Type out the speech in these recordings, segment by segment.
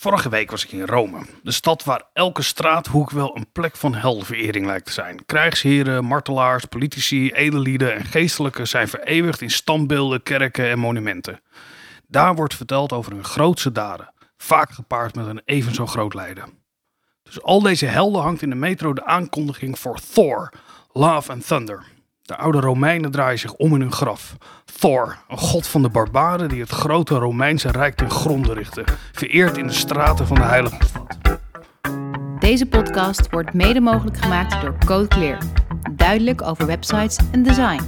Vorige week was ik in Rome, de stad waar elke straathoek wel een plek van heldenverering lijkt te zijn. Krijgsheren, martelaars, politici, edellieden en geestelijken zijn vereeuwigd in standbeelden, kerken en monumenten. Daar wordt verteld over hun grootste daden, vaak gepaard met een even zo groot lijden. Dus al deze helden hangt in de metro de aankondiging voor Thor, Love and Thunder. De oude Romeinen draaien zich om in hun graf. Thor, een god van de barbaren die het grote Romeinse rijk ten gronde richtte, vereerd in de straten van de heilige stad. Deze podcast wordt mede mogelijk gemaakt door Code Clear. Duidelijk over websites en design.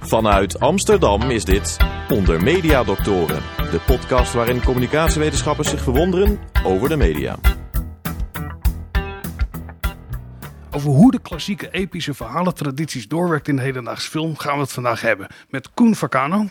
Vanuit Amsterdam is dit Onder Media Doctoren, de podcast waarin communicatiewetenschappers zich verwonderen over de media. Over hoe de klassieke epische verhalentradities doorwerkt in de hedendaagse film gaan we het vandaag hebben met Koen Vakano.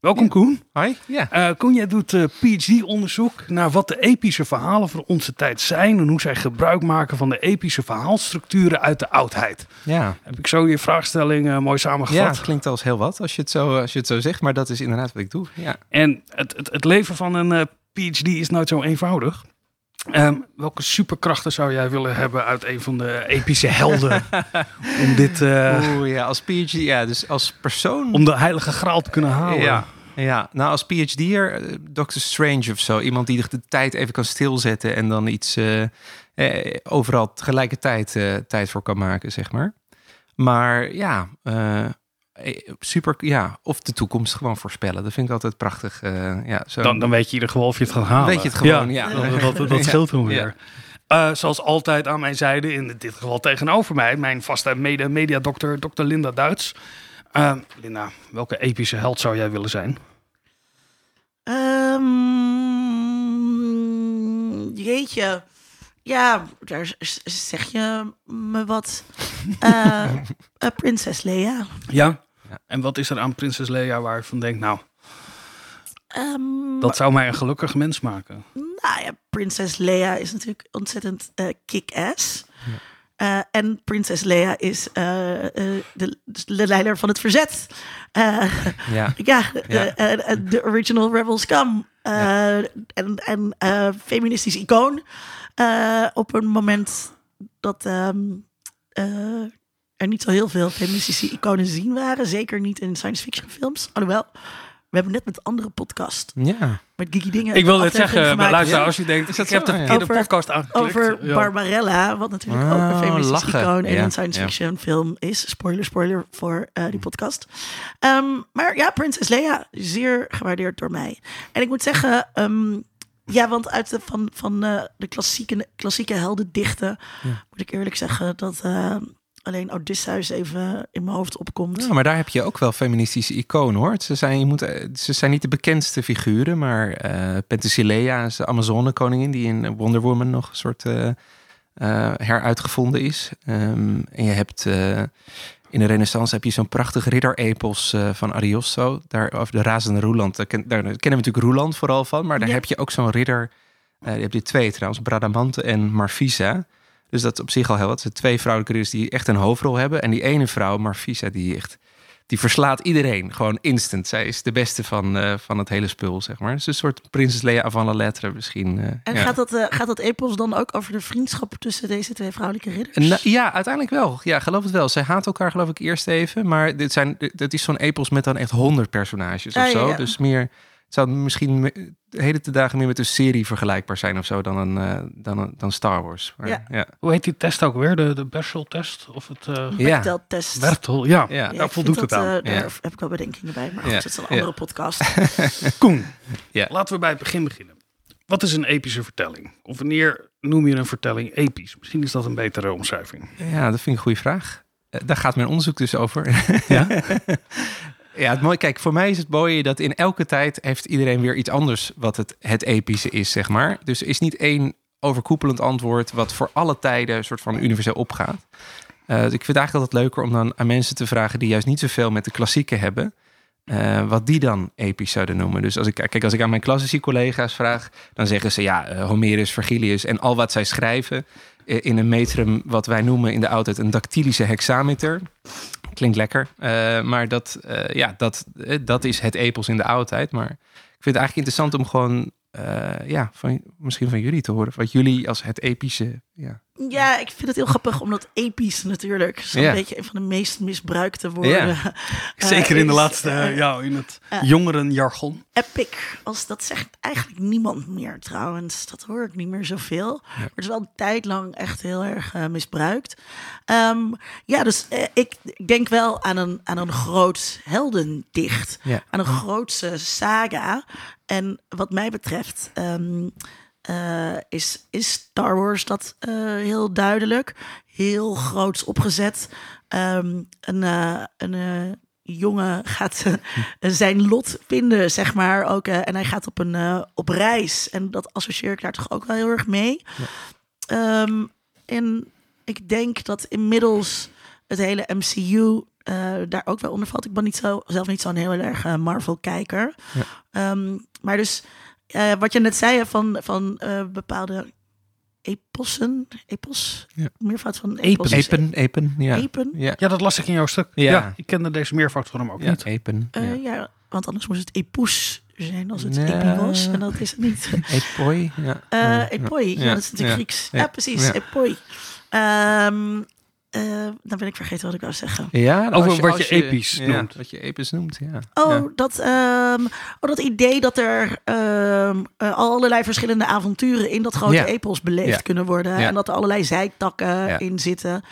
Welkom Koen. Hoi, ja. Uh, Koen, jij doet uh, PhD-onderzoek naar wat de epische verhalen van onze tijd zijn en hoe zij gebruik maken van de epische verhaalstructuren uit de oudheid. Ja. Heb ik zo je vraagstelling uh, mooi samengevat? Ja, klinkt als heel wat als je, het zo, als je het zo zegt, maar dat is inderdaad wat ik doe. Ja. En het, het, het leven van een PhD is nooit zo eenvoudig. Um, welke superkrachten zou jij willen hebben uit een van de epische helden? om dit. Uh, Oeh, ja, als PhD, ja, dus als persoon. Om de heilige graal te kunnen halen. Ja, ja. nou als PhD'er, Doctor Strange of zo. Iemand die de tijd even kan stilzetten en dan iets uh, eh, overal tegelijkertijd tijd voor kan maken, zeg maar. Maar ja, super, ja, of de toekomst gewoon voorspellen. Dat vind ik altijd prachtig. Uh, ja, zo. Dan, dan weet je in ieder geval of je het gaat halen. Weet je het gewoon, ja. ja. Dat, dat, dat, scheelt hem weer. Uh, zoals altijd aan mijn zijde, in dit geval tegenover mij, mijn vaste mede mediadokter, dokter Linda Duits. Uh, Linda, welke epische held zou jij willen zijn? Um, jeetje. Ja, daar zeg je me wat. Uh, prinses Leia. Ja? Ja? En wat is er aan prinses Leia waar je van denkt, nou, um, dat zou mij een gelukkig mens maken? Nou ja, prinses Leia is natuurlijk ontzettend uh, kick-ass. Uh, en prinses Leia is uh, de, de, leider van het verzet. Ja, ja de original Rebel Scum. Ja. En, en feministisch icoon. op een moment dat um, er niet zo heel veel feministische iconen te zien waren. Zeker niet in science fiction films. Alhoewel, we hebben net met een andere podcast. Ja. Met Geeky Dingen. Ik wil net zeggen, maar luister, als je denkt, dat ik heb de verkeerde podcast aangeklikt. Over ja. Barbarella, wat natuurlijk oh, ook een feministisch icoon in ja. een science fiction ja. film is. Spoiler, spoiler voor uh, die podcast. Um, maar ja, Prinses Leia, zeer gewaardeerd door mij. En ik moet zeggen, um, ja, want uit de, van, van uh, de klassieke, klassieke heldendichten moet ik eerlijk zeggen dat... Uh, alleen Odysseus even in mijn hoofd opkomt. Ja, maar daar heb je ook wel feministische iconen hoor. Ze zijn, je moet, ze zijn niet de bekendste figuren, maar uh, Penthesilea is de Amazone-koningin die in Wonder Woman nog een soort uh, uh, heruitgevonden is. Um, en je hebt in de Renaissance heb je zo'n prachtig ridder-epos van Ariosto, daar over de razende Roeland. Daar, ken, daar kennen we natuurlijk Roeland vooral van, maar daar ja. heb je ook zo'n ridder. je hebt die twee trouwens, Bradamante en Marfisa. Dus dat is op zich al heel wat. Het twee vrouwelijke ridders die echt een hoofdrol hebben. En die ene vrouw, Marfisa, die echt... Die verslaat iedereen, gewoon instant. Zij is de beste van, uh, van het hele spul, zeg maar. Het is een soort prinses Leia avant la lettre misschien. Uh, en ja. gaat, dat, uh, gaat dat epos dan ook over de vriendschap tussen deze twee vrouwelijke ridders? Na, ja, uiteindelijk wel. Ja, geloof het wel. Zij haat elkaar geloof ik eerst even. Maar dit, zijn, dit is zo'n epos met dan echt honderd personages of zo. Ja, ja. Dus meer... Het zou misschien de hele te dagen meer met een serie vergelijkbaar zijn of zo dan, een, uh, dan, een, dan Star Wars. Maar, ja. ja. Hoe heet die test ook weer? De, de Berchel-test? Of het uh... ja. Bertel-test. Bertel, ja. ja. daar voldoet het aan. Uh, daar ja. heb ik wel bedenkingen bij, maar dat is een andere podcast. Koen, ja. laten we bij het begin beginnen. Wat is een epische vertelling? Of wanneer noem je een vertelling episch? Misschien is dat een betere omschrijving. Ja, dat vind ik een goede vraag. Daar gaat mijn onderzoek dus over. Ja? Ja, het mooie, kijk, voor mij is het mooie dat in elke tijd heeft iedereen weer iets anders wat het, het epische is, zeg maar. Dus er is niet één overkoepelend antwoord wat voor alle tijden een soort van universeel opgaat. Uh, dus ik vind eigenlijk altijd leuker om dan aan mensen te vragen die juist niet zoveel met de klassieke hebben. Uh, wat die dan episch zouden noemen. Dus als ik, kijk, als ik aan mijn klassieke collega's vraag, dan zeggen ze ja, uh, Homerus, Vergilius en al wat zij schrijven in een metrum wat wij noemen in de oudheid een dactylische hexameter klinkt lekker. maar dat, ja, dat, dat is het epos in de oudheid. Maar ik vind het eigenlijk interessant om gewoon ja, van, misschien van jullie te horen. Wat jullie als het epische ja, ja, ik vind het heel grappig, omdat episch natuurlijk zo'n ja. beetje een van de meest misbruikte woorden. Ja. Zeker in de laatste, uh, ja, in het uh, jongerenjargon. Epic, als dat zegt eigenlijk niemand meer trouwens. Dat hoor ik niet meer zoveel. Ja. Maar het is wel een tijd lang echt heel erg uh, misbruikt. Um, ja, dus ik, ik, denk wel aan een, aan een groot heldendicht. Aan een grootse saga. En wat mij betreft... Um, uh, is, is Star Wars dat uh, heel duidelijk. Heel groots opgezet. Um, een uh, een jongen gaat zijn lot vinden, zeg maar. Ook, en hij gaat op, een, op reis. En dat associeer ik daar toch ook wel heel erg mee. Ja. Um, en ik denk dat inmiddels het hele MCU daar ook wel onder valt. Ik ben niet zo, zelf niet zo'n heel erg Marvel-kijker. Ja. Um, maar dus uh, wat je net zei van, van uh, bepaalde epossen, epos, ja. meervoud van epos. Epen, epen, ja. Epen. Ja. ja, dat las ik in jouw stuk. Ja, ja ik kende deze meervoud van hem ook ja, niet. Epen. Uh, ja. want anders moest het epos zijn als het nee. epi was. En dat is het niet. Epoi, ja. Uh, epoi, ja. dat is natuurlijk Grieks. Ja, precies, epoi. Um, uh, dan ben ik vergeten wat ik wou zeggen. Ja, over je, wat je, je episch noemt. wat je episch noemt, ja. Oh, ja. Dat, um, oh dat idee dat er um, uh, allerlei verschillende avonturen in dat grote ja. epos beleefd ja. kunnen worden. En dat er allerlei zijtakken in zitten.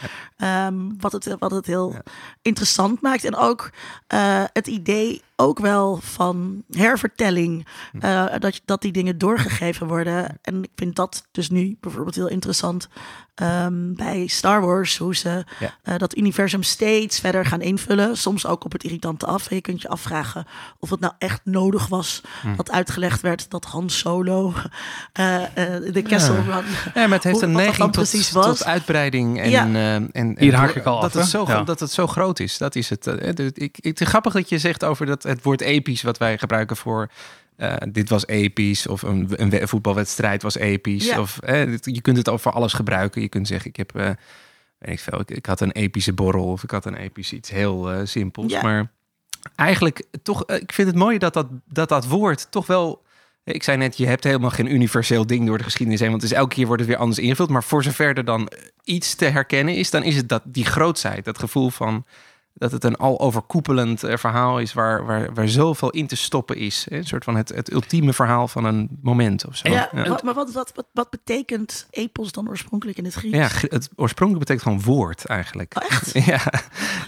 Um, wat, het, wat het heel interessant maakt. En ook uh, het idee ook wel van hervertelling. Uh, dat, dat die dingen doorgegeven worden. En ik vind dat dus nu bijvoorbeeld heel interessant um, bij Star Wars. Hoe ze ja. uh, dat universum steeds verder gaan invullen. Soms ook op het irritante af. En je kunt je afvragen of het nou echt nodig was. Hm. Dat uitgelegd werd dat Han Solo uh, de Kessel ja. ja, maar het heeft hoe, een neiging tot, tot, uitbreiding. En, ja. en, en Hier haak ik al dat af, Het zo, ja. Dat het zo groot is. Dat is het. Ik, het is grappig dat je zegt over dat het woord episch wat wij gebruiken voor uh, dit was episch of een, een voetbalwedstrijd was episch. Ja. Of eh, je kunt het over alles gebruiken. Je kunt zeggen ik heb uh, weet ik veel, ik, ik, had een epische borrel of ik had een episch iets heel uh, simpels. Ja. Maar eigenlijk toch, ik vind het mooi dat dat, dat dat woord toch wel. Ik zei net, je hebt helemaal geen universeel ding door de geschiedenis heen, want dus elke keer wordt het weer anders ingevuld. Maar voor zover er dan iets te herkennen is, dan is het dat die grootsheid, dat gevoel van dat het een al overkoepelend uh, verhaal is waar, waar, waar zoveel in te stoppen is. Een soort van het, het ultieme verhaal van een moment of zo. Ja, ja. maar wat, wat, wat, wat betekent epos dan oorspronkelijk in het Grieks? Ja, het oorspronkelijk betekent gewoon woord eigenlijk. Oh, echt? Ja,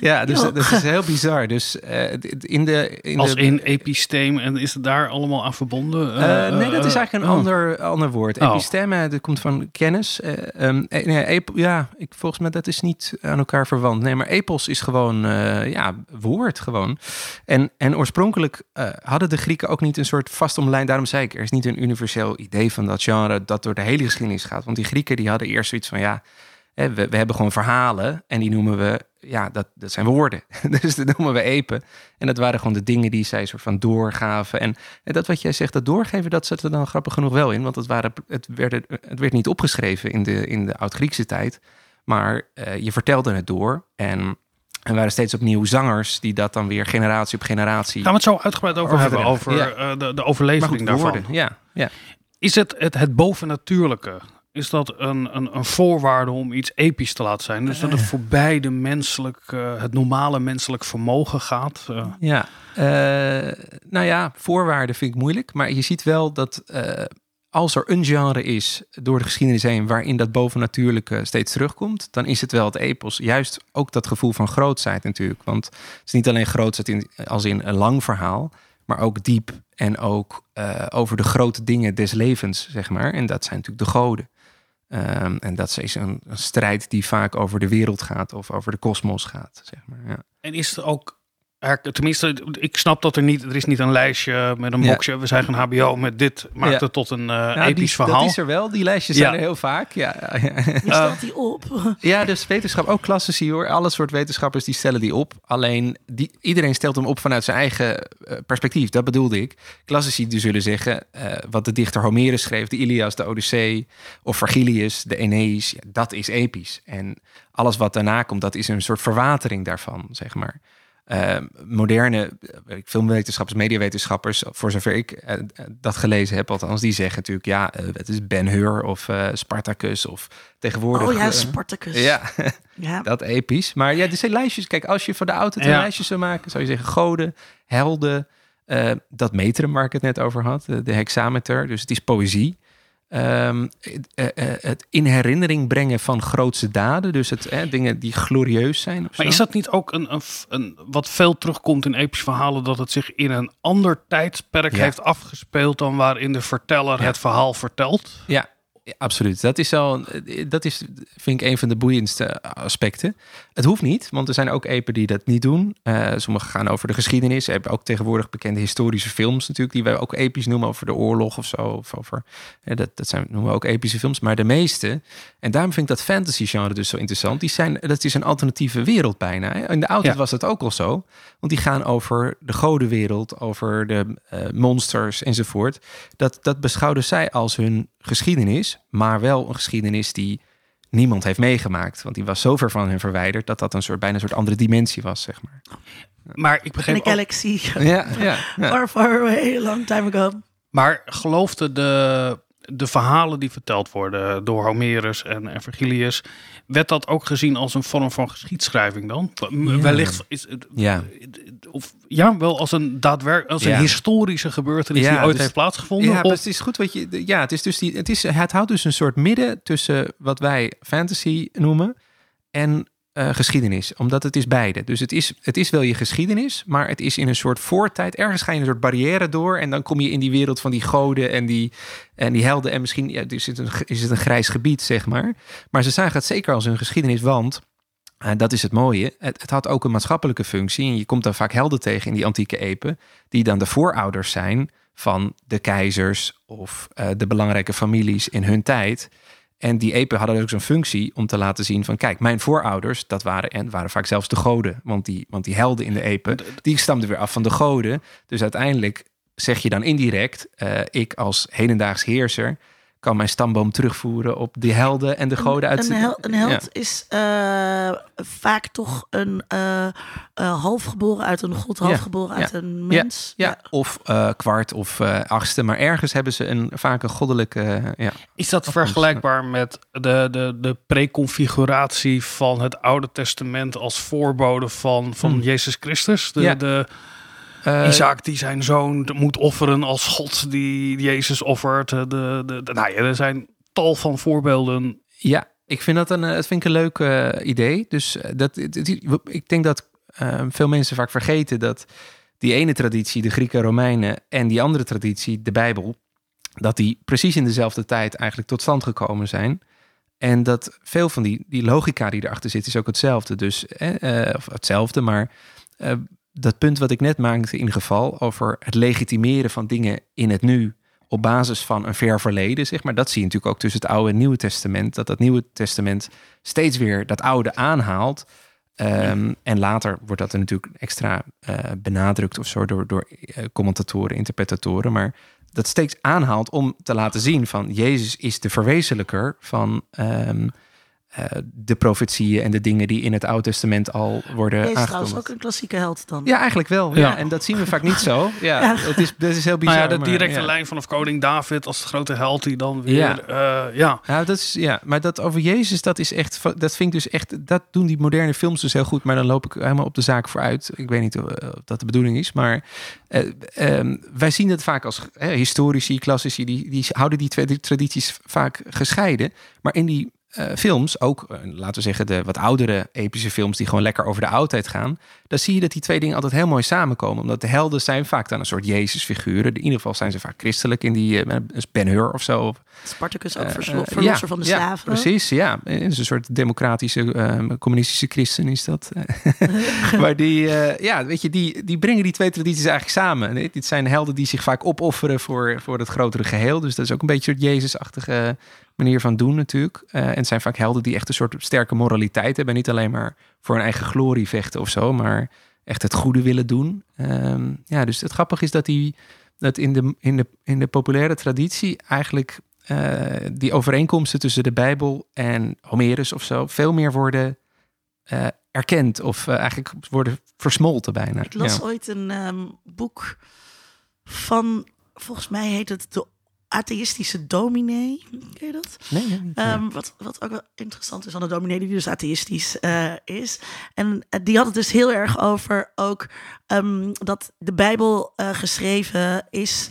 ja dus dat, dat is heel bizar. Dus uh, in de... In Als de, in episteem en is het daar allemaal aan verbonden? Uh, nee, dat is eigenlijk een oh. ander, ander woord. Oh. Episteme, dat komt van kennis. Um, nee, ep, ja, ik, volgens mij dat is niet aan elkaar verwant. Nee, maar epos is gewoon uh, ja, woord gewoon. En, en oorspronkelijk uh, hadden de Grieken ook niet een soort vastomlijnd. Daarom zei ik, er is niet een universeel idee van dat genre dat door de hele geschiedenis gaat. Want die Grieken die hadden eerst zoiets van ja, hè, we, we hebben gewoon verhalen en die noemen we, ja, dat, dat zijn woorden. dus dat noemen we epen. En dat waren gewoon de dingen die zij soort van doorgaven. En, dat wat jij zegt, dat doorgeven, dat zat er dan grappig genoeg wel in. Want het, waren, het, werd, het werd niet opgeschreven in de, in de Oud-Griekse tijd. Maar uh, je vertelde het door. En en waren steeds opnieuw zangers die dat dan weer generatie op generatie. Gaan we het zo uitgebreid over, hebben, over ja. uh, de, de overlevering daarvan. Woorden, ja, ja. Is het, het het bovennatuurlijke? Is dat een, een, een voorwaarde om iets episch te laten zijn? Dus dat het voorbij de menselijk, uh, het normale menselijk vermogen gaat? Uh. Ja, nou ja, voorwaarden vind ik moeilijk. Maar je ziet wel dat als er een genre is door de geschiedenis heen waarin dat bovennatuurlijke steeds terugkomt, dan is het wel het epos. Juist ook dat gevoel van grootsheid natuurlijk. Want het is niet alleen grootsheid in, als in een lang verhaal, maar ook diep en ook uh, over de grote dingen des levens, zeg maar. En dat zijn natuurlijk de goden. Um, en dat is een, een, strijd die vaak over de wereld gaat of over de kosmos gaat, zeg maar. Ja. En is er ook tenminste, ik snap dat er niet, er is niet een lijstje met een boxje. We zijn een HBO met dit, maakt het tot een uh, episch verhaal. Dat is er wel, die lijstjes zijn er heel vaak. Ja, Wie stelt die op? ja, dus wetenschap, ook klassici hoor. Alle soort wetenschappers die stellen die op. Alleen, die, iedereen stelt hem op vanuit zijn eigen uh, perspectief. Dat bedoelde ik. Klassici die zullen zeggen, uh, wat de dichter Homerus schreef, de Ilias, de Odyssee, of Vergilius, de Aeneis, dat is episch. En alles wat daarna komt, dat is een soort verwatering daarvan, zeg maar. Uh, moderne filmwetenschappers, mediawetenschappers, voor zover ik uh, dat gelezen heb, althans, die zeggen natuurlijk, ja, uh, het is Ben Hur of Spartacus of tegenwoordig. Oh ja, Spartacus. ja, ja, dat episch. Maar ja, dus zijn lijstjes, kijk, als je voor de auto ja. lijstjes zou maken, zou je zeggen goden, helden, dat metrum waar ik het net over had, de hexameter, dus het is poëzie. Um, het in herinnering brengen van grootste daden. Dus het, eh, dingen die glorieus zijn. Maar is dat niet ook een, een, een, wat veel terugkomt in epische verhalen, dat het zich in een ander tijdsperk heeft afgespeeld dan waarin de verteller het verhaal vertelt? Ja, absoluut. Dat is, al, dat is, vind ik, een van de boeiendste aspecten. Het hoeft niet, want er zijn ook epen die dat niet doen. Uh, sommige gaan over de geschiedenis. We hebben ook tegenwoordig bekende historische films natuurlijk, die wij ook episch noemen over de oorlog of zo. Of over, ja, dat, dat zijn, noemen we ook epische films. Maar de meeste, en daarom vind ik dat fantasy genre dus zo interessant, die zijn, dat is een alternatieve wereld bijna. In de oudheid was dat ook al zo, want die gaan over de godenwereld, over de uh, monsters enzovoort. Dat, dat beschouwden zij als hun geschiedenis, maar wel een geschiedenis die niemand heeft meegemaakt. Want die was zo ver van hen verwijderd dat dat een soort bijna een soort andere dimensie was, zeg maar. Maar ik begreep. In a galaxy. Ja, ja, ja. Far, far away, long time ago. Maar geloofde de de verhalen die verteld worden door Homerus en, en Virgilius, werd dat ook gezien als een vorm van geschiedschrijving dan? Wellicht is het, ja. Of, ja, wel als een daadwerkelijk, als een historische gebeurtenis die ooit dus, heeft plaatsgevonden. Ja, het is goed wat je. Ja, het is dus die. Het is. Het houdt dus een soort midden tussen wat wij fantasy noemen en uh, geschiedenis, omdat het is beide. Dus het is, het is wel je geschiedenis, maar het is in een soort voortijd. Ergens ga je een soort barrière door en dan kom je in die wereld van die goden en die, en die helden. En misschien ja, is, het een, is het een grijs gebied, zeg maar. Maar ze zagen het zeker als een geschiedenis, want uh, dat is het mooie. Het, het, had ook een maatschappelijke functie. En je komt dan vaak helden tegen in die antieke epen, die dan de voorouders zijn van de keizers of uh, de belangrijke families in hun tijd. En die epen hadden ook zo'n functie om te laten zien van... kijk, mijn voorouders, dat waren, en waren vaak zelfs de goden. Want die, want die helden in de epen, die stamden weer af van de goden. Dus uiteindelijk zeg je dan indirect... Uh, ik als hedendaags heerser kan mijn stamboom terugvoeren op die helden en de goden uit. Een, hel, een held is uh, vaak toch een uh, uh, halfgeboren uit een god, halfgeboren ja. uit een mens. Ja, of kwart of achtste, maar ergens hebben ze een, vaak een goddelijke. ja, is dat vergelijkbaar met de, de, de preconfiguratie van het Oude Testament als voorbode van, van hmm. Jezus Christus? De, de uh, Isaac die zijn zoon moet offeren als God die Jezus offert. De, de, de, nou ja, er zijn tal van voorbeelden. Ja, ik vind dat een, dat vind ik een leuk uh, idee. Dus eh, dat, ik denk dat uh, veel mensen vaak vergeten dat die ene traditie, de Grieken Romeinen, en die andere traditie, de Bijbel, dat die precies in dezelfde tijd eigenlijk tot stand gekomen zijn. En dat veel van die, die logica die erachter zit, is ook hetzelfde. Dus, eh, of hetzelfde, maar dat punt wat ik net maakte in geval over het legitimeren van dingen in het nu op basis van een ver verleden, zeg maar. Dat zie je natuurlijk ook tussen het Oude en Nieuwe Testament. Dat dat Nieuwe Testament steeds weer dat Oude aanhaalt. Um, en later wordt dat er natuurlijk extra uh, benadrukt of zo door, door uh, commentatoren, interpretatoren. Maar dat steeds aanhaalt om te laten zien van Jezus is de verwezenlijker van uh, de profetieën en de dingen die in het Oude Testament al worden Hij is trouwens ook een klassieke held dan. Ja, eigenlijk wel. Ja. ja. En dat zien we vaak niet zo. Ja, ja. Het is, dat is heel bizar. Nou ja, de directe lijn vanaf koning David als de grote held die dan weer... Ja, uh, ja. ja. dat is, ja. maar dat over Jezus, dat is echt... Dat vind ik dus echt... Dat doen die moderne films dus heel goed. Maar dan loop ik helemaal op de zaak vooruit. Ik weet niet of dat de bedoeling is. Maar uh, um, wij zien het vaak als historici, klassici... Die, die houden die twee tradities vaak gescheiden. Maar in die films, ook laten we zeggen de wat oudere epische films die gewoon lekker over de oudheid gaan, dan zie je dat die twee dingen altijd heel mooi samenkomen. Omdat de helden zijn vaak dan een soort Jezusfiguren. In ieder geval zijn ze vaak christelijk in die uh, Ben Hur of zo. Spartacus ook verlosser ja, van de slaven. Ja, precies, ja. Een soort democratische, communistische christen is dat. maar die, ja, weet je, die, die brengen die twee tradities eigenlijk samen. Dit zijn helden die zich vaak opofferen voor, voor het grotere geheel. Dus dat is ook een beetje een soort Jezusachtige manier van doen natuurlijk. Uh, en het zijn vaak helden die echt een soort sterke moraliteit hebben. Niet alleen maar voor hun eigen glorie vechten of zo, maar echt het goede willen doen. Ehm, ja, dus het grappige is dat, die, dat in, de, in, de, in de populaire traditie eigenlijk uh, die overeenkomsten tussen de Bijbel en Homerus of zo veel meer worden uh, erkend of eigenlijk worden versmolten bijna. Ik las ooit een um, boek van, volgens mij heet het De atheïstische dominee. Ken je dat? Nee, nee um, wat, wat ook wel interessant is aan de dominee, die dus atheïstisch uh, is. En uh, die had het dus heel erg over ook um, dat de Bijbel uh, geschreven is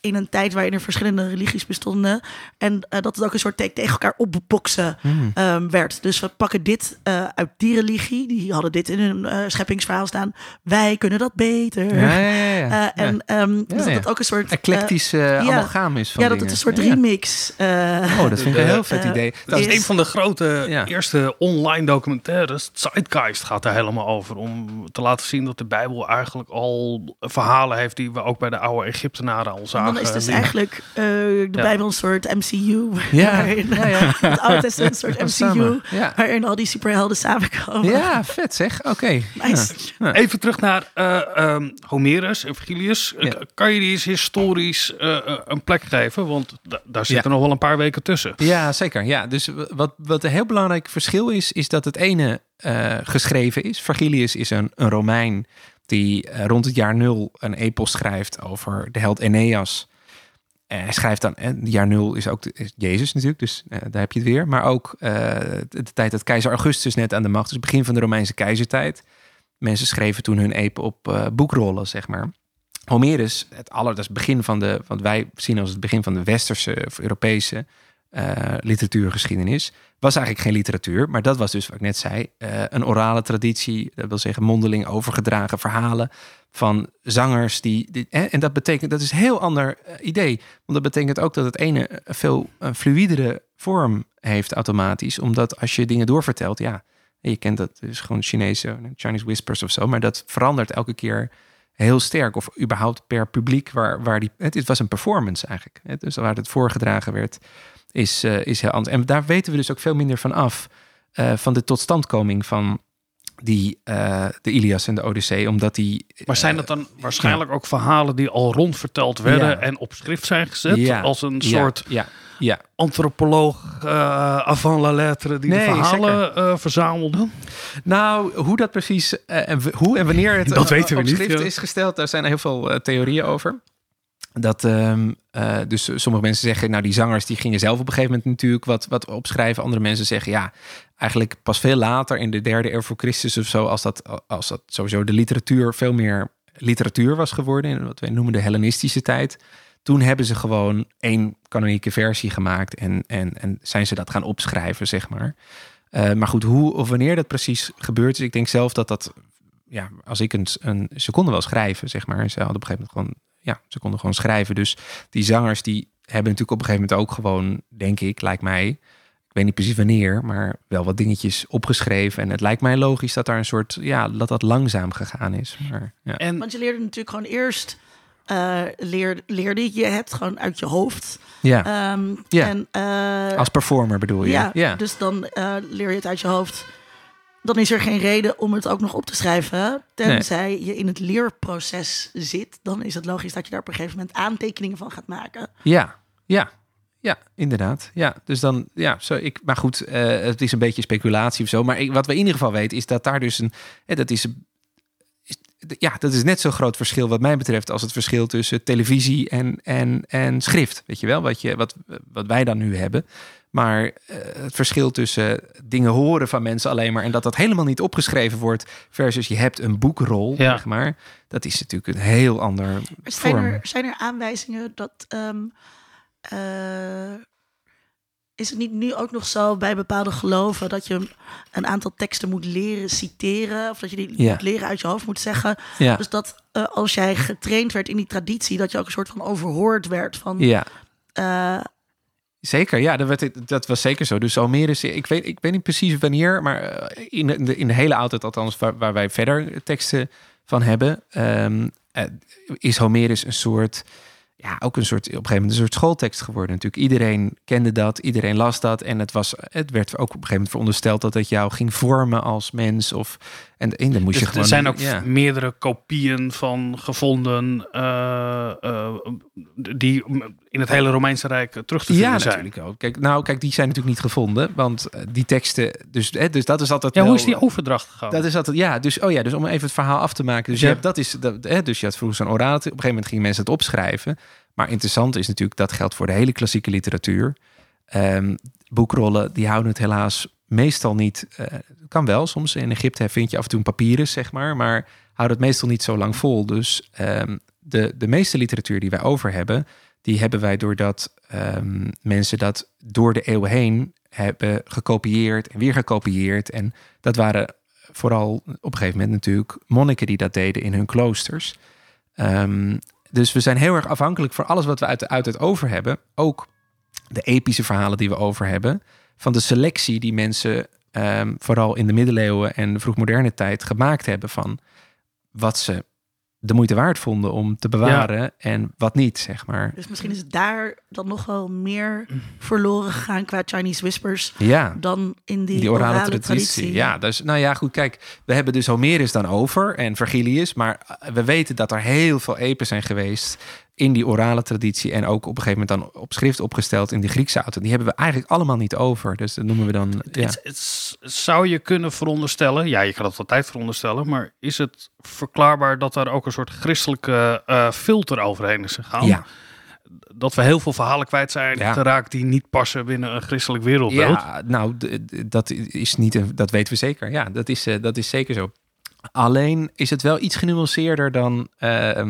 in een tijd waarin er verschillende religies bestonden. En uh, dat het ook een soort tegen elkaar opboksen mm. um, werd. Dus we pakken dit uh, uit die religie. Die hadden dit in hun scheppingsverhaal staan. Wij kunnen dat beter. Ja, ja, ja, en um, dus dat het ook een soort... Eclectische amalgaam is van Ja, dat het een soort remix... oh, dat vind ik een heel vet idee. Dat is, is een van de grote eerste online documentaires. Zeitgeist gaat er helemaal over. Om te laten zien dat de Bijbel eigenlijk al verhalen heeft... die we ook bij de oude Egyptenaren al zagen is dus eigenlijk uh, de Bijbel een soort MCU. Ja, waarin, ja, ja. het Oude Testament een soort MCU. Waarin al die superhelden samenkomen. Ja, vet zeg. Oké. Nice. Even terug naar uh, um, Homerus en Virgilius. Kan je die eens historisch uh, een plek geven? Want daar zitten nog wel een paar weken tussen. Ja, zeker. Ja, dus wat, wat een heel belangrijk verschil is, is dat het ene geschreven is. Virgilius is een, een Romein die uh, rond het jaar nul een epos schrijft over de held Eneas. En hij schrijft dan, en jaar nul is ook is Jezus natuurlijk, dus uh, daar heb je het weer. Maar ook uh, de, tijd dat keizer Augustus net aan de macht, dus begin van de Romeinse keizertijd. Mensen schreven toen hun epen op boekrollen, zeg maar. Homerus, het aller, dat is begin van de, wat wij zien als het begin van de westerse of Europese uh, literatuurgeschiedenis. Was eigenlijk geen literatuur, maar dat was dus wat ik net zei: uh, een orale traditie, dat wil zeggen mondeling overgedragen verhalen van zangers die. die en dat betekent, dat is een heel ander uh, idee. Want dat betekent ook dat het ene veel fluidere vorm heeft automatisch, omdat als je dingen doorvertelt, ja, je kent dat, is gewoon Chinese, Chinese whispers of zo, maar dat verandert elke keer heel sterk. Of überhaupt per publiek waar, waar die. Het, was een performance eigenlijk. Het, dus waar het voorgedragen werd is, uh, is heel anders. En daar weten we dus ook veel minder van af. Uh, van de totstandkoming van die, uh, de Ilias en de Odyssee. Omdat die. Maar zijn dat dan waarschijnlijk ja. ook verhalen die al rondverteld werden ja. en op schrift zijn gezet? Ja. Als een soort ja. Ja. antropoloog avant la lettre die nee, de verhalen verzamelde? Nou, hoe dat precies en hoe en wanneer het dat weten we op niet, schrift is gesteld, daar zijn er heel veel theorieën over. Dat, um, uh, dus sommige mensen zeggen, nou die zangers die gingen zelf op een gegeven moment natuurlijk wat, wat opschrijven. Andere mensen zeggen, ja, eigenlijk pas veel later in de derde eeuw voor Christus of zo, als dat, als dat sowieso de literatuur veel meer literatuur was geworden, in wat wij noemen de Hellenistische tijd. Toen hebben ze gewoon één kanonieke versie gemaakt en, en, en zijn ze dat gaan opschrijven, zeg maar. Uh, maar goed, hoe of wanneer dat precies gebeurt is, ik denk zelf dat dat, ja, als ik een, een seconde wel schrijven, zeg maar. Ze hadden op een gegeven moment gewoon ja, ze konden gewoon schrijven. Dus die zangers die hebben natuurlijk op een gegeven moment ook gewoon, denk ik, lijkt mij, ik weet niet precies wanneer, maar wel wat dingetjes opgeschreven. En het lijkt mij logisch dat daar een soort, ja, dat dat langzaam gegaan is. Maar, ja. en, Want je leerde natuurlijk gewoon eerst, uh, leer, leerde je het gewoon uit je hoofd. Ja. Um, ja. En, uh, Als performer bedoel je? Ja, ja. dus dan uh, leer je het uit je hoofd dan is er geen reden om het ook nog op te schrijven. Tenzij nee. je in het leerproces zit, dan is het logisch dat je daar op een gegeven moment aantekeningen van gaat maken. Ja, ja. Ja, inderdaad. Ja, dus dan, ja, zo ik, maar goed, uh, het is een beetje speculatie of zo. Maar ik, wat we in ieder geval weten is dat daar dus een, eh, dat is, is, ja, dat is net zo'n groot verschil wat mij betreft als het verschil tussen televisie en, en, en schrift. Weet je wel, wat, je, wat, wat wij dan nu hebben. Maar uh, het verschil tussen dingen horen van mensen alleen maar en dat dat helemaal niet opgeschreven wordt versus je hebt een boekrol, ja. zeg maar. Dat is natuurlijk een heel ander zijn vorm. Er, zijn er aanwijzingen dat um, uh, is het niet nu ook nog zo bij bepaalde geloven dat je een aantal teksten moet leren citeren? Of dat je die moet leren uit je hoofd moet zeggen? Ja. Dus dat uh, als jij getraind werd in die traditie, dat je ook een soort van overhoord werd van. Ja. Zeker, ja, dat, werd, dat was zeker zo. Dus Homerus, ik weet, ik weet niet precies wanneer, maar eh, in de, in de hele oudheid, althans waar, waar wij verder teksten van hebben, um, is Homerus een soort ja, ook een soort, op een gegeven moment een soort schooltekst geworden. Natuurlijk, iedereen kende dat, iedereen las dat. En het, was, het werd ook op een gegeven moment verondersteld dat het jou ging vormen als mens. Of, en, en dan moest dus je gewoon... Er zijn ook meerdere kopieën van gevonden uh, uh, die in het hele Romeinse Rijk terug te vinden ja, zijn. natuurlijk ook. Kijk, nou, kijk, die zijn natuurlijk niet gevonden, want eh, die teksten, dus, hè, dus dat is altijd. Ja, hoe is die overdracht gegaan? Dat is altijd, ja, dus oh ja, dus om even het verhaal af te maken. Dus ja. je hebt, dat is, dat, hè, dus je had vroeger zo'n oratie. Op een gegeven moment gingen mensen het opschrijven. Maar interessant is natuurlijk, dat geldt voor de hele klassieke literatuur. Um, boekrollen, die houden het helaas meestal niet. Uh, kan wel soms. In Egypte vind je af en toe een papyrus, zeg maar. Maar houden het meestal niet zo lang vol. Dus um, de, de meeste literatuur die wij over hebben, die hebben wij doordat um, mensen dat door de eeuwen heen hebben gekopieerd en weer gekopieerd. En dat waren vooral op een gegeven moment natuurlijk monniken die dat deden in hun kloosters. Um, dus we zijn heel erg afhankelijk van alles wat we uit, uit het over hebben. Ook de epische verhalen die we over hebben. Van de selectie die mensen um, vooral in de middeleeuwen en de vroegmoderne tijd gemaakt hebben van wat ze de moeite waard vonden om te bewaren en wat niet, zeg maar. Dus misschien is het daar dan nog wel meer verloren gegaan qua Chinese whispers ja. dan in die, die orale, orale traditie. Ja, dus nou ja, goed, kijk, we hebben dus Homerus dan over en Vergilius, maar we weten dat er heel veel epen zijn geweest in die orale traditie en ook op een gegeven moment dan op schrift opgesteld in die Griekse auto. Die hebben we eigenlijk allemaal niet over. Dus dat noemen we dan. Ja. Het, het, zou je kunnen veronderstellen, ja, je kan dat altijd veronderstellen, maar is het verklaarbaar dat daar ook een soort christelijke uh, filter overheen is gegaan? Ja. Dat we heel veel verhalen kwijt zijn ja. geraakt die niet passen binnen een christelijk wereldbeeld. Ja, nou, dat is niet, dat weten we zeker. Ja, dat is, uh, dat is zeker zo. Alleen is het wel iets genuanceerder dan. Uh,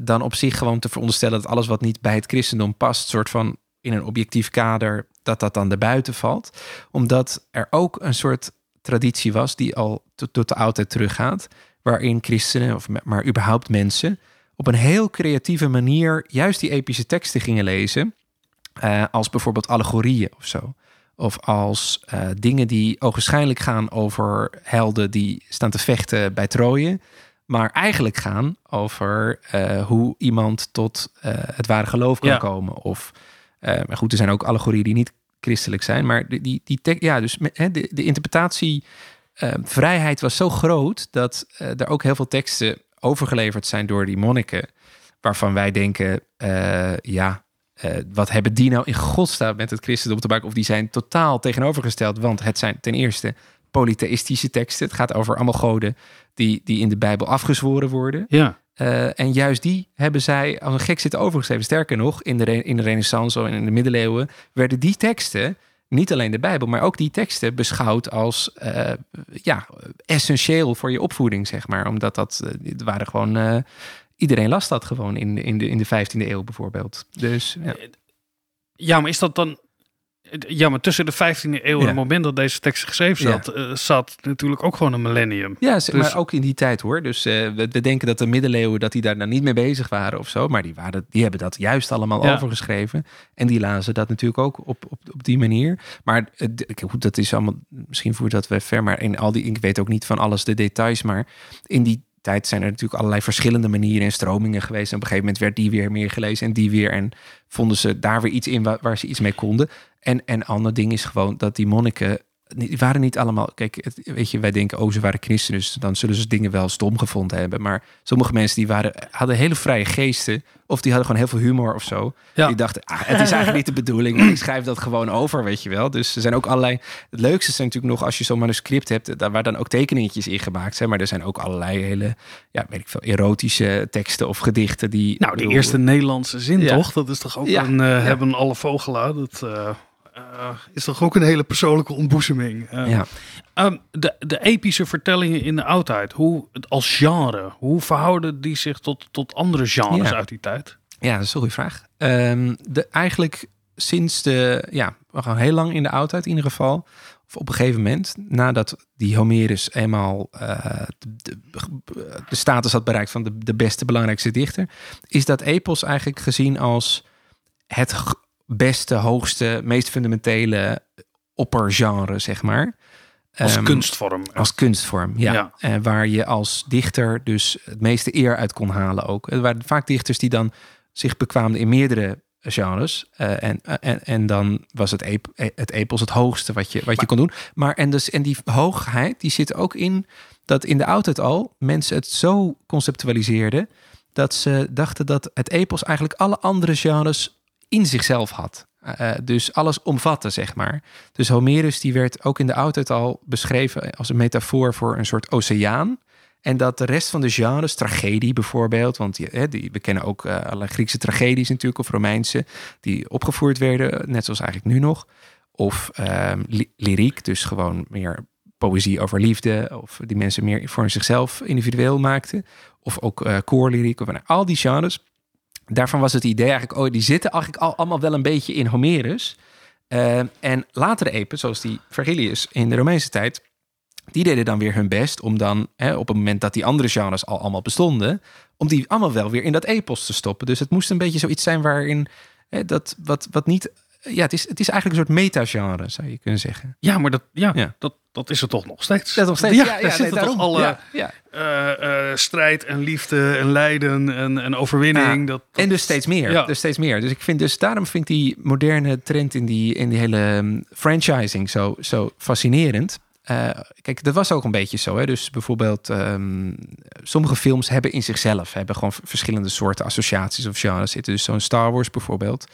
dan op zich gewoon te veronderstellen dat alles wat niet bij het christendom past, soort van in een objectief kader, dat dat dan erbuiten valt. Omdat er ook een soort traditie was die al tot de oudheid teruggaat, waarin christenen, of maar überhaupt mensen, op een heel creatieve manier juist die epische teksten gingen lezen. Uh, als bijvoorbeeld allegorieën of zo. Of als uh, dingen die ogenschijnlijk gaan over helden die staan te vechten bij Troje maar eigenlijk gaan over uh, hoe iemand tot uh, het ware geloof kan ja. komen. Of, uh, maar goed, er zijn ook allegorieën die niet christelijk zijn, maar die, die, die ja, dus de, de interpretatievrijheid was zo groot dat er ook heel veel teksten overgeleverd zijn door die monniken, waarvan wij denken, ja, wat hebben die nou in godsnaam met het christendom te maken? Of die zijn totaal tegenovergesteld, want het zijn ten eerste polytheïstische teksten. Het gaat over allemaal goden die, die in de Bijbel afgezworen worden. Ja. Uh, en juist die hebben zij als een gek zitten overgeschreven. Sterker nog, in de, in de Renaissance en in de middeleeuwen werden die teksten, niet alleen de Bijbel, maar ook die teksten beschouwd als uh, ja, essentieel voor je opvoeding, zeg maar. Omdat dat uh, waren gewoon. iedereen las dat gewoon in, in, de, in de 15e eeuw bijvoorbeeld. Dus ja. ja, maar is dat dan ja, maar tussen de 15e eeuw en het moment dat deze tekst geschreven zat, uh, zat natuurlijk ook gewoon een millennium. Ja, dus... maar ook in die tijd hoor. Dus uh, we, we, denken dat de middeleeuwen dat die daar nou niet mee bezig waren of zo. Maar die, waren, die hebben dat juist allemaal overgeschreven. En die lazen dat natuurlijk ook op, op, op die manier. Maar goed, dat is allemaal, misschien voert dat we ver. Maar in al die, ik weet ook niet van alles de details. Maar in die tijd zijn er natuurlijk allerlei verschillende manieren en stromingen geweest. En op een gegeven moment werd die weer meer gelezen en die weer. En vonden ze daar weer iets in waar, waar ze iets mee konden. En, en ander ding is gewoon dat die monniken die waren niet allemaal. Kijk, weet je, wij denken, oh, ze waren christenen, dus dan zullen ze dingen wel stom gevonden hebben. Maar sommige mensen die waren, hadden hele vrije geesten. Of die hadden gewoon heel veel humor of zo. Ja. Die dachten, ah, het is eigenlijk niet de bedoeling. ik schrijf dat gewoon over, weet je wel. Dus er zijn ook allerlei. Het leukste zijn natuurlijk nog als je zo'n manuscript hebt, daar waar dan ook tekeningetjes in gemaakt zijn. Maar er zijn ook allerlei hele, ja, weet ik veel, erotische teksten of gedichten die. Nou, de eerste Nederlandse zin, ja. toch? Dat is toch ook ja. een uh, hebben alle vogelaar. Dat. Uh uh, is toch ook een hele persoonlijke ontboezeming. Uh, ja. Um, de, de epische vertellingen in de oudheid, hoe, als genre, hoe verhouden die zich tot, tot andere genres ja. uit die tijd? Ja, dat is een goede vraag. Um, de, eigenlijk sinds de, ja, gewoon heel lang in de oudheid in ieder geval. Of op een gegeven moment, nadat die Homerus eenmaal de, de, status had bereikt van de, de beste, belangrijkste dichter, is dat epos eigenlijk gezien als het beste, hoogste, meest fundamentele oppergenre, zeg maar. Als um, kunstvorm. Als kunstvorm, ja. ja. Uh, waar je als dichter dus het meeste eer uit kon halen ook. Er waren vaak dichters die dan zich bekwaamden in meerdere genres. Uh, en, en, en dan was het, ep, het epos het hoogste wat je, wat je kon doen. Maar en, dus, en die hoogheid, die zit ook in dat in de oudheid al mensen het zo conceptualiseerden... dat ze dachten dat het epos eigenlijk alle andere genres in zichzelf had. Uh, dus alles omvatten, zeg maar. Dus Homerus die werd ook in de oudheid al beschreven als een metafoor voor een soort oceaan. En dat de rest van de genres, tragedie bijvoorbeeld, want die, die, we kennen ook uh, alle Griekse tragedies natuurlijk, of Romeinse, die opgevoerd werden, net zoals eigenlijk nu nog. Of uh, lyriek, dus gewoon meer poëzie over liefde, of die mensen meer voor zichzelf individueel maakten. Of ook koorlyriek, of nou, al die genres daarvan was het idee eigenlijk, oh, die zitten eigenlijk al, allemaal wel een beetje in Homerus. Uh, en latere epen, zoals die Vergilius in de Romeinse tijd, die deden dan weer hun best om dan, hè, op het moment dat die andere genres al allemaal bestonden, om die allemaal wel weer in dat epos te stoppen. Dus het moest een beetje zoiets zijn waarin hè, dat wat, wat niet ja, het is, het is eigenlijk een soort meta-genre, zou je kunnen zeggen. Ja, maar dat, ja, ja. Dat, dat is het toch nog steeds. Dat nog steeds. Ja, ja, ja nee, toch alle ja, uh, uh, strijd en liefde en lijden en, en overwinning. Dat, En dus steeds meer. Dus steeds meer. Dus ik vind dus daarom vind ik die moderne trend in die, in die hele um, franchising zo, zo fascinerend. Uh, kijk, dat was ook een beetje zo. Hè? Dus bijvoorbeeld, um, sommige films hebben in zichzelf hebben gewoon verschillende soorten associaties of genres zitten. Dus zo'n Star Wars bijvoorbeeld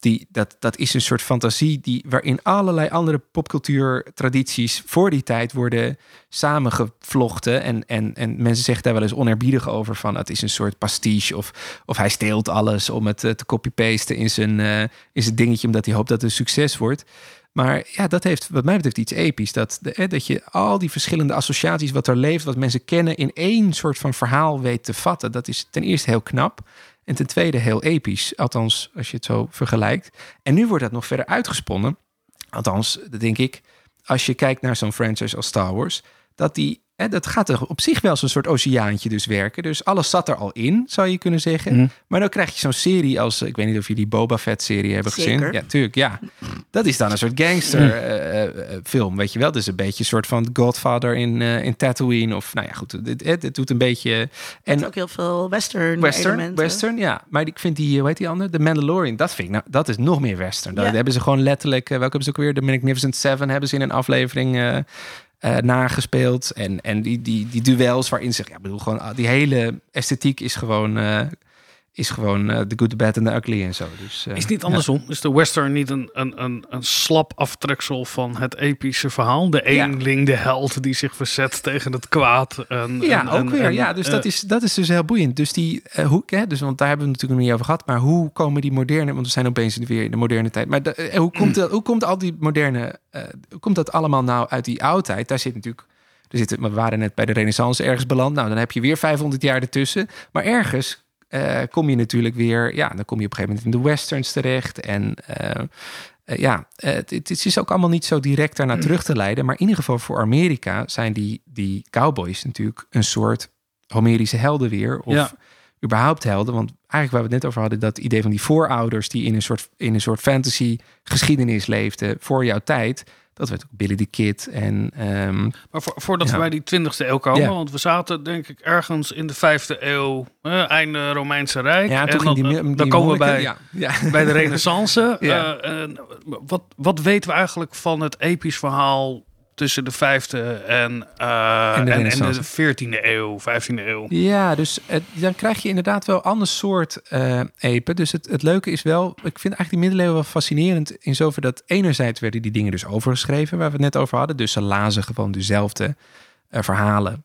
die, dat, dat is een soort fantasie die, waarin allerlei andere popcultuurtradities voor die tijd worden samengevlochten. En, en, en mensen zeggen daar wel eens onerbiedig over van het is een soort pastiche of, of hij steelt alles om het eh, te copy-pasten in zijn, uh, in zijn dingetje omdat hij hoopt dat het een succes wordt. Maar ja, dat heeft wat mij betreft iets episch. Dat, dat je al die verschillende associaties wat er leeft, wat mensen kennen, in één soort van verhaal weet te vatten. Dat is ten eerste heel knap. En ten tweede heel episch, althans als je het zo vergelijkt. En nu wordt dat nog verder uitgesponnen. Althans, dat denk ik, als je kijkt naar zo'n franchise als Star Wars, dat die en dat gaat er op zich wel zo'n soort oceaantje dus werken. Dus alles zat er al in, zou je kunnen zeggen. Mhm. Maar dan krijg je zo'n serie als... Ik weet niet of jullie Boba Fett serie hebben gezien. Ja, tuurlijk, ja. Dat is dan een soort gangster mhm. eh, eh, film, weet je wel. Dus een beetje een soort van Godfather in, uh, in Tatooine. Of nou ja, goed, het, het, doet een beetje... En ook heel veel western Western, western ja. Maar ik vind die, hoe heet die andere? De Mandalorian, dat vind ik, nou, dat is nog meer western. Daar hebben ze gewoon letterlijk... welke hebben ze ook weer? De Magnificent Seven hebben ze in een aflevering uh, nagespeeld. En, en die, die, die duels waarin zich, ja, bedoel, gewoon die hele esthetiek is gewoon uh, is gewoon uh, The Good, The Bad and The Ugly en zo. Dus, uh, is niet andersom? Is de western niet een, een, een, een slap aftreksel van het epische verhaal? De eenling, de held die zich verzet tegen het kwaad. En, ja, ook weer. ja, dus dat, is, dat is dus heel boeiend. Dus die, uh, hoe, hè, dus, want daar hebben we het natuurlijk nog niet over gehad. Maar hoe komen die moderne, want we zijn opeens weer in de moderne tijd. Maar de, hoe, komt de, hoe komt al die moderne, hoe komt dat allemaal nou uit die oudheid? Daar zit natuurlijk... Er zitten, we waren net bij de renaissance ergens beland. Nou, dan heb je weer 500 jaar ertussen. Maar ergens uh, kom je natuurlijk weer, ja, dan kom je op een gegeven moment in de westerns terecht. En uh, uh, ja, het, het, is ook allemaal niet zo direct daarna mm. terug te leiden. Maar in ieder geval voor Amerika zijn die, die cowboys natuurlijk een soort Homerische helden weer. Of ja. überhaupt helden. Want eigenlijk waar we het net over hadden, dat idee van die voorouders die in een soort, in een soort fantasy geschiedenis leefden voor jouw tijd dat werd ook Billy the Kid. En, um, maar voordat we bij die 20e eeuw komen, want we zaten denk ik ergens in de 5e eeuw, eh, einde Romeinse Rijk. Ja, en dan, die, dan komen we bij, ja. bij de Renaissance. uh, wat, wat weten we eigenlijk van het episch verhaal tussen de vijfde en, uh, en, de, en, en de 14e eeuw, 15e eeuw. Ja, dus het, dan krijg je inderdaad wel ander soort uh, epen. Dus het, het leuke is wel, ik vind eigenlijk die middeleeuwen wel fascinerend in zover dat enerzijds werden die dingen dus overgeschreven, waar we het net over hadden. Dus ze lazen gewoon dezelfde uh, verhalen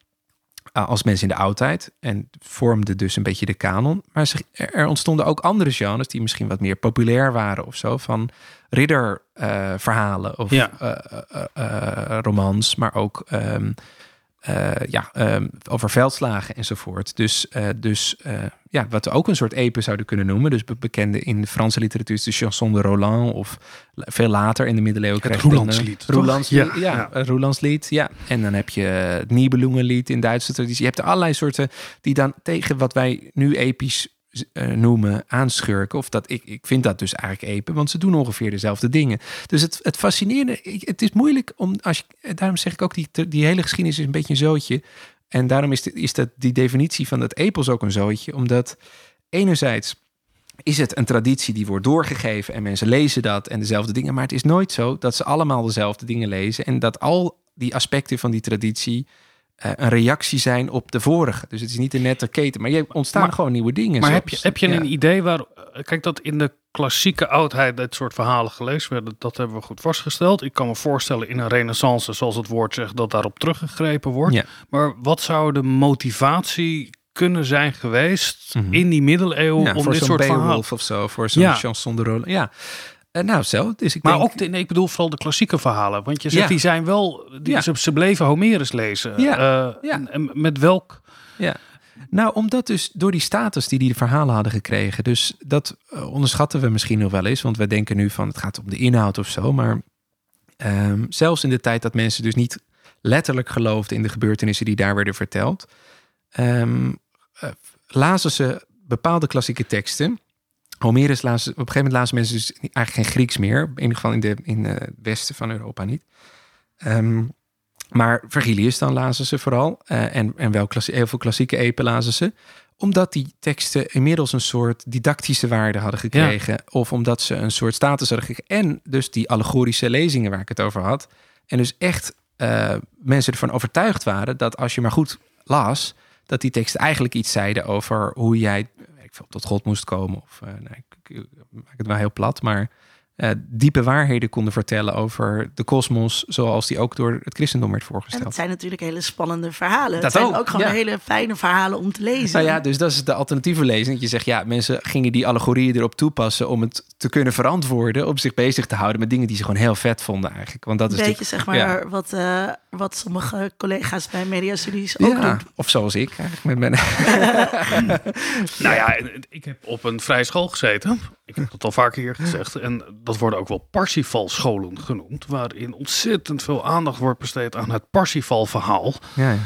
als mensen in de oudheid en vormden dus een beetje de kanon. Maar er ontstonden ook andere genres die misschien wat meer populair waren of zo, van ridderverhalen uh, of ja. uh, romans, maar ook um, ja, ehm, over veldslagen enzovoort. Dus, dus ja, wat we ook een soort epen zouden kunnen noemen. Dus bekende in de Franse literatuur is de chanson de Roland. Of veel later in de middeleeuwen krijg je Rolandslied. Rolandslied, ja. ja, Rolandslied, ja. En dan heb je het Nibelungenlied in Duitse traditie. Je hebt er allerlei soorten die dan tegen wat wij nu episch uh, noemen aanschurken. Of dat ik, ik vind dat dus eigenlijk epen, want ze doen ongeveer dezelfde dingen. Dus het, het fascinerende, het is moeilijk om, als je, daarom zeg ik ook, die, die hele geschiedenis is een beetje een zootje. En daarom is, de, is dat die definitie van dat epos ook een zootje, omdat enerzijds is het een traditie die wordt doorgegeven en mensen lezen dat en dezelfde dingen, maar het is nooit zo dat ze allemaal dezelfde dingen lezen en dat al die aspecten van die traditie eh, een reactie zijn op de vorige. Dus het is niet een nette keten, maar je ontstaan gewoon nieuwe dingen. Maar heb je, heb je een idee waar... Kijk, dat in de klassieke oudheid dit soort verhalen gelezen werden, dat hebben we goed vastgesteld. Ik kan me voorstellen in een renaissance, zoals het woord zegt, dat daarop teruggegrepen wordt. Ja. Maar wat zou de motivatie kunnen zijn geweest mhm. in die middeleeuwen om dit soort verhalen... of zo, voor zo'n chanson de rôle. Ja, uh, nou, zo. Dus ik maar ook, de, nee, ik bedoel vooral de klassieke verhalen. Want je zegt, die zijn wel, die, ze, ze bleven Homerus lezen. Ja. Uh, ja. En, met welk... Ja. Nou, omdat dus door die status die die de verhalen hadden gekregen. Dus dat uh, onderschatten we misschien nog wel eens. Want we denken nu van het gaat om de inhoud of zo. Maar um, zelfs in de tijd dat mensen dus niet letterlijk geloofden in de gebeurtenissen die daar werden verteld. Um, lazen ze bepaalde klassieke teksten. Homerus lazen, op een gegeven moment lazen mensen dus eigenlijk geen Grieks meer. In ieder geval in, de, in het westen van Europa niet. Um, maar Virgilius dan lazen ze vooral. Uh, en, en wel heel veel klassieke epen lazen ze. Omdat die teksten inmiddels een soort didactische waarde hadden gekregen. Of omdat ze een soort status hadden gekregen. En dus die allegorische lezingen waar ik het over had. En dus echt uh, mensen ervan overtuigd waren dat als je maar goed las... dat die teksten eigenlijk iets zeiden over hoe jij tot God moest komen. Of uh, nee, ik, maak het wel heel plat, maar uh, diepe waarheden konden vertellen over de kosmos, zoals die ook door het christendom werd voorgesteld. En het zijn natuurlijk hele spannende verhalen. Dat het zijn ook, gewoon hele fijne verhalen om te lezen. Nou ja, dus dat is de alternatieve lezing. Je zegt, ja, mensen gingen die allegorieën erop toepassen om het te kunnen verantwoorden, om zich bezig te houden met dingen die ze gewoon heel vet vonden eigenlijk. Want dat is beetje zeg maar wat, uh, wat sommige collega's bij Media Studies ook ja, doen. Of zoals ik eigenlijk met mijn. nou ja, ik heb op een vrije school gezeten. Ik heb dat al vaker hier gezegd. En dat worden ook wel Parsifal-scholen genoemd. Waarin ontzettend veel aandacht wordt besteed aan het Parsifal-verhaal. Ja, ja.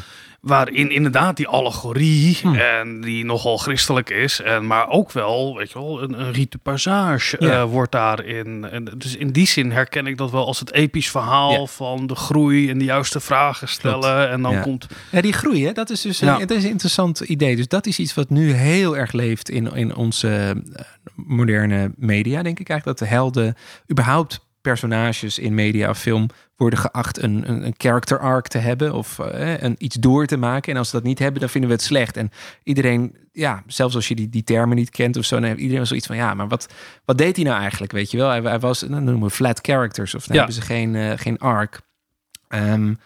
Waarin inderdaad die allegorie, hm. en die nogal christelijk is, en, maar ook wel, weet je wel, een, een rite passage ja. uh, wordt daarin. En dus in die zin herken ik dat wel als het episch verhaal van de groei en de juiste vragen stellen. En dan ja. komt. Ja, die groei, hè, dat is dus een, dat is een interessant idee. Dus dat is iets wat nu heel erg leeft in, in onze uh, moderne media, denk ik eigenlijk. Dat de helden überhaupt personages in media of film worden geacht een, een, een character arc te hebben of uh, een, iets door te maken. En als ze dat niet hebben, dan vinden we het slecht. En iedereen, ja, zelfs als je die, die termen niet kent of zo, dan heeft iedereen zoiets van, ja, maar wat, wat deed hij nou eigenlijk, weet je wel? Hij, hij was, dan noemen we flat characters of dan ja. hebben ze geen, uh, geen arc. Um,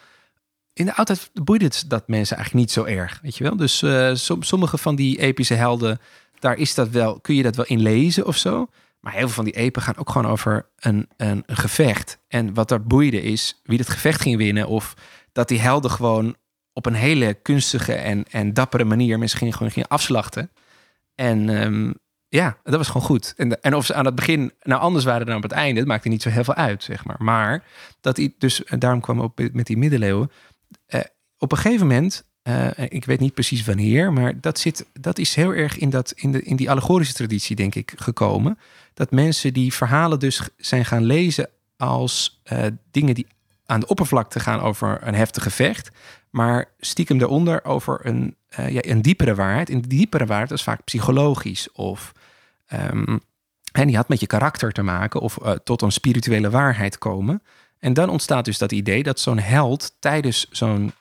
in de oudheid boeide het dat mensen eigenlijk niet zo erg, weet je wel? Dus uh, sommige van die epische helden, daar is dat wel, kun je dat wel in lezen of zo. Maar heel veel van die epen gaan ook gewoon over een, een, een, gevecht. En wat daar boeide is wie het gevecht ging winnen. Of dat die helden gewoon op een hele kunstige en, en dappere manier gingen, gewoon gingen afslachten. En um, ja, dat was gewoon goed. En, en of ze aan het begin nou anders waren dan op het einde, dat maakte niet zo heel veel uit, zeg maar. Maar dat dus, daarom kwam ook met die middeleeuwen. Eh, op een gegeven moment uh, ik weet niet precies wanneer, maar dat, zit, dat is heel erg in, dat, in, de, in die allegorische traditie, denk ik, gekomen. Dat mensen die verhalen dus zijn gaan lezen als uh, dingen die aan de oppervlakte gaan over een heftig gevecht, maar stiekem daaronder over een, ja, een diepere waarheid. En die diepere waarheid is vaak psychologisch of um, en die had met je karakter te maken of tot een spirituele waarheid komen. En dan ontstaat dus dat idee dat zo'n held tijdens zo'n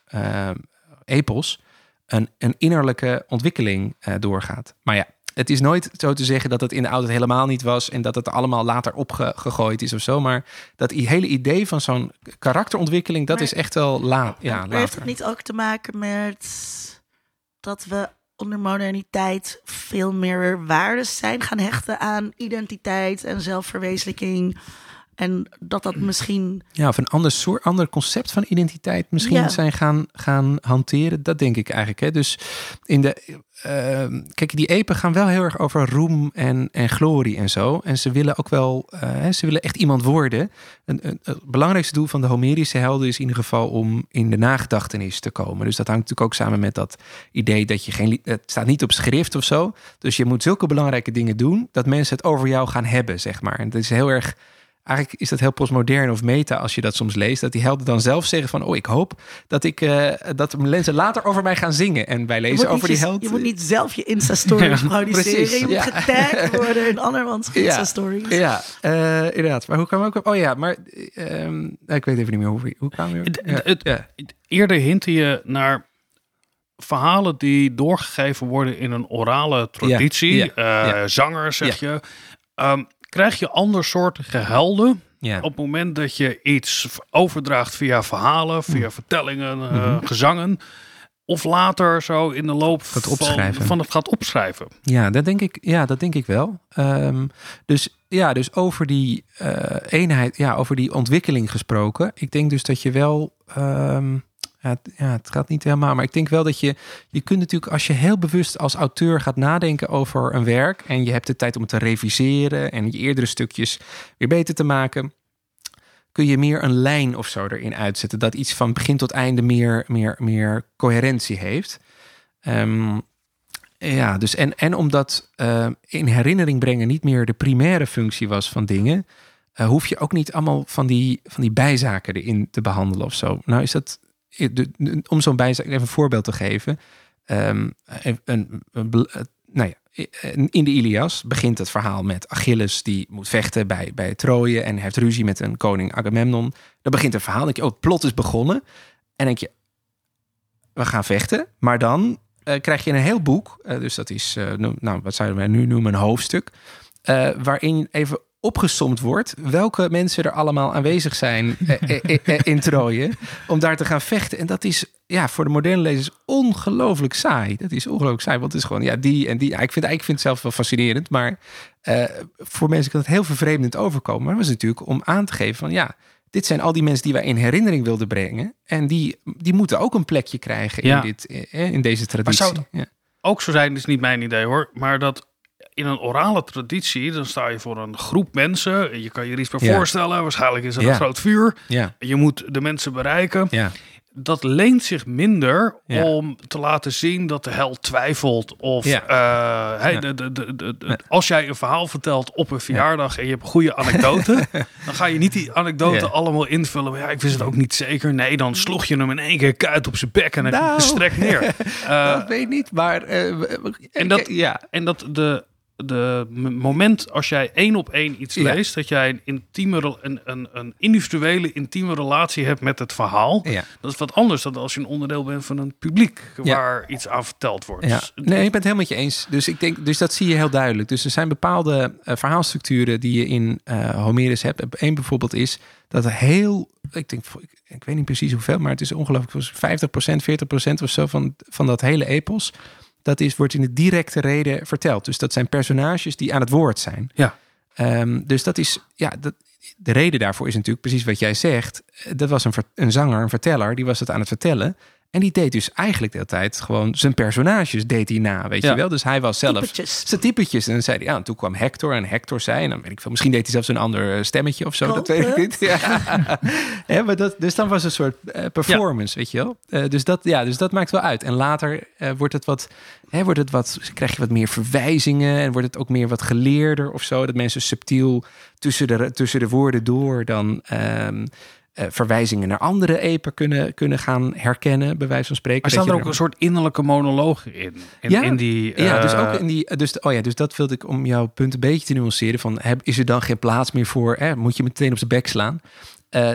epos een, een innerlijke ontwikkeling uh, doorgaat. Maar ja, het is nooit zo te zeggen dat het in de oudheid helemaal niet was en dat het allemaal later opgegooid is of zo. Maar dat hele idee van zo'n karakterontwikkeling, dat is echt wel la ja, later. Heeft het niet ook te maken met dat we onder moderniteit veel meer waardes zijn gaan hechten aan identiteit en zelfverwezenlijking? En dat dat misschien. Ja, of een ander soort, ander concept van identiteit misschien zijn gaan, gaan hanteren. Dat denk ik eigenlijk. Hè. Dus in de. Uh, kijk, die epen gaan wel heel erg over roem en, en glorie en zo. En ze willen ook wel. Uh, ze willen echt iemand worden. Een, het belangrijkste doel van de Homerische helden is in ieder geval om in de nagedachtenis te komen. Dus dat hangt natuurlijk ook samen met dat idee dat je geen. Het staat niet op schrift of zo. Dus je moet zulke belangrijke dingen doen dat mensen het over jou gaan hebben, zeg maar. En dat is heel erg eigenlijk is dat heel postmodern of meta als je dat soms leest. Dat die helden dan zelf zeggen van... oh, ik hoop dat, ik, uh, dat mensen later over mij gaan zingen. En wij lezen over die held. Je moet niet zelf je Insta-stories produceren. Je moet ja. getagd worden in andermans Insta-stories. Ja, uh, inderdaad. Maar hoe kan we ook... Oh ja, maar uh, ik weet even niet meer hoe, hoe kwam je... Ja. Eerder hintte je naar verhalen die doorgegeven worden in een orale traditie. Ja, Zanger, zeg je. Um, krijg je andersoortige helden. Ja. Op het moment dat je iets overdraagt via verhalen, via mm. vertellingen, uh, gezangen. Of later zo in de loop het van, van, het gaat opschrijven. Ja, dat denk ik, ja, dat denk ik wel. Um, dus ja, dus over die uh, eenheid, ja, over die ontwikkeling gesproken. Ik denk dus dat je wel. Um, ja, ja, het gaat niet helemaal. Maar ik denk wel dat je. Je kunt natuurlijk, als je heel bewust als auteur gaat nadenken over een werk. en je hebt de tijd om het te reviseren. en je eerdere stukjes weer beter te maken. kun je meer een lijn of zo erin uitzetten. Dat iets van begin tot einde meer, meer, meer coherentie heeft. Ehm, ja, dus en, en omdat uh, in herinnering brengen niet meer de primaire functie was van dingen. Uh, hoef je ook niet allemaal van die, van die bijzaken erin te behandelen of zo. Nou is dat om zo'n bijzaak even een voorbeeld te geven. Um, een, een, nou ja, in de Ilias begint het verhaal met Achilles die moet vechten bij, bij Troje en heeft ruzie met een koning Agamemnon. Dan begint het verhaal, denk je, oh, het plot is begonnen. En denk je, we gaan vechten. Maar dan uh, krijg je een heel boek, uh, dus dat is, nou, wat zouden we nu noemen, een hoofdstuk, waarin even opgesomd wordt welke mensen er allemaal aanwezig zijn eh, eh, eh, in Troje om daar te gaan vechten. En dat is ja, voor de moderne lezers ongelooflijk saai. Dat is ongelooflijk saai, want het is gewoon ja, die en die. Ja, ik, vind, ik vind het zelf wel fascinerend, maar voor mensen kan het heel vervreemdend overkomen. Maar het was natuurlijk om aan te geven van ja, dit zijn al die mensen die wij in herinnering wilden brengen. En die, die moeten ook een plekje krijgen in, dit, in deze traditie. Maar zou het ook zo zijn, is niet mijn idee hoor. Maar dat in een orale traditie, dan sta je voor een groep mensen. Je kan je er iets bij voorstellen. Waarschijnlijk is er een groot vuur. Ja. Je moet de mensen bereiken. Ja. Dat leent zich minder om te laten zien dat de held twijfelt. Of uh, de, de, de, als jij een verhaal vertelt op een verjaardag en je hebt een goede anekdote, dan ga je niet die anekdote allemaal invullen. Maar ja, ik wist het ook niet zeker. Nee, dan sloeg je hem in één keer kuit op zijn bek en dan nou, strek neer. Uh, dat weet ik niet, maar uh, en dat, ja. en dat de de moment als jij één op één iets leest, dat jij een intieme, een, een, een individuele, intieme relatie hebt met het verhaal. Ja. Dat is wat anders dan als je een onderdeel bent van een publiek waar iets aan verteld wordt. Ja. Dus, nee, ik ben het helemaal met je eens. Dus ik denk, dus dat zie je heel duidelijk. Dus er zijn bepaalde uh, verhaalstructuren die je in uh, Homerus hebt. Eén bijvoorbeeld is dat er heel, ik denk, ik, ik weet niet precies hoeveel, maar het is ongelooflijk 50%, 40% of zo van, van dat hele epos dat is, wordt in de directe reden verteld. Dus dat zijn personages die aan het woord zijn. Ja. Um, dus dat is, ja, dat, de reden daarvoor is natuurlijk precies wat jij zegt. Dat was een, een zanger, een verteller, die was het aan het vertellen. En die deed dus eigenlijk de hele tijd gewoon zijn personages deed hij na, weet je wel. Dus hij was zelf typetjes. zijn typetjes. En dan zei hij, ja, en toen kwam Hector en Hector zei, en dan weet ik veel, misschien deed hij zelfs een ander eh, stemmetje of zo, dat weet ik niet. Ja. maar dat, dus dan was een soort uh, performance, weet je wel. Uh, dus, dat, ja, dus dat maakt wel uit. En later uh, wordt het wat, hè, wordt het wat, krijg je wat meer verwijzingen en wordt het ook meer wat geleerder of zo. Dat mensen subtiel tussen de, tussen de woorden door dan... Um, uh, verwijzingen naar andere epen kunnen, kunnen gaan herkennen, bij wijze van spreken. Maar staan er ook een soort innerlijke monoloog in? in ja, in die, uh... ja, dus ook in die. Dus, oh ja, dus dat wilde ik om jouw punt een beetje te nuanceren. Van, heb, is er dan geen plaats meer voor? Eh, moet je meteen op zijn bek slaan? Uh,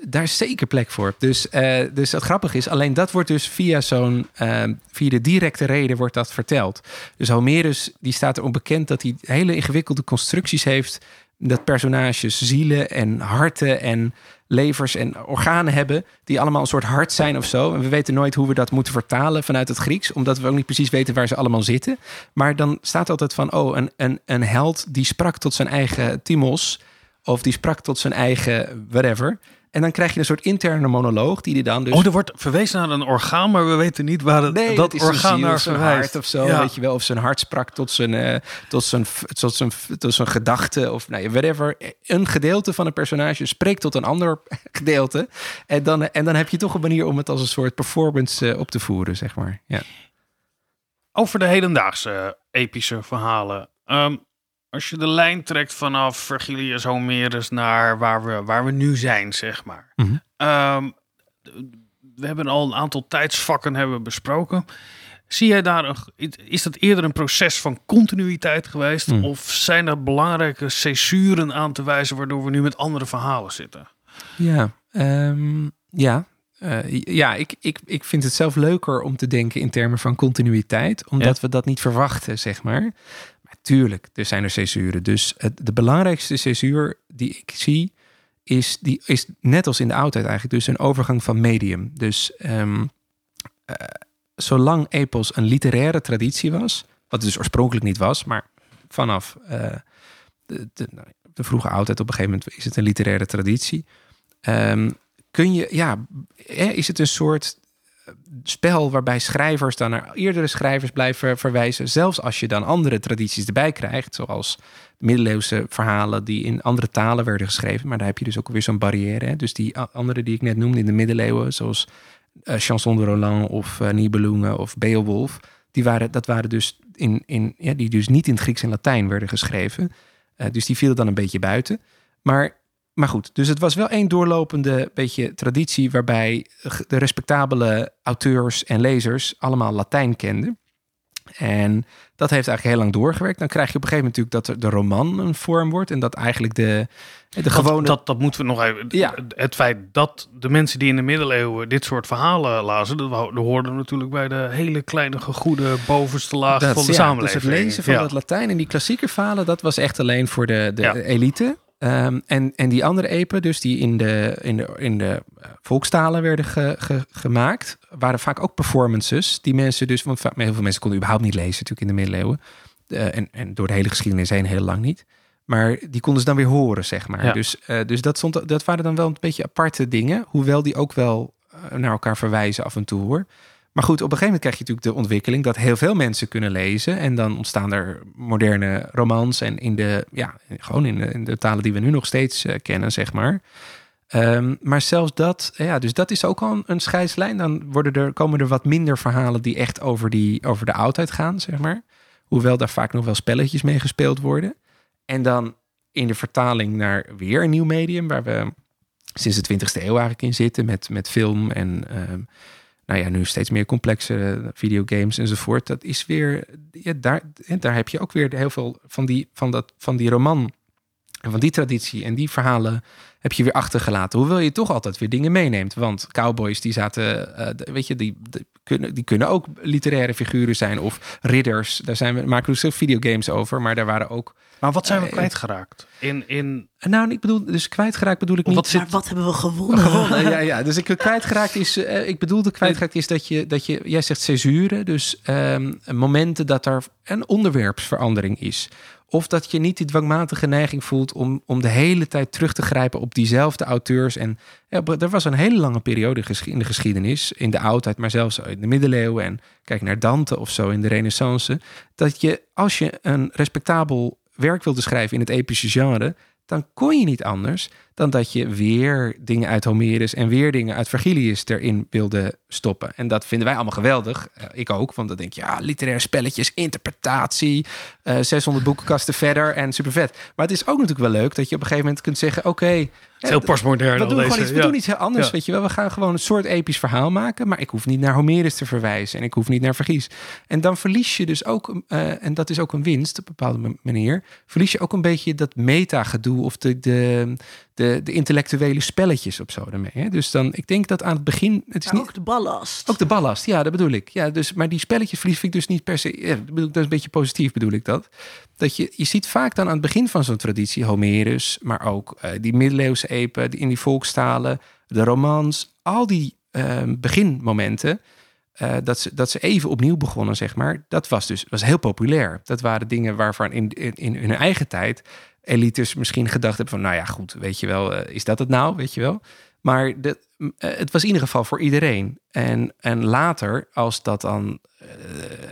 daar is zeker plek voor. Dus, dus het grappige is, alleen dat wordt dus via zo'n, uh, via de directe reden wordt dat verteld. Dus Homerus, die staat erom bekend dat hij hele ingewikkelde constructies heeft. Dat personages zielen en harten en levers en organen hebben, die allemaal een soort hart zijn of zo. En we weten nooit hoe we dat moeten vertalen vanuit het Grieks, omdat we ook niet precies weten waar ze allemaal zitten. Maar dan staat altijd van, oh, een, een, een held die sprak tot zijn eigen timos Of die sprak tot zijn eigen whatever. En dan krijg je een soort interne monoloog die die dan dus... Oh, er wordt verwezen naar een orgaan, maar we weten niet waar het, nee, dat is orgaan naar zijn verwijst. hart of zo, weet je wel. Of zijn hart sprak tot zijn, uh, tot zijn, tot zijn, tot zijn gedachte of nou, whatever. Een gedeelte van een personage spreekt tot een ander gedeelte. En dan, en dan heb je toch een manier om het als een soort performance uh, op te voeren, zeg maar. Ja. Over de hedendaagse epische verhalen. Um, als je de lijn trekt vanaf Vergilius Homerus naar waar we, waar we nu zijn, zeg maar. Mhm. Um, we hebben al een aantal tijdsvakken hebben besproken. Zie jij daar een, is dat eerder een proces van continuïteit geweest? Mhm. Of zijn er belangrijke césuren aan te wijzen waardoor we nu met andere verhalen zitten? Ja, um, ja. Uh, ja, ik, ik, ik vind het zelf leuker om te denken in termen van continuïteit, omdat Ja. we dat niet verwachten, zeg maar. Tuurlijk, er zijn er césuren. Dus de belangrijkste césuur die ik zie, is, die, is net als in de oudheid eigenlijk, dus een overgang van medium. Dus ehm, eh, zolang epos een literaire traditie was, wat het dus oorspronkelijk niet was, maar vanaf eh, de, nou, de vroege oudheid op een gegeven moment is het een literaire traditie. Ehm, kun je, ja, is het een soort spel waarbij schrijvers dan naar eerdere schrijvers blijven verwijzen, zelfs als je dan andere tradities erbij krijgt, zoals middeleeuwse verhalen die in andere talen werden geschreven, maar daar heb je dus ook weer zo'n barrière. Hè? Dus die andere die ik net noemde in de middeleeuwen, zoals eh, Chanson de Roland of uh, Nibelungen of Beowulf, die waren, dat waren dus in, in, ja, die dus niet in het Grieks en Latijn werden geschreven. Uh, dus die vielen dan een beetje buiten. Maar maar goed, dus het was wel één doorlopende beetje traditie waarbij de respectabele auteurs en lezers allemaal Latijn kenden. En dat heeft eigenlijk heel lang doorgewerkt. Dan krijg je op een gegeven moment natuurlijk dat de roman een vorm wordt en dat eigenlijk de, de gewone... Dat, dat, dat moeten we nog even... Ja. Het feit dat de mensen die in de middeleeuwen dit soort verhalen lazen, dat, dat hoorde natuurlijk bij de hele kleine gegoede bovenste laag dat, van de ja, samenleving. Dus het lezen van Ja. het Latijn en die klassieke verhalen, dat was echt alleen voor de, de Ja. elite. Um, en, en die andere epen, dus die in de, in de, in de uh, volkstalen werden ge, ge, gemaakt, waren vaak ook performances. Die mensen dus, want heel veel mensen konden überhaupt niet lezen natuurlijk in de middeleeuwen. Uh, en, en door de hele geschiedenis heen heel lang niet. Maar die konden ze dan weer horen, zeg maar. Ja. Dus, uh, dus dat, stond, dat waren dan wel een beetje aparte dingen. Hoewel die ook wel naar elkaar verwijzen af en toe hoor. Maar goed, op een gegeven moment krijg je natuurlijk de ontwikkeling dat heel veel mensen kunnen lezen. En dan ontstaan er moderne romans. En in de, ja, gewoon in de, in de talen die we nu nog steeds uh, kennen, zeg maar. Um, maar zelfs dat, ja, dus dat is ook al een, scheidslijn. Dan worden er, komen er wat minder verhalen die echt over, die, over de oudheid gaan, zeg maar. Hoewel daar vaak nog wel spelletjes mee gespeeld worden. En dan in de vertaling naar weer een nieuw medium, waar we sinds de 20e eeuw eigenlijk in zitten, met, met film en um, nou ja, nu steeds meer complexe videogames enzovoort. Dat is weer, ja, daar, daar heb je ook weer heel veel van die, van dat, van die roman en van die traditie en die verhalen heb je weer achtergelaten. Hoewel je toch altijd weer dingen meeneemt. Want cowboys die zaten, uh, weet je, die, kunnen, die kunnen ook literaire figuren zijn of ridders. Daar zijn we, maken we dus videogames over, maar daar waren ook. Maar wat zijn we uh, kwijtgeraakt? In, in... Nou, ik bedoel, dus kwijtgeraakt bedoel ik niet. Wat, zit... wat hebben we gewonnen? gewonnen ja, ja. Dus ik kwijtgeraakt is, uh, ik bedoelde kwijtgeraakt is dat je, dat je, jij zegt césuren, dus um, momenten dat er een onderwerpsverandering is. Of dat je niet die dwangmatige neiging voelt om, om de hele tijd terug te grijpen op diezelfde auteurs. En ja, er was een hele lange periode in de geschiedenis, in de oudheid, maar zelfs in de middeleeuwen. En kijk naar Dante of zo in de Renaissance. Dat je, als je een respectabel werk wilde schrijven in het epische genre, dan kon je niet anders dan dat je weer dingen uit Homerus en weer dingen uit Vergilius erin wilde stoppen. En dat vinden wij allemaal geweldig. Uh, ik ook, want dan denk je, ja, literaire spelletjes, interpretatie, uh, 600 boekenkasten verder en super vet. Maar het is ook natuurlijk wel leuk dat je op een gegeven moment kunt zeggen, oké, okay, heel postmodern. We, doen, deze, iets, we ja. doen iets heel anders, ja. weet je wel. We gaan gewoon een soort episch verhaal maken, maar ik hoef niet naar Homerus te verwijzen en ik hoef niet naar Vergilius. En dan verlies je dus ook, uh, en dat is ook een winst op een bepaalde manier, verlies je ook een beetje dat meta-gedoe of de, de, de, de intellectuele spelletjes op zo daarmee. Hè? Dus dan, ik denk dat aan het begin... Het is maar niet, ook de ballast. Ook de ballast, ja, dat bedoel ik. Ja, dus, maar die spelletjes verlies ik dus niet per se... Ja, dat, bedoel, dat is een beetje positief, bedoel ik dat. Dat je, je ziet vaak dan aan het begin van zo'n traditie... Homerus, maar ook uh, die middeleeuwse epen... Die in die volkstalen, de romans... al die uh, beginmomenten... uh, dat, ze, dat ze even opnieuw begonnen, zeg maar. Dat was dus was heel populair. Dat waren dingen waarvan in, in, in hun eigen tijd elites misschien gedacht hebben van, nou ja, goed, weet je wel, is dat het nou, weet je wel? Maar de, het was in ieder geval voor iedereen. En, en later, als dat dan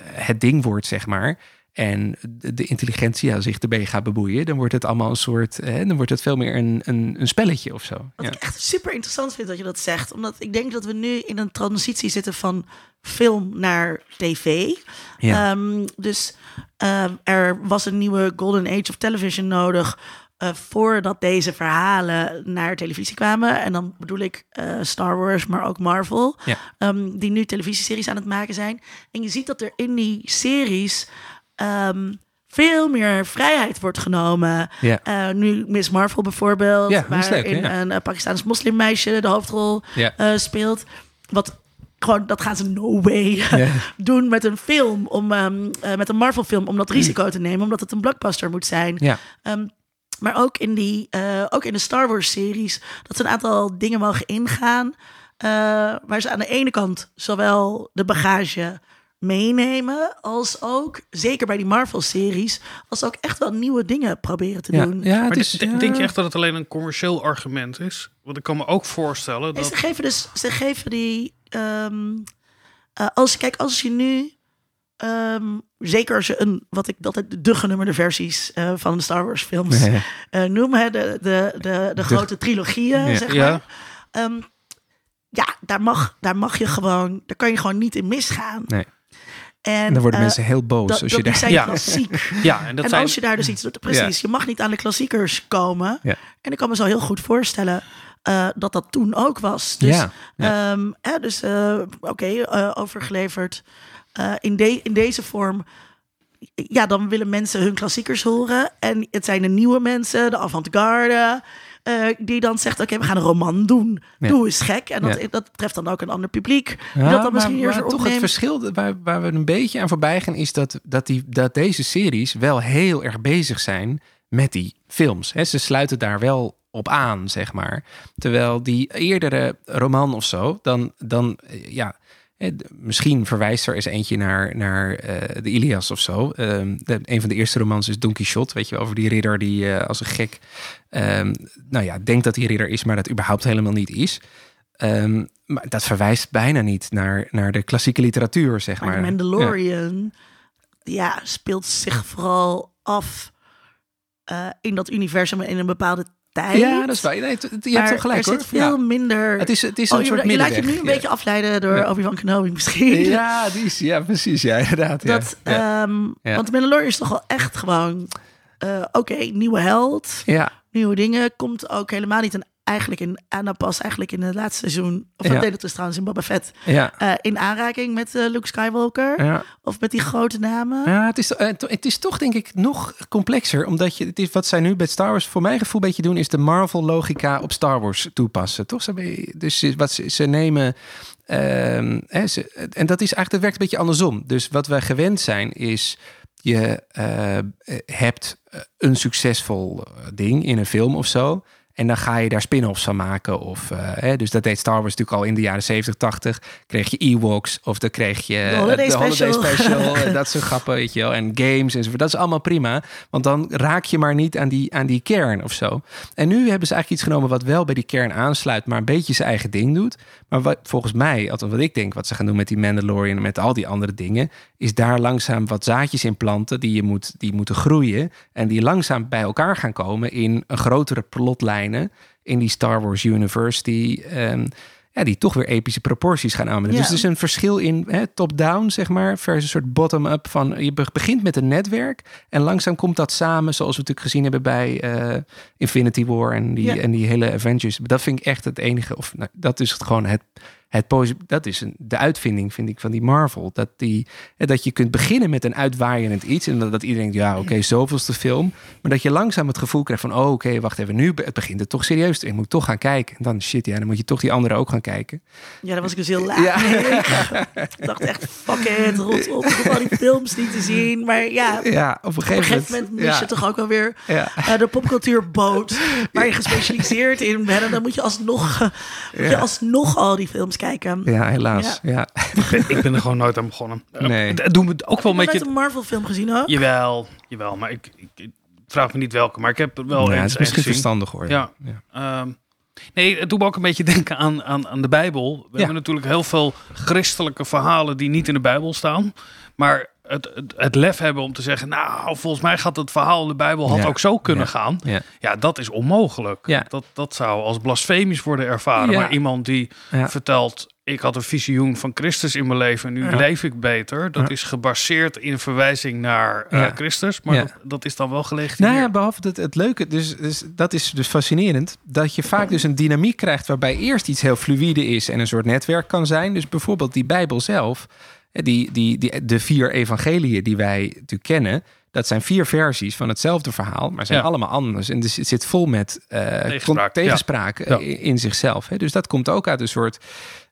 het ding wordt, zeg maar, en de, intelligentie zich erbij gaat bemoeien, dan wordt het allemaal een soort, hè, dan wordt het veel meer een, een, een spelletje of zo. Wat ik echt super interessant vind dat je dat zegt, omdat ik denk dat we nu in een transitie zitten van film naar tv. Ja. Ehm, dus ehm, er was een nieuwe golden age of television nodig. Uh, voordat deze verhalen naar televisie kwamen. En dan bedoel ik uh, Star Wars, maar ook Marvel. Ja. Um, die nu televisieseries aan het maken zijn. En je ziet dat er in die series um, veel meer vrijheid wordt genomen. Ja. Uh, nu Miss Marvel bijvoorbeeld, ja, waarin ja. een uh, Pakistaans moslimmeisje de hoofdrol uh, speelt. Wat gewoon, dat gaan ze no way doen met een film, om, um, met een Marvel film, om dat risico te nemen, omdat het een blockbuster moet zijn. Ja. Um, maar ook in, die, ook in de Star Wars series, dat ze een aantal dingen mogen ingaan. waar ze aan de ene kant zowel de bagage meenemen. Als ook, zeker bij die Marvel-series, als ook echt wel nieuwe dingen proberen te doen. Ja, maar is, denk je echt dat het alleen een commercieel argument is? Want ik kan me ook voorstellen dat... Ze geven dus, ze geven die... Um, uh, als, kijk, als je nu... Um, zeker als je een, wat ik altijd de genummerde versies uh, van de Star Wars films nee. uh, noem, hè, de, de, de, de, grote trilogieën, ja. zeg maar. Ja. Um, ja, daar mag, daar mag je gewoon, daar kan je gewoon niet in misgaan. Nee. En, dan worden uh, mensen heel boos dat, als je daar... zijn ja. klassiek. ja, en, dat en zijn... als je daar dus iets doet, precies, je mag niet aan de klassiekers komen. Ja. En ik kan me zo heel goed voorstellen uh, dat dat toen ook was. Dus, ja. Um, hè, dus uh, oké, okay, overgeleverd in, de, in deze vorm. Ja, dan willen mensen hun klassiekers horen. En het zijn de nieuwe mensen, de avant-garde. Uh, die dan zegt: Oké, we gaan een roman doen. Doe eens gek. En dat, dat treft dan ook een ander publiek. Ja, dat dan misschien maar, maar toch het verschil waar, waar we een beetje aan voorbij gaan, is dat, dat, die, dat deze series wel heel erg bezig zijn met die films. He, ze sluiten daar wel op aan, zeg maar. Terwijl die eerdere roman of zo, dan, dan ja, Misschien verwijst er eens eentje naar, naar uh, de Ilias of zo. Um, de, een van de eerste romans is Don Quixote, weet je, over die ridder die uh, als een gek, um, nou ja, denkt dat hij ridder is, maar dat überhaupt helemaal niet is. Um, maar dat verwijst bijna niet naar, naar de klassieke literatuur, zeg maar. maar. Mandalorian, ja. ja. speelt zich vooral af uh, in dat universum in een bepaalde tijd. Ja, dat is waar. Nee, je hebt toch gelijk er zit veel minder... Het is, het is een oh, soort je, je laat je nu een beetje afleiden door ja. Obi-Wan Kenobi misschien. Ja, die is, ja, precies. Ja, inderdaad. Dat, ja. Um, Want Mandalorian is toch wel echt gewoon... Uh, Oké, okay, nieuwe held. Ja. Nieuwe dingen. Komt ook helemaal niet een eigenlijk in Anna pas eigenlijk in het laatste seizoen, of dat deed het dus trouwens in Boba Fett, ja. Uh, in aanraking met uh, Luke Skywalker ja. of met die grote namen. Ja, het is, uh, het is toch denk ik nog complexer, omdat je het is wat zij nu bij Star Wars voor mijn gevoel een beetje doen, is de Marvel logica op Star Wars toepassen, toch? Dus wat ze, ze nemen. Uh, hè, ze, en dat is eigenlijk, het werkt een beetje andersom. Dus wat wij gewend zijn is je hebt een succesvol ding in een film of zo. En dan ga je daar spin-offs van maken. Of, uh, hè, dus dat deed Star Wars natuurlijk al in de jaren 70, 80. Kreeg je Ewoks of dan kreeg je de Holiday, de Holiday Special. en dat soort grappen, weet je wel. En games enzovoort. Dat is allemaal prima. Want dan raak je maar niet aan die, aan die kern of zo. En nu hebben ze eigenlijk iets genomen wat wel bij die kern aansluit. Maar een beetje zijn eigen ding doet. Maar wat, volgens mij, wat ik denk wat ze gaan doen met die Mandalorian en met al die andere dingen. Is daar langzaam wat zaadjes in planten die, je moet, die moeten groeien. En die langzaam bij elkaar gaan komen in een grotere plotlijn in die Star Wars um, ja, die toch weer epische proporties gaan aannemen. Dus er is een verschil in top-down, zeg maar, versus een soort bottom-up van je begint met een netwerk en langzaam komt dat samen, zoals we natuurlijk gezien hebben bij uh, Infinity War en die, en die hele Avengers. Dat vind ik echt het enige, of nou, dat is het gewoon het het dat is een, de uitvinding, vind ik, van die Marvel. Dat, die, dat je kunt beginnen met een uitwaaiend iets. En dat, dat iedereen denkt, ja, oké, okay, zoveelste film. Maar dat je langzaam het gevoel krijgt van, oh, oké, wacht even, nu het begint het toch serieus. Ik moet toch gaan kijken. En dan, shit, ja, dan moet je toch die anderen ook gaan kijken. Ja, dan was ik dus heel laat. Ja. ik dacht echt, fuck it, rot op, ik al die films niet te zien. Maar ja, ja op een gegeven, moment, mis je toch ook wel weer ja. uh, de popcultuurboot waar je gespecialiseerd in bent. En dan moet je alsnog, moet je alsnog al die films kijken kijken. Ja, helaas. Ja. ik, ben, er gewoon nooit aan begonnen. Nee. Het doen we ook wel met je... een Marvel film gezien ook? Jawel, jawel. Maar ik, ik, vraag me niet welke. Maar ik heb er wel ja, eens Het is misschien gezien. verstandig hoor. Ja. ja. Um, Nee, het doet me ook een beetje denken aan, aan, aan de Bijbel. We ja. hebben natuurlijk heel veel christelijke verhalen die niet in de Bijbel staan. Maar het, het, het, lef hebben om te zeggen, nou, volgens mij gaat het verhaal in de Bijbel had ook zo kunnen gaan. Ja. dat is onmogelijk. Dat, dat zou als blasfemisch worden ervaren. Maar iemand die vertelt, ik had een visioen van Christus in mijn leven en nu leef ik beter. Dat is gebaseerd in verwijzing naar uh, Christus. Maar dat, dat, is dan wel gelegitimeerd. Nou ja, behalve dat het leuke, dus, dus dat is dus fascinerend. Dat je vaak dus een dynamiek krijgt waarbij eerst iets heel fluïde is en een soort netwerk kan zijn. Dus bijvoorbeeld die Bijbel zelf die, die, die, de vier evangeliën die wij natuurlijk kennen, dat zijn vier versies van hetzelfde verhaal, maar zijn allemaal anders. En dus het zit vol met uh, tegenspraak, tegenspraak ja. in zichzelf. Hè. Dus dat komt ook uit een soort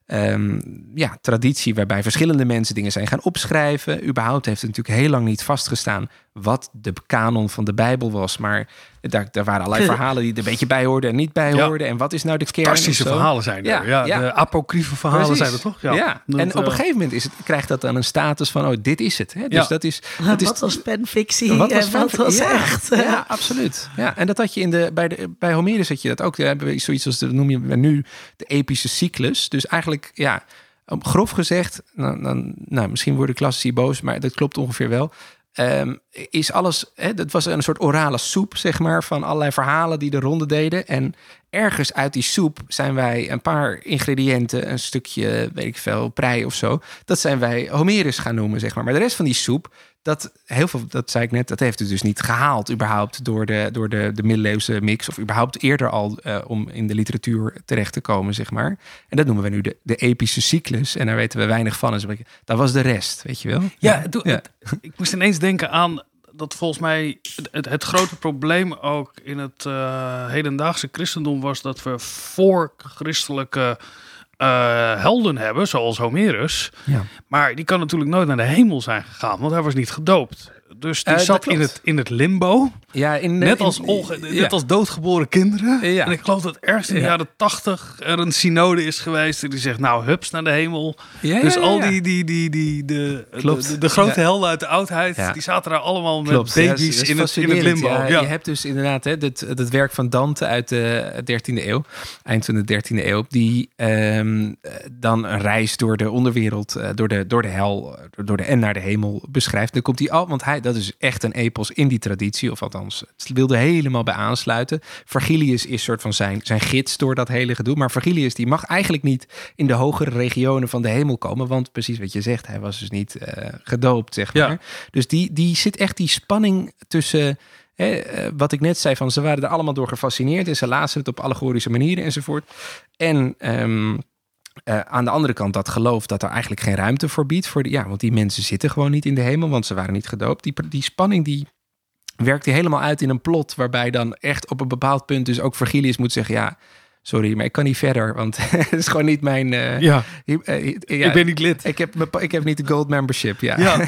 um, ja, traditie waarbij verschillende mensen dingen zijn gaan opschrijven. Überhaupt heeft het natuurlijk heel lang niet vastgestaan wat de kanon van de Bijbel was. Maar daar, daar waren allerlei verhalen die er een beetje bij hoorden en niet bij hoorden. En wat is nou de kern? Fantastische verhalen zijn er. Ja, ja, de apocryfe verhalen Precies. zijn er toch? Ja. ja. en op een gegeven moment is het, krijgt dat dan een status van, oh, dit is het. Hè? Dus dat is, dat is, wat was penfictie wat was, wat was echt? Ja, absoluut. Ja, en dat had je in de, bij, de, bij Homerus had je dat ook. Daar hebben we zoiets als, de, noem je nu, de epische cyclus. Dus eigenlijk, ja, grof gezegd, nou, nou, nou misschien worden klassici boos, maar dat klopt ongeveer wel. Um, is alles, dat was een soort orale soep, zeg maar, van allerlei verhalen die de ronde deden. En ergens uit die soep zijn wij een paar ingrediënten, een stukje, weet ik veel, prei of zo. Dat zijn wij Homerus gaan noemen, zeg maar. Maar de rest van die soep, dat heel veel, dat zei ik net, dat heeft het dus niet gehaald, überhaupt door de, door de, de middeleeuwse mix, of überhaupt eerder al uh, om in de literatuur terecht te komen, zeg maar. En dat noemen we nu de, de epische cyclus. En daar weten we weinig van. Dus dat was de rest, weet je wel? Ja, ik moest ineens denken aan dat volgens mij het, het grote probleem ook in het uh, hedendaagse christendom was dat we voor christelijke uh, helden hebben, zoals Homerus. Ja. Maar die kan natuurlijk nooit naar de hemel zijn gegaan, want hij was niet gedoopt. Dus die uh, zat in het, in het limbo. Ja, in, net, als, net als doodgeboren kinderen. En ik geloof dat ergens in de jaren tachtig er een synode is geweest. Die zegt, nou, hups naar de hemel. dus al die, die, die, die de, de, de, grote helden uit de oudheid, die zaten daar allemaal met Klopt. baby's in, het, in het limbo. Ja, Je hebt dus inderdaad hè, het, het werk van Dante uit de 13e eeuw, eind van de 13e eeuw, die um, dan een reis door de onderwereld, door de, door de hel, door de en naar de hemel beschrijft. Dan komt hij al, want hij, dat is echt een epos in die traditie, of althans het wilde helemaal bij aansluiten. Vergilius is soort van zijn, zijn gids door dat hele gedoe. Maar Vergilius die mag eigenlijk niet in de hogere regionen van de hemel komen. Want precies wat je zegt, hij was dus niet uh, gedoopt, zeg maar. Dus die, die zit echt die spanning tussen... Eh, wat ik net zei, van ze waren er allemaal door gefascineerd en ze lazen het op allegorische manieren enzovoort. En um, uh, aan de andere kant dat geloof dat er eigenlijk geen ruimte voor biedt. Voor de, ja, want die mensen zitten gewoon niet in de hemel, want ze waren niet gedoopt. Die, die spanning die werkt helemaal uit in een plot waarbij dan echt op een bepaald punt dus ook Vergilius moet zeggen ja sorry, maar ik kan niet verder, want het is gewoon niet mijn. Uh, ja. Uh, ja. ik ben niet lid. Ik heb, ik heb niet de gold membership. Ja. ja.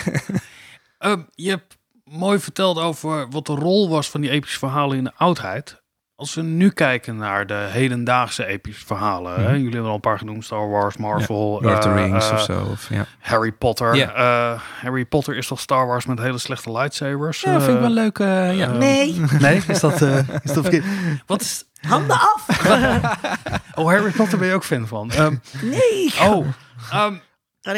uh, je hebt mooi verteld over wat de rol was van die epische verhalen in de oudheid. Als we nu kijken naar de hedendaagse epische verhalen, hè? Mhm. jullie hebben al een paar genoemd: Star Wars, Marvel, ja. Lord of the eh, Rings of zo. Of, ja. Harry Potter. Uh, Harry Potter is toch Star Wars met hele slechte lightsabers? Ja, vind ik wel leuk. ja. Nee. Nee, is dat, is dat verkeerd? Wat is. Handen af! oh, Harry Potter ben je ook fan van? Um, nee. Oh. Um,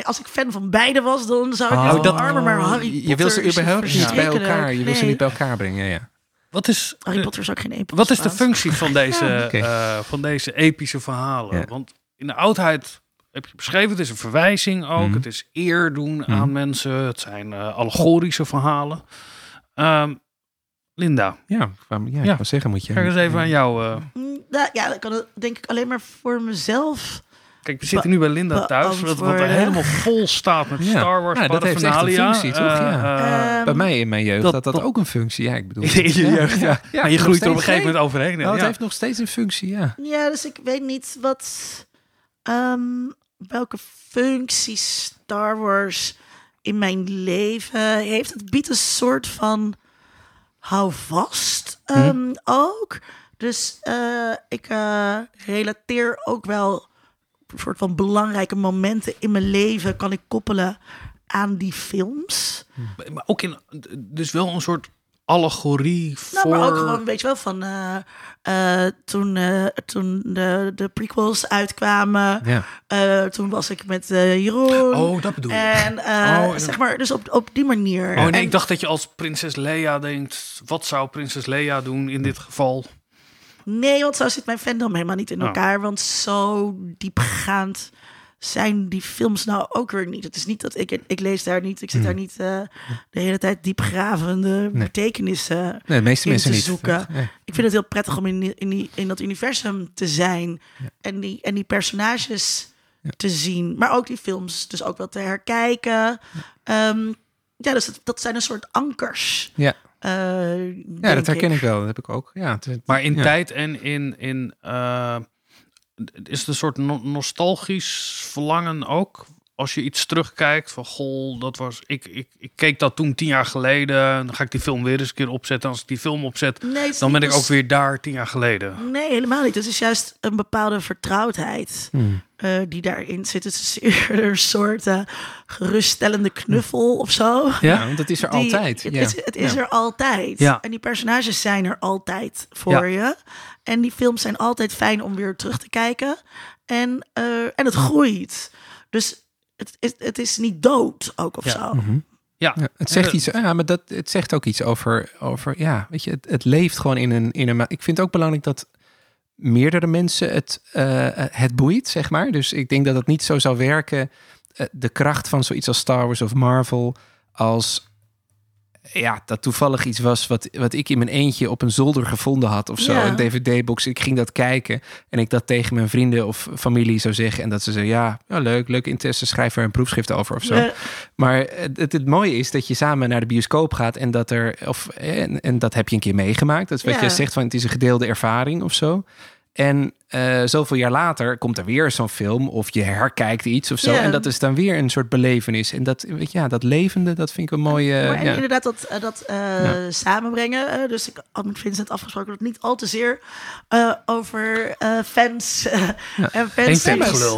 als ik fan van beide was, dan zou ik oh, dat armen, maar Harry Potter Je wil ze überhaupt niet bij elkaar. Je wil ze niet bij elkaar brengen, ja. Wat is, Harry Potter is ook geen epos. Wat is de functie van deze, uh, van deze epische verhalen? Want in de oudheid heb je beschreven, het is een verwijzing ook. Mm. Het is eer doen mm. aan mensen. Het zijn uh, allegorische verhalen. Um, Linda. Ja, ja, ja. ik zeggen moet je. Ga eens even aan jou. Uh... Nou, ja, dat kan het denk ik alleen maar voor mezelf Kijk, we zitten nu bij Linda thuis, wat, wat er helemaal vol staat met Star Wars ja, dat heeft echt een functie, toch? Ja. Uh, bij mij in mijn jeugd dat, had dat, ook een functie. Ja, ik bedoel. In je jeugd, ja. ja. Maar je groeit er op een gegeven moment overheen. Nou, het heeft nog steeds een functie, ja. Ja, dus ik weet niet wat... Um, welke functie Star Wars in mijn leven heeft. Het biedt een soort van houvast um, hm? ook. Dus uh, ik uh, relateer ook wel soort van belangrijke momenten in mijn leven kan ik koppelen aan die films. Maar ook in, dus wel een soort allegorie nou, voor... maar ook gewoon, weet je wel, van uh, uh, toen, uh, toen de, de prequels uitkwamen. Ja. toen was ik met Jeroen. Oh, dat bedoel je. En, oh, zeg maar, dus op, op die manier. Oh nee, en, ik dacht dat je als prinses Leia denkt, wat zou prinses Leia doen in dit geval? Nee, want zo zit mijn fandom helemaal niet in elkaar. Oh. Want zo diepgaand zijn die films nou ook weer niet. Het is niet dat ik, ik lees daar niet, ik zit daar niet uh, de hele tijd diepgravende nee. betekenissen nee, de meeste mensen te niet. zoeken. Nee. Ik vind het heel prettig om in, in, die, in dat universum te zijn ja. en, die, en die personages ja. te zien, maar ook die films dus ook wel te herkijken. Ja, um, ja dus dat, dat zijn een soort ankers. Ja. Uh, ja, dat herken ik. ik. wel. Dat heb ik ook. Ja, het, maar in tijd en in, in uh, is het een soort no nostalgisch verlangen ook? Als je iets terugkijkt van goh, dat was. Ik, ik, ik keek dat toen tien jaar geleden. Dan ga ik die film weer eens een keer opzetten. Als ik die film opzet, nee, dan ben ik ook weer daar tien jaar geleden. Nee, helemaal niet. Het is juist een bepaalde vertrouwdheid hmm. uh, die daarin zit. Het is eerder een soort uh, geruststellende knuffel of zo. Ja, want het is er die, altijd. Het ja. is, het is ja. er altijd. Ja. En die personages zijn er altijd voor je. En die films zijn altijd fijn om weer terug te kijken. En, uh, en het groeit. Dus het is, het is niet dood ook of ja. zo. Mm -hmm. ja. ja. het zegt iets. Ja, maar dat het zegt ook iets over. over ja, weet je, het, het leeft gewoon in een, in een. Ik vind het ook belangrijk dat meerdere mensen het, uh, het boeit, zeg maar. Dus ik denk dat het niet zo zou werken. Uh, de kracht van zoiets als Star Wars of Marvel. Als ja, dat toevallig iets was wat, wat ik in mijn eentje op een zolder gevonden had of zo. Ja. Een DVD-box. Ik ging dat kijken en ik dat tegen mijn vrienden of familie zou zeggen. En dat ze zeiden, ja, ja leuk, leuk interesse, schrijf er een proefschrift over of zo. Ja. Maar het, het, het, mooie is dat je samen naar de bioscoop gaat en dat er, of, en, en dat heb je een keer meegemaakt. Dat is wat Ja. je zegt, van het is een gedeelde ervaring of zo. En eh, zoveel jaar later komt er weer zo'n film of je herkijkt iets of zo. Ja. En dat is dan weer een soort belevenis. En dat, weet je, ja, dat levende, dat vind ik een mooie... maar en ja. inderdaad dat, eh, dat eh, samenbrengen. dus ik had met Vincent afgesproken dat niet al te zeer eh, over eh, fans en fans.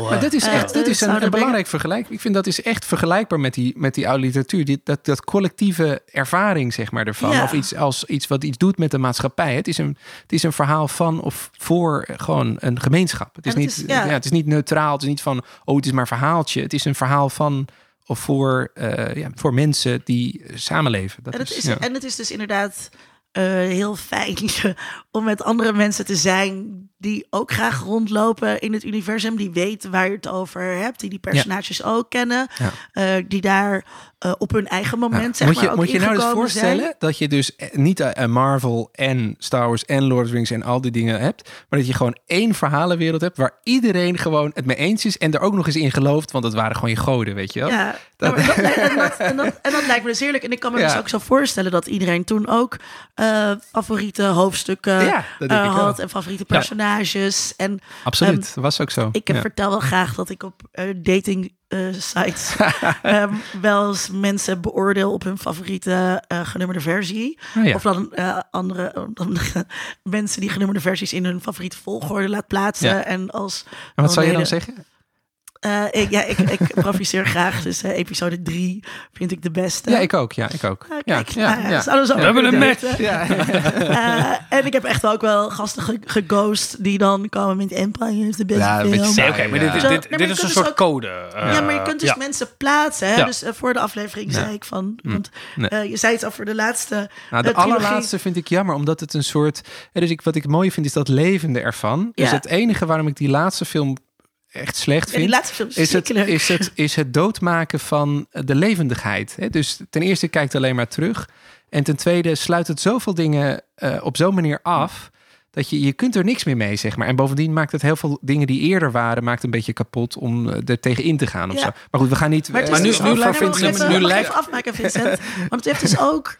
Maar dat is echt dat is een, belangrijk vergelijk. Ik vind dat is echt vergelijkbaar met die, met die oude literatuur. Die, dat, dat collectieve ervaring, zeg maar, ervan. Ja. Of iets als iets wat iets doet met de maatschappij. Het is een, het is een verhaal van of voor gewoon een gemeenschap. Het is, het niet, is- ja. ja. het is niet neutraal. Het is niet van, oh, het is maar een verhaaltje. Het is een verhaal van of voor, eh, ja, voor mensen die samenleven. Dat En het, is, ja. en het is dus inderdaad eh, heel fijn om met andere mensen te zijn die ook graag rondlopen in het universum, die weten waar je het over hebt, die die personages ook kennen, Ja. eh, die daar eh, op hun eigen moment Ja. zeg moet maar je, ook moet je nou ingekomen voorstellen zijn. dat je dus eh, niet eh, Marvel en Star Wars en Lord of the Rings en al die dingen hebt, maar dat je gewoon één verhalenwereld hebt waar iedereen gewoon het mee eens is en er ook nog eens in gelooft, want het waren gewoon je goden, weet je wel? Ja, nou, dat, en, dat, en, dat, en dat lijkt me dus heerlijk. En ik kan me Ja. dus ook zo voorstellen dat iedereen toen ook favoriete hoofdstukken Ja, dat had wel. en favoriete personages. En Absoluut, Ehm, dat was ook zo. ik heb vertel wel graag dat ik op dating eh, sites ehm, wel eens mensen beoordeel op hun favoriete eh, genummerde versie. Oh ja. Of dan eh, andere dan, mensen die genummerde versies in hun favoriete volgorde laat plaatsen. Ja. En als En wat zou je dan zeggen? Eh, ik, ja, ik, ik profiteer graag. Dus eh, episode 3 vind ik de beste. Ja, ik ook. Ja, ik ook. Ah, ja, kijk, ja, nou ja, ja. ook We hebben een. Ja. Eh, en ik heb echt ook wel gasten ge- geghost die dan komen met Empire is de beste Ja, film. Nee, saai. oké, maar Ja. dit, Zo, dit, is een dus soort ook- code. ja, maar je kunt dus ja. mensen plaatsen. Hè? Ja. Dus voor de aflevering zei ik van... Want Nee. eh, je zei iets over de laatste Nou, de allerlaatste vind ik jammer, omdat het een soort. hè, Dus ik, wat ik mooi vind, is dat levende ervan. Dus Ja. het enige waarom ik die laatste film echt slecht vind. is het, is, het, is het doodmaken van de levendigheid. Dus ten eerste kijkt alleen maar terug. En ten tweede sluit het zoveel dingen eh, op zo'n manier af. Dat je, je kunt er niks meer mee, zeg maar. En bovendien maakt het heel veel dingen die eerder waren... maakt een beetje kapot om eh, er tegen in te gaan of Ja. zo. Maar goed, we gaan niet... Maar, het eh, nu- dus nu Vincent- even- nu lijkt- even afmaken, Vincent. Want het heeft dus ook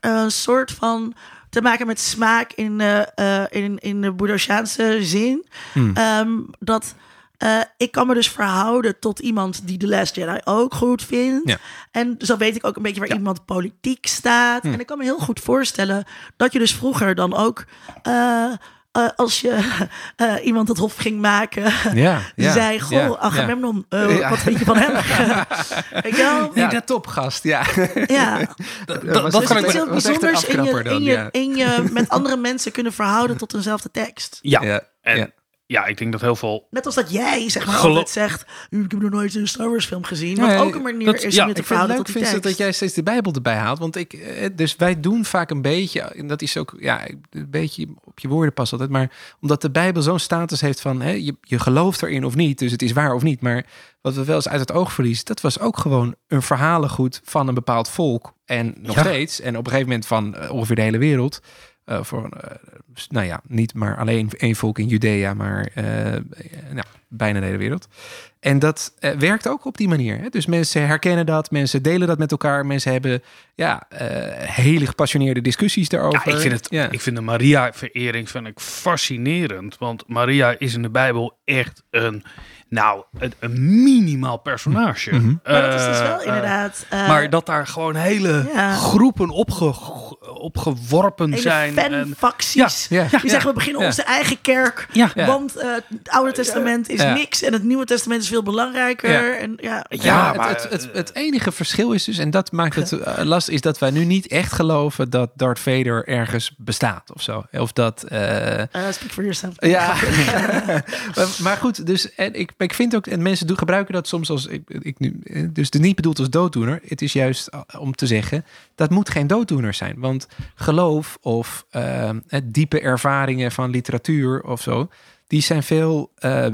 een soort van te maken met smaak in, eh, in, in de Boeddhasiaanse zin. Hmm. Ehm, dat eh, ik kan me dus verhouden tot iemand die The Last Jedi ook goed vindt. Ja. En zo weet ik ook een beetje waar Ja. iemand politiek staat. Hmm. En ik kan me heel goed voorstellen dat je dus vroeger dan ook... eh, uh, als je uh, iemand het hof ging maken, ja, ja, zei: Goh, ja, Agamemnon, uh, wat vind je van hem? Je wel? Ja, de topgast, ja. Ja, dat, dat kan ik heel bijzonders in je, in, je, ja. in je met andere mensen kunnen verhouden tot eenzelfde tekst. Ja, Ja, en ja. ik denk dat heel veel... Net als dat jij zeg maar altijd zegt: Ik heb nog nooit een Star Wars film gezien. Nee, Wat ook een manier dat- is ja, om je te Ik vind het leuk Vincent, tekst. dat jij steeds de Bijbel erbij haalt. Want ik, eh, dus wij doen vaak een beetje, en dat is ook ja, een beetje op je woorden pas altijd. Maar omdat de Bijbel zo'n status heeft van hè, je, je gelooft erin of niet. Dus het is waar of niet. Maar wat we wel eens uit het oog verliezen, dat was ook gewoon een verhalengoed van een bepaald volk. En nog Ja. steeds. En op een gegeven moment van eh, ongeveer de hele wereld. Eh, voor, eh, nou ja, niet maar alleen één volk in Judea, maar eh, nou, bijna de hele wereld. En dat werkt ook op die manier. Hè? Dus mensen herkennen dat, mensen delen dat met elkaar, mensen hebben ja, eh, hele gepassioneerde discussies daarover. Ja, ik vind, het, Ja. ik vind de Maria-verering vind ik fascinerend. Want Maria is in de Bijbel echt een, nou, een, een minimaal personage. Mhm. Maar dat is dus wel inderdaad. eh, maar dat daar gewoon hele Ja. groepen opge, opgeworpen hele zijn. En, fanfacties. Ja, Die zeggen we beginnen ja. onze eigen kerk. ja, Ja. Want eh, het Oude Testament is Ja. niks en het Nieuwe Testament is veel belangrijker. Ja. En, ja, Ja, het, maar- het, het, het enige verschil is dus, en dat maakt het eh, lastig, is dat wij nu niet echt geloven dat Darth Vader ergens bestaat of zo. Of dat. eh, Eh, speak for yourself. Ja, maar, maar goed, dus en ik, ik vind ook, en mensen doen, gebruiken dat soms als, ik, ik nu, eh, dus de niet bedoeld als dooddoener. Het is juist eh, om te zeggen, dat moet geen dooddoener zijn. Want geloof of eh, het diepe ervaringen van literatuur of zo, die zijn veel eh, eh,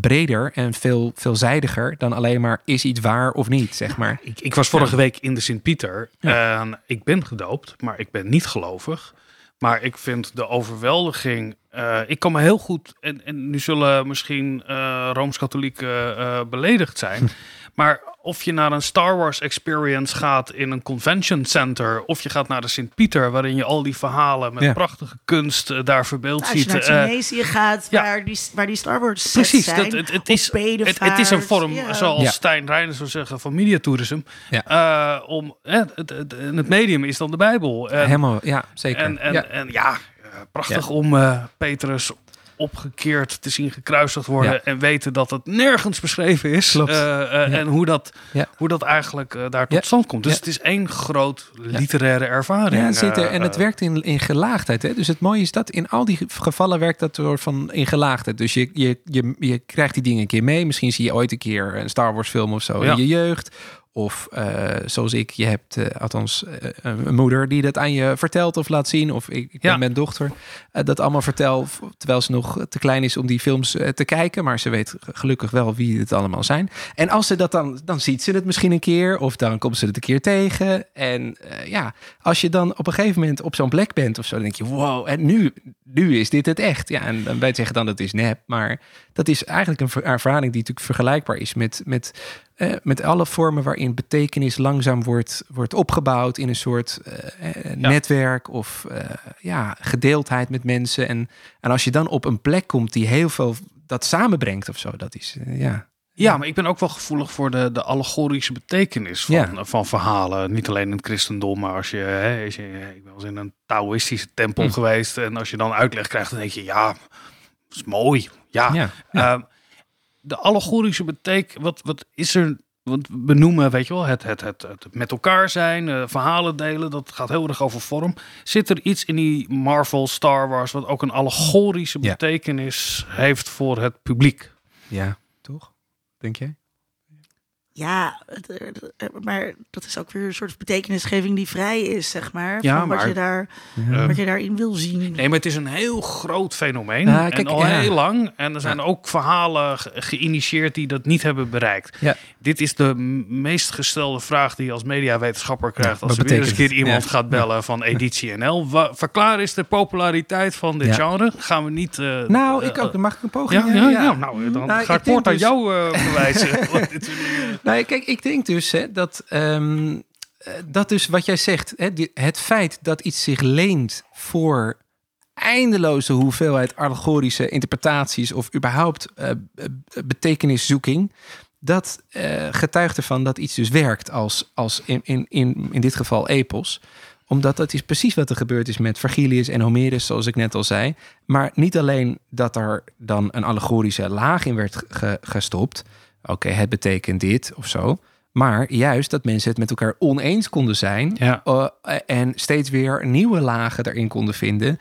breder en veel veelzijdiger dan alleen maar is iets waar of niet, zeg maar. Ik, ik was vorige week in de Sint-Pieter. En ik ben gedoopt, maar ik ben niet gelovig. Maar ik vind de overweldiging. eh, ik kan me heel goed. En, en nu zullen misschien eh Rooms-Katholieken beledigd zijn. maar of je naar een Star Wars experience gaat in een convention center. of je gaat naar de Sint-Pieter, waarin je al die verhalen met Ja. prachtige kunst eh, daar verbeeld Als je ziet. naar eh, Tunesië gaat, ja. waar, die, waar die Star Wars Precies, zijn. dat, het, is, het, het is een vorm, ja. zoals Ja. Stijn Reijnen zou zeggen, van mediatourism. Ja. Eh, om, eh, het, het, medium is dan de Bijbel. En, Helemaal, ja, zeker. en, en, ja. en ja, eh, prachtig om eh, Petrus opgekeerd te zien gekruisigd worden Ja. en weten dat het nergens beschreven is. Eh, eh, Ja. En hoe dat, Ja. hoe dat eigenlijk eh, daar tot stand komt. Dus het is één groot literaire ervaring. Ja, zitten. En het werkt in, in gelaagdheid. Hè? Dus het mooie is dat in al die gevallen werkt dat door van in gelaagdheid. Dus je, je, je, je krijgt die dingen een keer mee. Misschien zie je ooit een keer een Star Wars film of zo in je jeugd. Of eh, zoals ik, je hebt eh, althans eh, een moeder die dat aan je vertelt of laat zien. Of ik, ik ben Ja. mijn dochter dat allemaal vertel. Terwijl ze nog te klein is om die films te kijken. Maar ze weet gelukkig wel wie het allemaal zijn. En als ze dat dan, dan ziet ze het misschien een keer. Of dan komt ze het een keer tegen. En ja, als je dan op een gegeven moment op zo'n plek bent of zo, dan denk je, wow, en nu, nu is dit het echt. Ja, en dan wij zeggen dan dat is nep, maar dat is eigenlijk een ver- ervaring die natuurlijk vergelijkbaar is met, met, eh, met alle vormen waarin betekenis langzaam wordt, wordt opgebouwd in een soort eh, eh, netwerk of eh, ja, gedeeldheid met mensen. En, en als je dan op een plek komt die heel veel dat samenbrengt of zo, dat is, ja. Ja, maar ik ben ook wel gevoelig voor de, de allegorische betekenis van, Ja. van verhalen. Niet alleen in het christendom, maar als je, hè, als je ik ben eens in een Taoïstische tempel Hm. geweest. En als je dan uitleg krijgt, dan denk je, ja, dat is mooi. Ja. Ja, Ehm, de allegorische betekenis, wat, wat is er? Want we noemen, weet je wel, het, het, het, het met elkaar zijn, eh, verhalen delen, dat gaat heel erg over vorm. Zit er iets in die Marvel, Star Wars, wat ook een allegorische Ja. betekenis heeft voor het publiek? ja, toch? Denk jij? Ja, eh, eh, maar dat is ook weer een soort betekenisgeving die vrij is, zeg maar. Ja, van wat, je daar, Eh, wat je daarin wil zien. Nee, maar het is een heel groot fenomeen. Kijk, en al ja. heel lang. En er zijn ook verhalen ge- geïnitieerd die dat niet hebben bereikt. Ja. Dit is de meest gestelde vraag die je als mediawetenschapper krijgt. Ja, als er wat weer eens een keer iemand gaat bellen van Editie NL. Wa- verklaar eens de populariteit van dit Ja. genre. Gaan we niet... eh, Nou, eh, ik ook. Dan mag ik een poging? Ja, ja, ja, nou, dan Nou, ga ik kort aan dus- jou eh, verwijzen. Nou, kijk, ik denk dus hè, dat, ehm, eh, dat dus wat jij zegt, hè, het feit dat iets zich leent voor eindeloze hoeveelheid allegorische interpretaties of überhaupt eh, eh, betekeniszoeking, dat getuigt ervan dat iets dus werkt als, als in, in, in, in dit geval epos Omdat dat is precies wat er gebeurd is met Vergilius en Homerus, zoals ik net al zei. Maar niet alleen dat er dan een allegorische laag in werd gestopt. Oké, het betekent dit of zo. Maar juist dat mensen het met elkaar oneens konden zijn. Ja. Uh, en steeds weer nieuwe lagen erin konden vinden.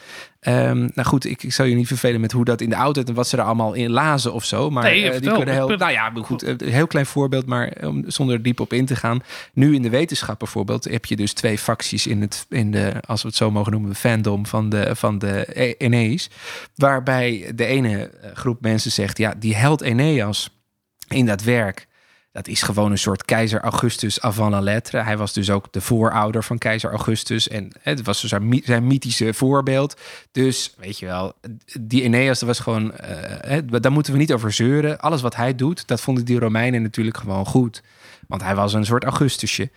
Um, nou goed, ik, ik zal je niet vervelen met hoe dat in de oudheid en wat ze er allemaal in lazen of zo. Maar nee, uh, die kunnen heel. Nou ja, goed, een heel klein voorbeeld, maar um, zonder diep op in te gaan. Nu in de wetenschap bijvoorbeeld heb je dus twee facties in het, in de, als we het zo mogen noemen, fandom van de, van de Eneas. Waarbij de ene groep mensen zegt, ja, die held Eneas in dat werk dat is gewoon een soort keizer Augustus avant la lettre. Hij was dus ook de voorouder van keizer Augustus. En het was dus zijn, mythische voorbeeld. Dus weet je wel, die Aeneas, dat was gewoon... Uh, daar moeten we niet over zeuren. Alles wat hij doet, dat vonden die Romeinen natuurlijk gewoon goed. Want hij was een soort Augustusje.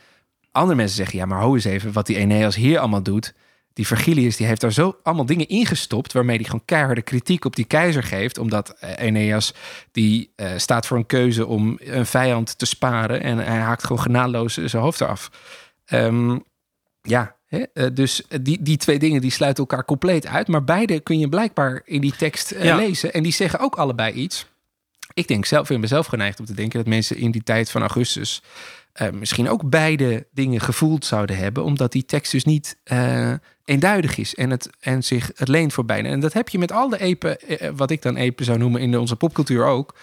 Andere mensen zeggen, ja, maar hou eens even... wat die Aeneas hier allemaal doet die Vergilius die heeft daar zo allemaal dingen ingestopt waarmee hij gewoon keiharde kritiek op die keizer geeft, omdat uh, Aeneas die uh, staat voor een keuze om een vijand te sparen en hij haakt gewoon genadeloos zijn hoofd eraf. Um, ja, hè? Uh, dus die, die twee dingen die sluiten elkaar compleet uit, maar beide kun je blijkbaar in die tekst ja. lezen en die zeggen ook allebei iets. Ik denk zelf, in mezelf geneigd om te denken dat mensen in die tijd van Augustus uh, misschien ook beide dingen gevoeld zouden hebben, omdat die tekst dus niet eenduidig is en, het, en zich het leent voor beide. En dat heb je met al de epen, uh, wat ik dan epen zou noemen in onze popcultuur ook.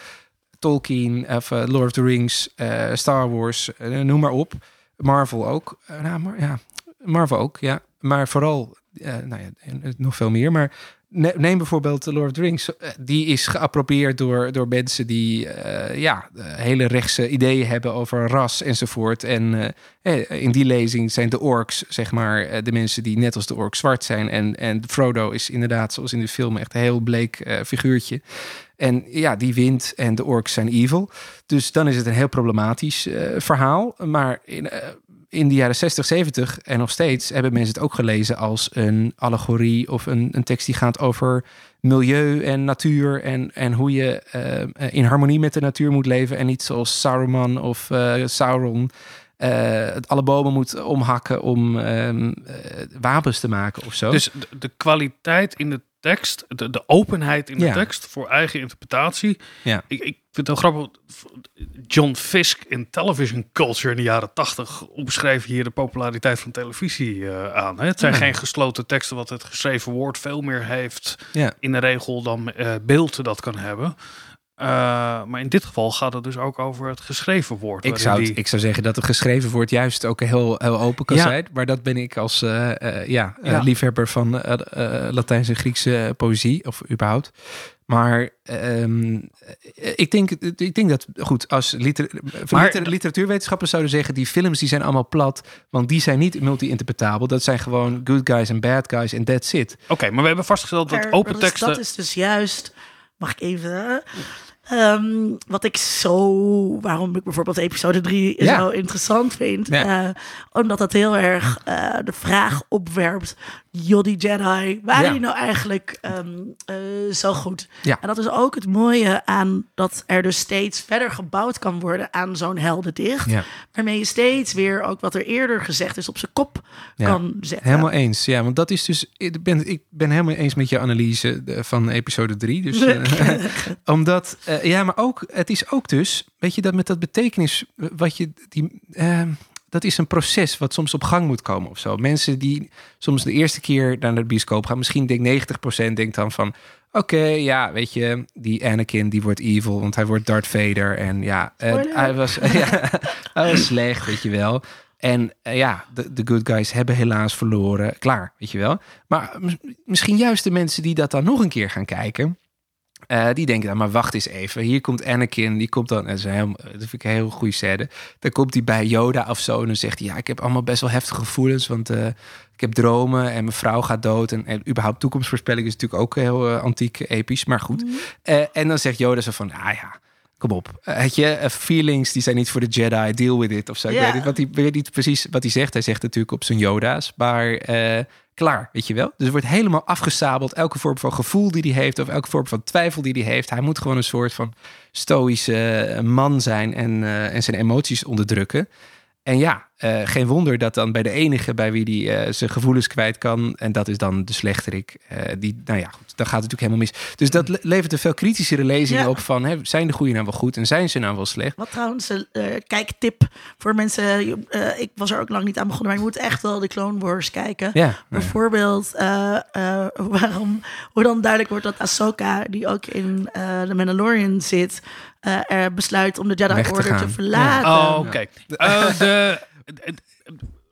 Tolkien, of Lord of the Rings, Star Wars, noem maar op. Marvel ook. nou, maar, ja, Marvel ook, ja. Maar vooral, nou ja, nog veel meer. Maar Neem bijvoorbeeld The Lord of the Rings. Eh, die is geappropriëerd door, door mensen die uh, ja, hele rechtse ideeën hebben over ras enzovoort. En in die lezing zijn de orks, zeg maar, de mensen die net als de orks zwart zijn. En, en Frodo is inderdaad, zoals in de film, echt een heel bleek figuurtje. En ja, die wint en de orks zijn evil. Dus dan is het een heel problematisch verhaal. Maar in, in de jaren 60, 70 en nog steeds hebben mensen het ook gelezen als een allegorie of een, een tekst die gaat over milieu en natuur en, en hoe je uh, in harmonie met de natuur moet leven en niet zoals Saruman of uh, Sauron uh, alle bomen moet omhakken om uh, wapens te maken of zo. Dus de, de kwaliteit in de tekst, de, de openheid in de tekst voor eigen interpretatie. Ja. Ik, ik vind het wel grappig. John Fisk in television culture in de jaren tachtig omschreef hier de populariteit van televisie uh, aan. Het zijn geen gesloten teksten, wat het geschreven woord veel meer heeft ja. in de regel dan uh, beeld dat kan hebben. Uh, maar in dit geval gaat het dus ook over het geschreven woord. Ik zou, die... ik zou zeggen dat het geschreven woord juist ook heel, heel open kan ja. zijn. Maar dat ben ik als uh, uh, ja, ja. liefhebber van Latijnse en Griekse poëzie, of überhaupt. Maar um, ik, denk, ik denk dat, goed, als liter, maar, liter, literatuurwetenschappers zouden zeggen... die films die zijn allemaal plat, want die zijn niet multi-interpretabel. Dat zijn gewoon good guys en bad guys en that's it. Oké, okay, maar we hebben vastgesteld dat open teksten... Dat is dus juist... Mag ik even... Um, wat ik zo, waarom ik bijvoorbeeld episode 3 ja. zo interessant vind. Ja. Uh, omdat dat heel erg uh, de vraag opwerpt. Jodie Jedi, waren die nou eigenlijk um, uh, zo goed? Ja. En dat is ook het mooie aan dat er dus steeds verder gebouwd kan worden aan zo'n heldendicht. Waarmee je steeds weer ook wat er eerder gezegd is op zijn kop kan zetten. Helemaal eens, ja. Want dat is dus, ik ben, ik ben helemaal eens met je analyse van episode 3. Dus, omdat uh, ja, maar ook, het is ook dus, weet je, dat met dat betekenis, wat je, die, uh, dat is een proces wat soms op gang moet komen of zo. Mensen die soms de eerste keer naar de bioscoop gaan, misschien denk 90% denkt dan van, oké, okay, ja, weet je, die Anakin die wordt evil, want hij wordt Darth Vader en ja, uh, hij, was, ja hij was slecht, weet je wel. En uh, ja, de, de good guys hebben helaas verloren. Klaar, weet je wel. Maar misschien juist de mensen die dat dan nog een keer gaan kijken uh, die denken dan, maar wacht eens even. Hier komt Anakin, die komt dan, dat, is heel, dat vind ik een heel goede scène. Dan komt hij bij Yoda of zo en dan zegt hij, ja, ik heb allemaal best wel heftige gevoelens, want uh, ik heb dromen en mijn vrouw gaat dood. En, en überhaupt toekomstvoorspelling is natuurlijk ook heel uh, antiek, episch, maar goed. Mm en dan zegt Yoda zo van, ah ja, kom op. Het je, feelings die zijn niet voor de Jedi, deal with it of zo. Yeah. Ik weet, niet wat hij, weet niet precies wat hij zegt. Hij zegt natuurlijk op zijn Yoda's, maar klaar, weet je wel. Dus wordt helemaal afgesabeld. Elke vorm van gevoel die hij heeft, of elke vorm van twijfel die hij heeft. Hij moet gewoon een soort van stoïsche man zijn en, uh, en zijn emoties onderdrukken. En ja, uh, geen wonder dat dan bij de enige bij wie die uh, zijn gevoelens kwijt kan, en dat is dan de slechterik, uh, die, nou ja, goed, dan gaat het natuurlijk helemaal mis. Dus dat levert een veel kritischere lezing ja. op van, hè, zijn de goede nou wel goed en zijn ze nou wel slecht? Wat trouwens, kijktip voor mensen, ik was er ook lang niet aan begonnen, maar je moet echt wel de Clone Wars kijken. Ja, Bijvoorbeeld, waarom, hoe dan duidelijk wordt dat Ahsoka, die ook in The Mandalorian zit, er besluit om de Jedi Order te, verlaten. Oh, oké. de En,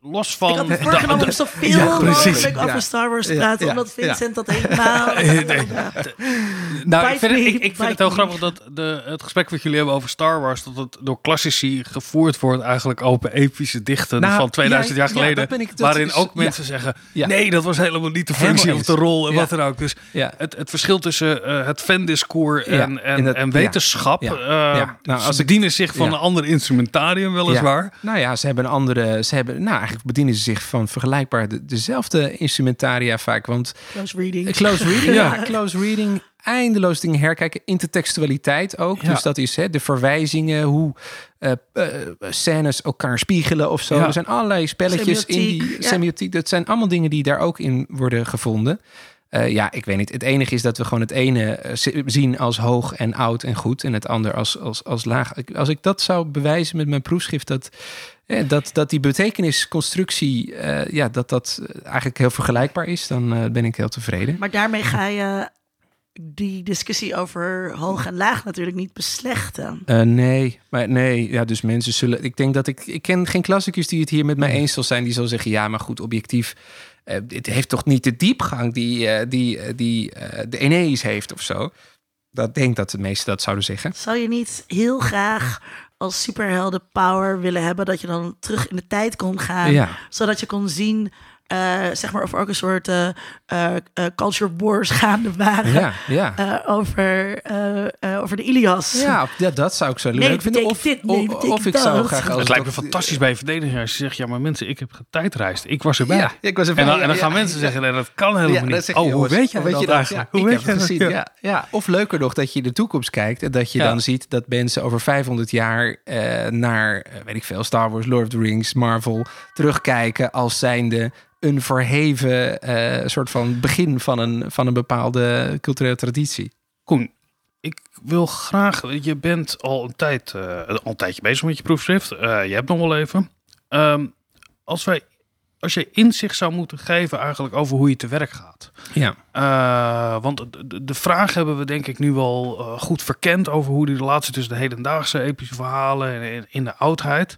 los van... Ik had me voorgenomen om zoveel ja, mogelijk over Star Wars te praten, omdat Vincent dat helemaal... nou, ik vind, het, ik, ik vind het heel grappig dat de, het gesprek wat jullie hebben over Star Wars, dat het door klassici gevoerd wordt eigenlijk open epische dichten nou, van 2000 jaar geleden, waarin ook mensen zeggen, nee, dat was helemaal niet de functie of de rol en wat dan ook. Dus het, het verschil tussen uh, het fandiscours en, en, en wetenschap, uh, nou, als ze dienen zich van een ander instrumentarium weliswaar. Nou ja, ze hebben een andere, ze hebben, nou bedienen ze zich van vergelijkbaar dezelfde instrumentaria vaak. Want close reading. Close reading, ja. Close reading. Eindeloos dingen herkijken. Intertextualiteit ook. Dus dat is hè, de verwijzingen, hoe uh, uh, scènes elkaar spiegelen of zo. Er zijn allerlei spelletjes in die semiotiek. Dat zijn allemaal dingen die daar ook in worden gevonden. Uh, ja, ik weet niet. Het enige is dat we gewoon het ene zien als hoog en oud en goed. En het ander als, als, als laag. Als ik dat zou bewijzen met mijn proefschrift, dat dat, dat die betekenisconstructie, uh, ja, dat dat eigenlijk heel vergelijkbaar is, dan uh, ben ik heel tevreden. Maar daarmee ga je die discussie over hoog en laag natuurlijk niet beslechten. Uh, nee, maar nee, ja, dus mensen zullen. Ik denk dat ik. Ik ken geen klassicus die het hier met mij eens zal zijn. Die zal zeggen: ja, maar goed, objectief. Uh, het heeft toch niet de diepgang die, uh, die, die de Eneas heeft of zo. Dat denk dat de meesten dat zouden zeggen. Zou je niet heel graag als superhelden power willen hebben, dat je dan terug in de tijd kon gaan, zodat je kon zien zeg maar, of ook een soort uh, uh, culture wars gaande waren. Ja, ja. over, over de Ilias. Ja, ja, dat zou ik zo leuk vinden. Of, dit, nee, of, of ik zou graag... Als het lijkt me fantastisch bij verdediging als je zegt... ja, maar mensen, ik heb getijdreisd. Ik was erbij. Ja, ik was erbij. En dan, en dan gaan mensen zeggen, nee, dat kan helemaal niet. oh, hoe weet je, dat eigenlijk? Hoe weet je het gezien? Ja. Ja. Of leuker nog, dat je de toekomst kijkt... en dat je dan ziet dat mensen over 500 jaar... naar, weet ik veel, Star Wars, Lord of the Rings, Marvel... terugkijken als zijnde een verheven uh, soort van begin van een, van een bepaalde culturele traditie. Koen, ik wil graag, je bent al een, tijd, uh, al een tijdje bezig met je proefschrift. Uh, je hebt nog wel even. Um, als wij als je inzicht zou moeten geven eigenlijk over hoe je te werk gaat. Ja. Uh, want de, de, vraag hebben we denk ik nu wel uh, goed verkend over hoe die relatie tussen de hedendaagse epische verhalen en in de oudheid.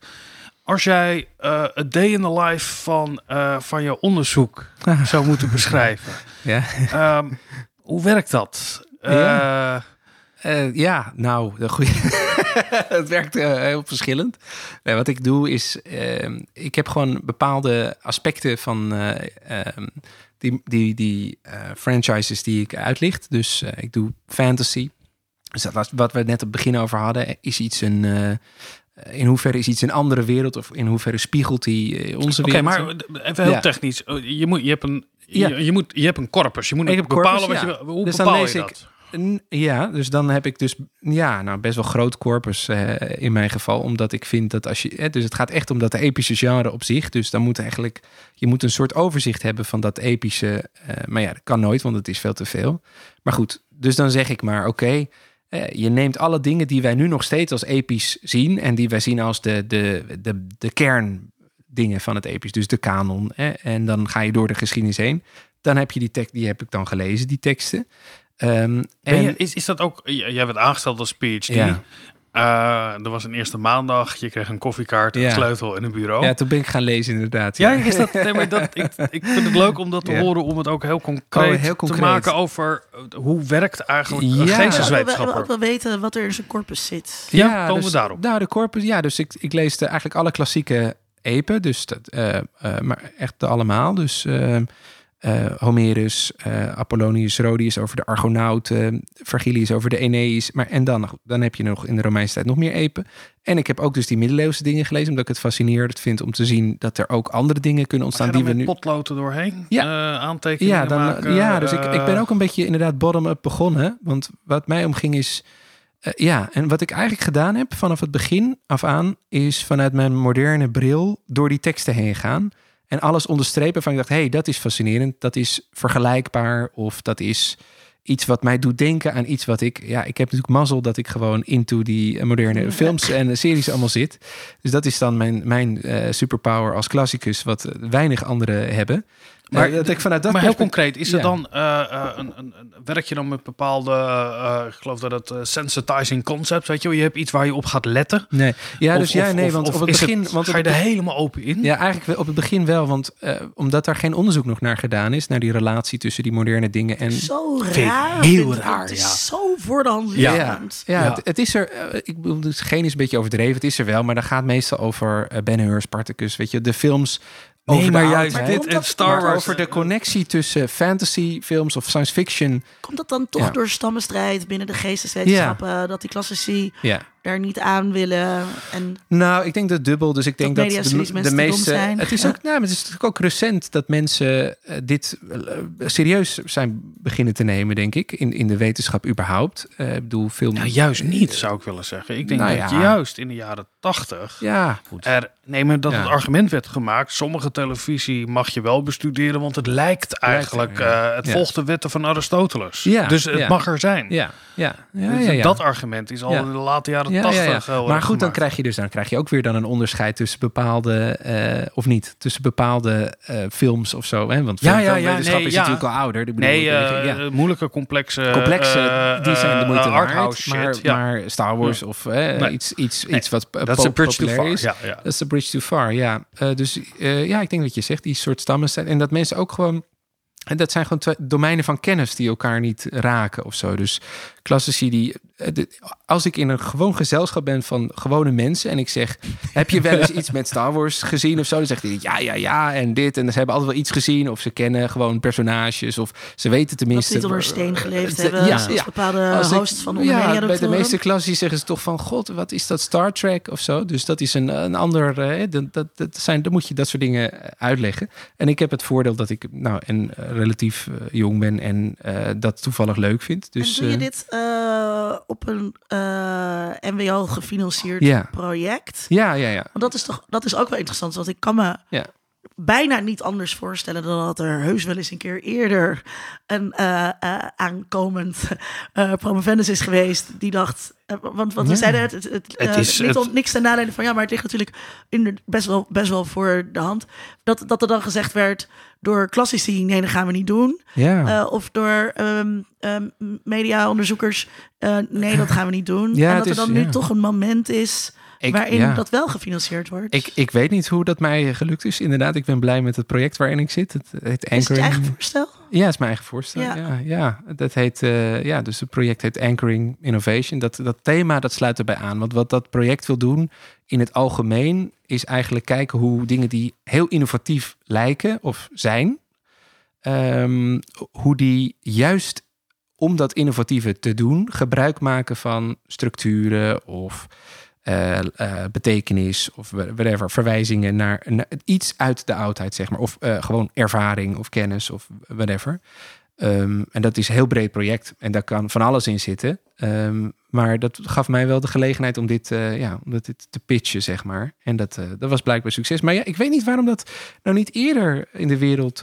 Als jij uh, het day in the life van, uh, van je onderzoek zou moeten beschrijven. ja. Um, hoe werkt dat? Ja, uh, ja nou, het werkt heel verschillend. wat ik doe is, ehm, ik heb gewoon bepaalde aspecten van ehm, die, die, die franchises die ik uitlicht. Dus ik doe fantasy. Dus dat was wat we net op het begin over hadden. Is iets een eh, in hoeverre is iets een andere wereld of in hoeverre spiegelt die eh, onze wereld? Oké, maar even heel technisch. Oh, je, moet, je, hebt een, je, je, moet, je hebt een corpus. Je moet ik bepalen wat je Hoe dus bepaal je dat? Ja, dus dan heb ik dus ja, nou best wel groot corpus uh, in mijn geval. Omdat ik vind dat als je. Hè, dus het gaat echt om dat epische genre op zich. Dus dan moet eigenlijk. Je moet een soort overzicht hebben van dat epische. Uh, maar ja, dat kan nooit, want het is veel te veel. Maar goed, dus dan zeg ik maar: oké. Eh, je neemt alle dingen die wij nu nog steeds als episch zien en die wij zien als de, de, de, de kerndingen van het episch, dus de kanon. En dan ga je door de geschiedenis heen. Dan heb je die tekst, die heb ik dan gelezen, die teksten. Um, en, is, is dat ook, jij bent aangesteld als PhD. Ja. Uh, er was een eerste maandag, je kreeg een koffiekaart, een sleutel en een bureau. Ja, toen ben ik gaan lezen inderdaad. Ja, is dat, nee, maar dat, ik, ik vind het leuk om dat te horen, om het ook heel concreet, oh, heel concreet, te maken over uh, hoe werkt eigenlijk ja. geesteswetenschapper. We ook wel weten wat er in zijn corpus zit. Ja, ja komen dus, we daarop. Nou, de corpus, ja, dus ik, ik lees eigenlijk alle klassieke epen, dus dat, uh, maar echt allemaal. Dus uh, Homerus, uh, Apollonius, Rhodius over de Argonauten, Vergilius over de Aeneis. Maar en dan, dan heb je nog in de Romeinse tijd nog meer epen. En ik heb ook dus die middeleeuwse dingen gelezen, omdat ik het fascinerend vind om te zien dat er ook andere dingen kunnen ontstaan die we nu. potloten doorheen, ja. Uh, aantekeningen ja, dan, maken, ja, dus ik, ik ben ook een beetje inderdaad bottom-up begonnen, want wat mij omging is ja, en wat ik eigenlijk gedaan heb vanaf het begin af aan, is vanuit mijn moderne bril door die teksten heen gaan. En alles onderstrepen van ik dacht, hé, hey, dat is fascinerend, dat is vergelijkbaar of dat is iets wat mij doet denken aan iets wat ik. Ja, ik heb natuurlijk mazzel dat ik gewoon into die moderne films en series allemaal zit. Dus dat is dan mijn, mijn uh, superpower als klassicus, wat weinig anderen hebben. Maar, dat ik vanuit dat maar heel concreet, is er dan uh, een, een, een, werk je dan met bepaalde, uh, ik geloof dat het sensitizing concept, weet je, je hebt iets waar je op gaat letten. Nee, ja, dus ja, nee, want op het begin, het, want ga je er helemaal open in? Ja, eigenlijk op het begin wel, want omdat daar geen onderzoek nog naar gedaan is, naar die relatie tussen die moderne dingen en zo raar, heel raar, het is ja. zo voor de hand ja. ja, ja, Het, het, is er. ik bedoel, het geen is een beetje overdreven, het is er wel, maar dan gaat meestal over Ben Hur, Spartacus, weet je, de films Nee, over maar juist dit en Star Wars. Over de connectie tussen fantasy films of science fiction. Komt dat dan toch door stammenstrijd binnen de geesteswetenschappen? Dat die klassici ja daar niet aan willen. En nou, ik denk dat dubbel. Dus ik denk dat, de, de meeste. Het is ook, nou, het is natuurlijk ook recent dat mensen uh, dit uh, serieus zijn beginnen te nemen, denk ik, in, in de wetenschap überhaupt. Uh, ik bedoel, veel. Nou, juist niet, zou ik willen zeggen. Ik denk nou, dat ja. juist in de jaren tachtig. Ja, goed. Er nemen dat ja. het argument werd gemaakt. Sommige televisie mag je wel bestuderen, want het lijkt eigenlijk. het volgt de wetten van Aristoteles. Ja, dus het mag er zijn. Ja, ja. ja, Dat argument is al in de late jaren ja. Maar goed, dan krijg je dus dan krijg je ook weer dan een onderscheid tussen bepaalde uh, of niet tussen bepaalde uh, films of zo. Hè? Want ja, ja, ja, nee, is natuurlijk al ouder. nee, uh, moeilijke, complexe, complexe, die zijn de moeite waard. Maar, maar Star Wars of nee. iets, iets, iets wat dat is een bridge too far. Dat is een bridge too far. Ja, dus ja, ik denk dat je zegt die soort stammen zijn en dat mensen ook gewoon en dat zijn gewoon twee domeinen van kennis die elkaar niet raken of zo. Dus klassici die. Eh, als ik in een gewoon gezelschap ben van gewone mensen en ik zeg: Heb je wel eens iets met Star Wars gezien of zo? Dan zegt hij ja, ja, ja. En dit. En ze hebben altijd wel iets gezien. Of ze kennen gewoon personages. Of ze weten tenminste. Dat ze onder steen geleefd hebben. Ja, ja. bepaalde als host van onder Ja, bij de meeste klassici zeggen ze toch van: God, wat is dat Star Trek of zo? Dus dat is een, een ander. Dat, dat, zijn, dan moet je dat soort dingen uitleggen. En ik heb het voordeel dat ik nou en relatief jong ben en dat toevallig leuk vind. Dus, en doe je dit uh, op een uh, eh, MWO gefinancierd ja. project. Ja, ja, ja. Want dat is toch dat is ook wel interessant. Want ik kan me. Bijna niet anders voorstellen dan dat er heus wel eens een keer eerder een uh, aankomend promovendus is geweest die dacht. want wat we zeiden, het, het, het, is niet het... niks ten nadele van ja, maar het ligt natuurlijk in best, wel, best wel voor de hand. Dat, dat er dan gezegd werd door klassici, nee, dat gaan we niet doen. Ja. Uh, of door um, um, mediaonderzoekers, uh, nee, dat gaan we niet doen. Ja, en dat er dan nu toch een moment is ik, waarin dat wel gefinancierd wordt. Ik, ik weet niet hoe dat mij gelukt is. Inderdaad, ik ben blij met het project waarin ik zit. Het heet Anchoring. Is het eigen voorstel? Ja, het is mijn eigen voorstel. Ja, ja, dat heet, uh, ja, dus het project heet Anchoring Innovation. Dat, dat thema, dat sluit erbij aan. Want wat dat project wil doen in het algemeen, is eigenlijk kijken hoe dingen die heel innovatief lijken of zijn, um, hoe die juist om dat innovatieve te doen, gebruik maken van structuren of uh, uh, betekenis of whatever, verwijzingen naar, iets uit de oudheid, zeg maar. Of uh, gewoon ervaring of kennis of whatever. Um, en dat is een heel breed project en daar kan van alles in zitten. Um, maar dat gaf mij wel de gelegenheid om dit, ja, om dit te pitchen, zeg maar. En dat, dat was blijkbaar succes. Maar ja, ik weet niet waarom dat nou niet eerder in de wereld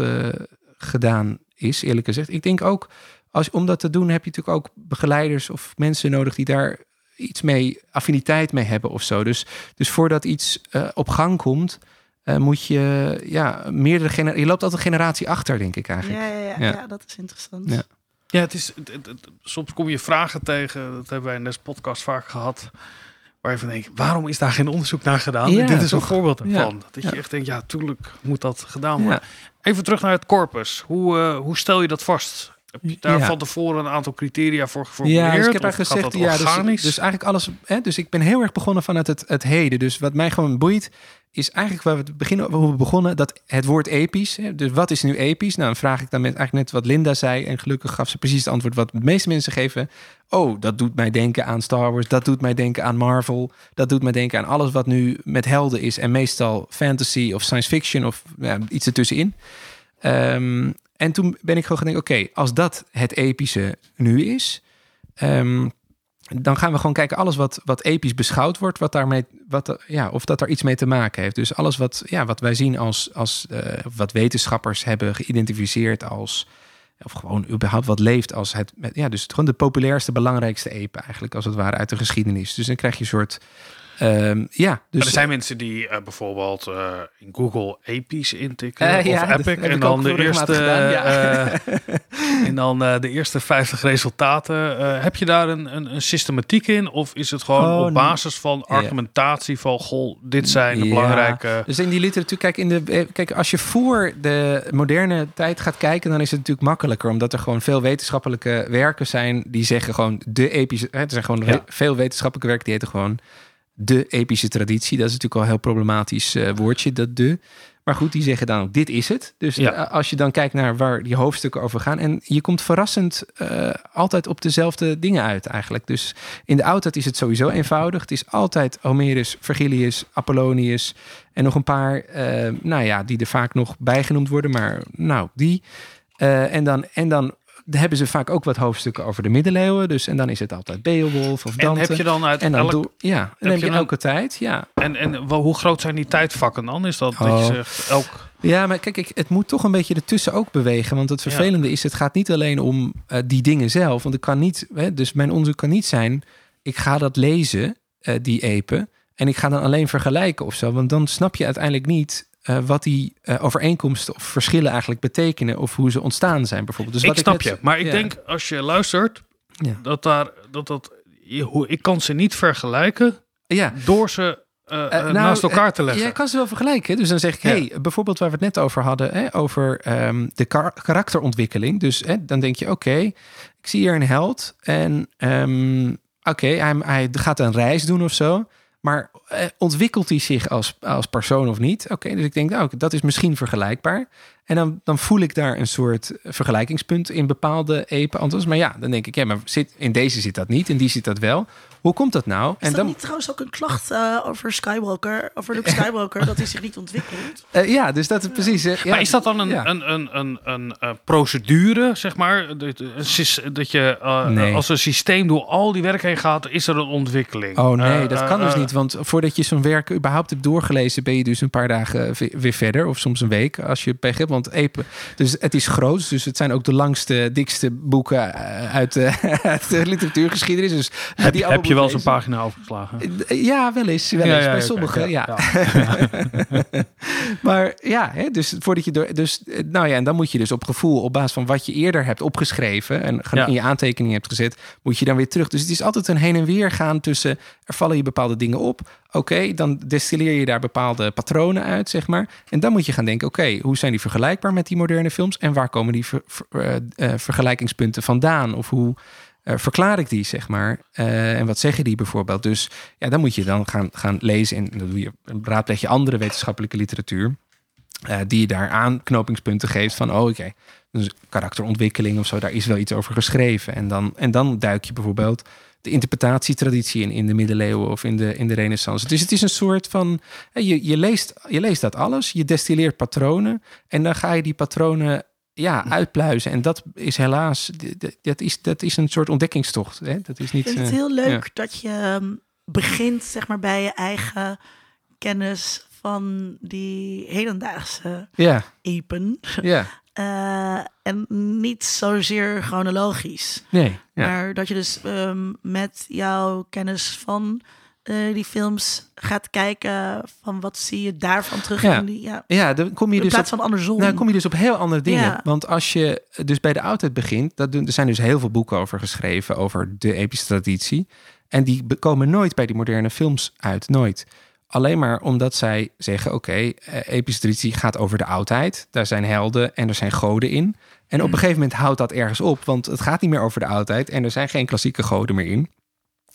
gedaan is, eerlijk gezegd. Ik denk ook, als, om dat te doen heb je natuurlijk ook begeleiders of mensen nodig die daar iets mee, affiniteit mee hebben of zo. Dus, dus voordat iets uh, op gang komt, uh, moet je ja, meerdere generaties. Je loopt altijd een generatie achter, denk ik eigenlijk. Ja, ja, ja, ja. ja dat is interessant. Ja. Ja, het is, het, het, soms kom je vragen tegen, dat hebben wij in deze podcast vaak gehad, waar je van denkt, waarom is daar geen onderzoek naar gedaan? Ja, dit is toch? een voorbeeld ervan. Dat je echt denkt, ja, tuurlijk moet dat gedaan worden. Even terug naar het corpus. Hoe, uh, hoe stel je dat vast? Heb je daar van tevoren een aantal criteria voor geformuleerd? Ja, dus ik heb eigenlijk gezegd, ja, dus, dus, eigenlijk alles. Hè, dus ik ben heel erg begonnen vanuit het, het heden. Dus wat mij gewoon boeit, is eigenlijk waar we beginnen, hoe we begonnen, dat het woord episch. Hè, dus wat is nu episch? Nou, dan vraag ik dan met eigenlijk net wat Linda zei. En gelukkig gaf ze precies het antwoord wat de meeste mensen geven. Oh, dat doet mij denken aan Star Wars. Dat doet mij denken aan Marvel. Dat doet mij denken aan alles wat nu met helden is. En meestal fantasy of science fiction of ja, iets ertussenin. Um, en toen ben ik gewoon gaan denken, oké, als dat het epische nu is, um, dan gaan we gewoon kijken, alles wat, wat episch beschouwd wordt, wat daarmee, wat, ja, of dat er iets mee te maken heeft. Dus alles wat, ja, wat wij zien als, als uh, wat wetenschappers hebben geïdentificeerd als, of gewoon überhaupt wat leeft als het, ja, dus gewoon de populairste, belangrijkste epe eigenlijk, als het ware, uit de geschiedenis. Dus dan krijg je een soort Um, ja, dus... er zijn mensen die uh, bijvoorbeeld uh, in Google Episch intikken uh, of ja, Epic en dan de eerste gedaan, ja. en dan de eerste 50 resultaten. heb je daar een, een, een, systematiek in of is het gewoon oh, op basis van argumentatie van goh, dit zijn de belangrijke. Dus in die literatuur, kijk, in de, kijk, als je voor de moderne tijd gaat kijken, dan is het natuurlijk makkelijker, omdat er gewoon veel wetenschappelijke werken zijn die zeggen gewoon de epische. Er zijn gewoon veel wetenschappelijke werken die heten gewoon de epische traditie. Dat is natuurlijk wel een heel problematisch uh, woordje, dat de. Maar goed, die zeggen dan ook, dit is het. Dus eh, als je dan kijkt naar waar die hoofdstukken over gaan... en je komt verrassend uh, altijd op dezelfde dingen uit eigenlijk. Dus in de oudheid is het sowieso eenvoudig. Het is altijd Homerus, Vergilius, Apollonius... en nog een paar, nou ja, die er vaak nog bijgenoemd worden. Maar nou, die... en, dan, en dan hebben ze vaak ook wat hoofdstukken over de middeleeuwen. Dus, en dan is het altijd Beowulf of Dante. En heb je dan uit en dan elk... ja, en dan heb je, elke tijd, ja. En, en hoe groot zijn die tijdvakken dan? Is dat, dat je oh. zegt elk... Ja, maar kijk, ik, het moet toch een beetje ertussen ook bewegen. Want het vervelende is, het gaat niet alleen om uh, die dingen zelf. Want ik kan niet, hè, dus mijn onderzoek kan niet zijn, ik ga dat lezen, uh, die epen. En ik ga dan alleen vergelijken of zo. Want dan snap je uiteindelijk niet uh, wat die uh, overeenkomsten of verschillen eigenlijk betekenen of hoe ze ontstaan zijn bijvoorbeeld. Dus ik wat snap ik je, maar ik denk als je luistert ja. dat daar dat dat hoe ik kan ze niet vergelijken ja. door ze uh, nou, naast elkaar te leggen. Ja, kan ze wel vergelijken. Dus dan zeg ik, ja. hey, bijvoorbeeld waar we het net over hadden, hè, over um, de kar karakterontwikkeling. Dus hè, dan denk je, oké, okay, ik zie hier een held en um, oké, okay, hij, hij gaat een reis doen of zo. Maar eh, ontwikkelt hij zich als, als persoon of niet? Oké, dus ik denk, nou, dat is misschien vergelijkbaar. En dan, dan voel ik daar een soort vergelijkingspunt in bepaalde epen. Maar ja, dan denk ik, ja, maar zit, in deze zit dat niet, in die zit dat wel. Hoe komt dat nou? Is en dat dan... niet trouwens ook een klacht uh, over Skywalker, over Luke Skywalker, dat hij zich niet ontwikkelt? Uh, ja, dus dat is precies. Uh, maar is dat dan een, ja. een, een, een, een, een, procedure, zeg maar? Dat je nee. als een systeem door al die werk heen gaat, is er een ontwikkeling? Oh nee, dat kan dus niet. Want voordat je zo'n werk überhaupt hebt doorgelezen, ben je dus een paar dagen weer verder, of soms een week, als je pech hebt. Want Epe, dus het is groot, dus het zijn ook de langste, dikste boeken uit, uit de literatuurgeschiedenis. Dus heb, die heb je wel eens een pagina overgeslagen? Ja, wel eens. Wel eens. Bij sommigen, ja. maar ja, hè, dus voordat je door. Dus nou ja, en dan moet je dus op gevoel, op basis van wat je eerder hebt opgeschreven en in je aantekening hebt gezet, moet je dan weer terug. Dus het is altijd een heen en weer gaan tussen. Er vallen je bepaalde dingen op. Oké, dan destilleer je daar bepaalde patronen uit, zeg maar. En dan moet je gaan denken: oké, hoe zijn die vergelijkbaar met die moderne films? En waar komen die ver, uh, vergelijkingspunten vandaan? Of hoe uh, verklaar ik die, zeg maar. En wat zeggen die bijvoorbeeld? Dus ja, dan moet je dan gaan, gaan lezen en dan doe je, raadpleeg je andere wetenschappelijke literatuur. Uh, die daar aanknopingspunten geeft van, oh oké, dus karakterontwikkeling of zo, daar is wel iets over geschreven. En dan, en dan duik je bijvoorbeeld de interpretatietraditie in, in de middeleeuwen of in de, in de renaissance. Dus het is een soort van, je, je, leest, je leest dat alles, je destilleert patronen en dan ga je die patronen ja, uitpluizen. En dat is helaas, dat is, dat is een soort ontdekkingstocht. Hè? Dat is niet, Ik vind het heel leuk dat je ehm, begint zeg maar, bij je eigen kennis van die hedendaagse ja. epen. Ja. Uh, en niet zozeer chronologisch. Nee. Maar dat je dus um, met jouw kennis van uh, die films gaat kijken van wat zie je daarvan terug ja. in die ja, ja dan kom je in dus plaats van andersom. Nou, kom je dus op heel andere dingen. Ja. Want als je dus bij de oudheid begint, dat doen, er zijn dus heel veel boeken over geschreven over de epische traditie en die komen nooit bij die moderne films uit, nooit. Alleen maar omdat zij zeggen: oké, okay, eh, epische traditie gaat over de oudheid. Daar zijn helden en er zijn goden in. En op een gegeven moment houdt dat ergens op, want het gaat niet meer over de oudheid en er zijn geen klassieke goden meer in.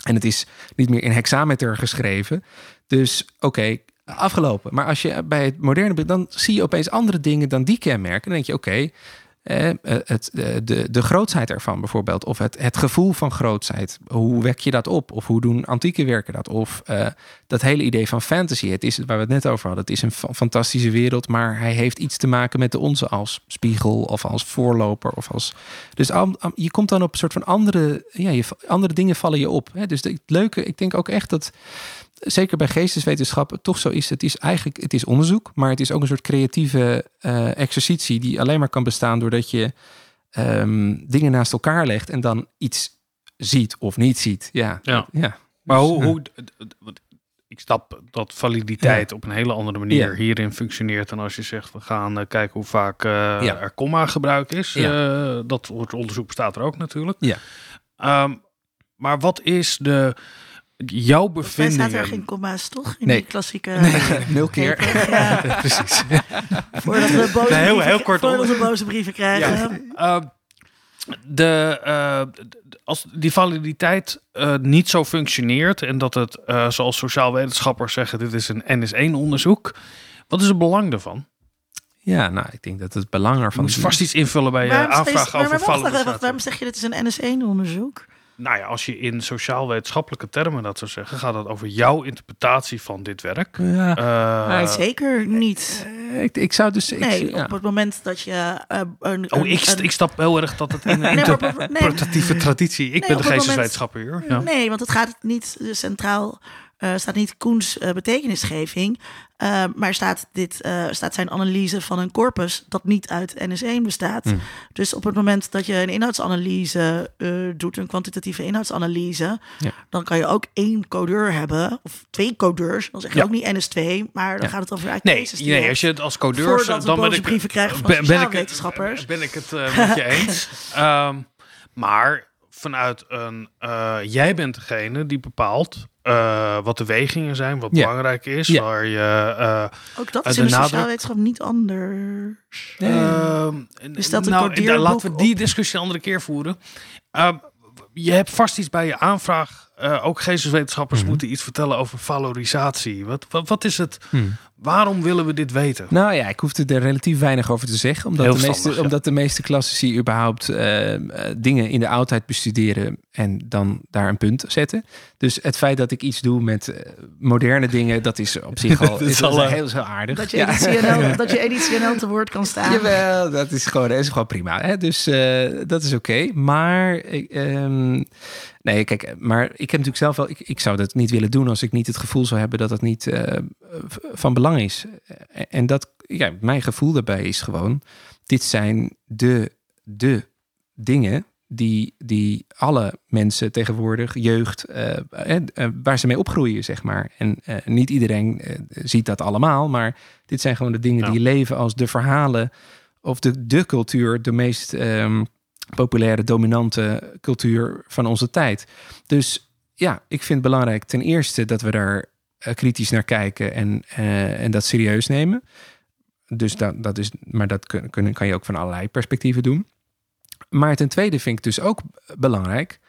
En het is niet meer in hexameter geschreven. Dus oké, afgelopen. Maar als je bij het moderne dan zie je opeens andere dingen dan die kenmerken. Dan denk je, oké, eh, het, de, de, de ervan bijvoorbeeld. Of het, het gevoel van grootsheid. Hoe wek je dat op? Of hoe doen antieke werken dat? Of uh, dat hele idee van fantasy. Het is waar we het net over hadden. Het is een fantastische wereld, maar hij heeft iets te maken met de onze als spiegel of als voorloper. Of als... Dus je komt dan op een soort van andere, ja, andere dingen vallen je op. Hè? Dus het leuke, ik denk ook echt dat zeker bij geesteswetenschappen toch zo is. Het is eigenlijk het is onderzoek, maar het is ook een soort creatieve uh, exercitie die alleen maar kan bestaan doordat je um, dingen naast elkaar legt en dan iets ziet of niet ziet. Ja, ja. ja. Maar hoe, hoe ik snap dat validiteit op een hele andere manier hierin functioneert dan als je zegt we gaan uh, kijken hoe vaak uh, er komma gebruik is. Dat onderzoek bestaat er ook natuurlijk. Ja. Um, maar wat is de jouw bevindingen... staat er geen comma's, toch? In nee. die klassieke... Nee, nul keer. Ja. Precies. Voordat we boze, nee, heel, heel kort voordat we boze brieven krijgen. Ja. Uh, de, uh, als die validiteit uh, niet zo functioneert en dat het, uh, zoals sociaal wetenschappers zeggen, dit is een NS1-onderzoek. Wat is het belang daarvan? Ja, nou, ik denk dat het belang ervan... Je moet vast iets invullen bij je aanvraag over validiteit. Waarom zeg je dit is een NS1-onderzoek? Nou ja, als je in sociaal-wetenschappelijke termen dat zou zeggen, gaat het over jouw interpretatie van dit werk. Ja, uh, zeker niet. Uh, ik, ik, zou dus. Nee, op het moment dat je. Uh, een, oh, ik, een, ik stap heel erg dat het in een interpretatieve nee, traditie. Ik ben de geesteswetenschapper hier. Ja. Nee, want het gaat niet centraal uh, staat niet Koens uh, betekenisgeving, uh, maar staat, dit, staat zijn analyse van een corpus dat niet uit NS1 bestaat. Mm. Dus op het moment dat je een inhoudsanalyse doet, een kwantitatieve inhoudsanalyse, ja. dan kan je ook één codeur hebben, of twee codeurs. Dan zeg je ja. ook niet NS2, maar dan ja. gaat het over uit nee, nee, als je het als codeur... dan ben ik brieven krijgen van ben, ben ik, wetenschappers. Ben ik het met je eens. um, maar vanuit een... jij bent degene die bepaalt uh, wat de wegingen zijn, wat belangrijk is, ja. waar je... Uh, Ook dat is in de sociale wetenschap niet anders. Nee. Uh, is dat nou, laten we die discussie een andere keer voeren. Ehm, je hebt vast iets bij je aanvraag. Uh, ook geesteswetenschappers mm moeten iets vertellen over valorisatie. Wat, wat, wat is het? Hmm. Waarom willen we dit weten? Nou ja, ik hoefde er relatief weinig over te zeggen. Omdat, de meeste, omdat de meeste klassici überhaupt uh, dingen in de oudheid bestuderen en dan daar een punt zetten. Dus het feit dat ik iets doe met uh, moderne dingen, dat is op zich al, is al heel zo aardig. Dat je, ja. dat je te woord kan staan. Jawel, dat is gewoon, dat is gewoon prima. Hè? Dus dat is oké. Okay. Maar... Um, Nee, kijk, maar ik heb natuurlijk zelf wel. Ik, ik zou dat niet willen doen als ik niet het gevoel zou hebben dat het niet uh, van belang is. En dat, ja, mijn gevoel daarbij is gewoon: dit zijn de, de dingen die, die alle mensen tegenwoordig, jeugd, uh, uh, waar ze mee opgroeien, zeg maar. En niet iedereen ziet dat allemaal, maar dit zijn gewoon de dingen die leven als de verhalen of de, de cultuur, de meest. Um, populaire, dominante cultuur van onze tijd. Dus ja, ik vind het belangrijk ten eerste dat we daar uh, kritisch naar kijken en, uh, en dat serieus nemen. Dus dat, dat is, maar dat kun, kan je ook van allerlei perspectieven doen. Maar ten tweede vind ik dus ook belangrijk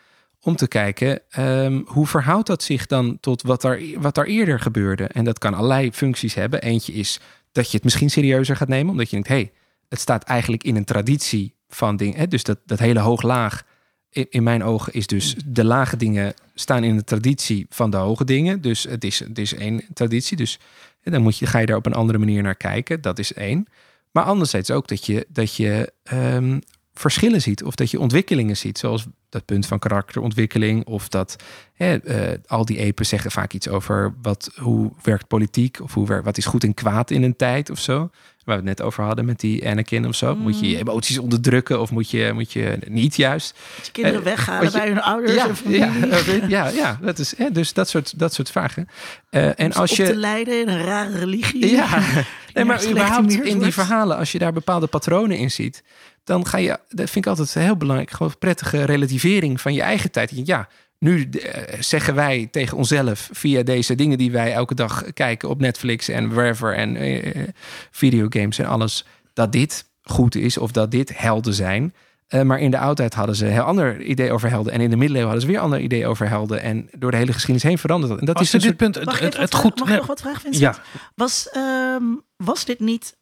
om te kijken um, hoe verhoudt dat zich dan tot wat er, wat er eerder gebeurde. En dat kan allerlei functies hebben. Eentje is dat je het misschien serieuzer gaat nemen, omdat je denkt, hé, hey, het staat eigenlijk in een traditie van dingen. Dus dat, dat hele hoog-laag, in, mijn ogen, is dus de lage dingen staan in de traditie van de hoge dingen. Dus het is, het is één traditie. Dus dan moet je, ga je daar op een andere manier naar kijken. Dat is één. Maar anderzijds ook dat je, dat je um, verschillen ziet of dat je ontwikkelingen ziet, zoals dat punt van karakterontwikkeling of dat hè, uh, al die epen zeggen vaak iets over wat, hoe werkt politiek of hoe, wat is goed en kwaad in een tijd of zo. Waar we het net over hadden met die Anakin of zo. Moet je je mm. emoties onderdrukken of moet je, moet je niet juist? Moet je kinderen uh, weghalen bij hun ouders ja, of ja, ja, ja, dat is hè, dus dat soort, dat soort vragen. Uh, en als je te leiden in een rare religie. Ja, nee, maar überhaupt in die verhalen, als je daar bepaalde patronen in ziet, dan ga je, dat vind ik altijd heel belangrijk, gewoon prettige relativering van je eigen tijd. Ja, nu eh, zeggen wij tegen onszelf via deze dingen die wij elke dag kijken op Netflix en wherever en uh, videogames en alles, dat dit goed is of dat dit helden zijn. Uh, maar in de oudheid hadden ze een heel ander idee over helden. En in de middeleeuwen hadden ze weer een ander idee over helden. En door de hele geschiedenis heen veranderd dat. En dat is dus dit punt het, het, het goed. Mag ik nog wat vragen, Vincent? Ja. Was, um, was dit niet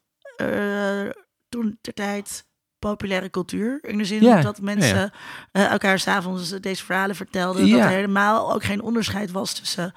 toen de tijd populaire cultuur. In de zin dat mensen ja, ja. elkaar s'avonds deze verhalen vertelden. Dat er helemaal ook geen onderscheid was tussen...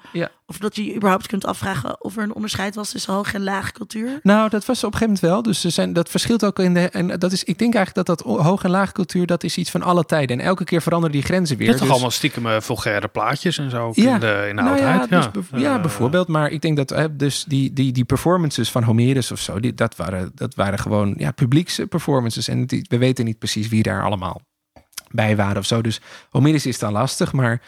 Of dat je überhaupt kunt afvragen of er een onderscheid was tussen hoog en laag cultuur. Nou, dat was op een gegeven moment wel. Dus er zijn, dat verschilt ook in de... En dat is, ik denk eigenlijk dat dat hoog en laag cultuur, dat is iets van alle tijden. En elke keer veranderen die grenzen weer. Dat dus, toch allemaal stiekem uh, vulgaire plaatjes en zo ja, in de, in de nou oudheid. Ja, dus ja. Uh, bijvoorbeeld. Maar ik denk dat uh, dus die, die, die performances van Homerus of zo, die, dat, waren, dat waren gewoon ja, publieks performances. En die, we weten niet precies wie daar allemaal bij waren of zo. Dus Homerus is dan lastig, maar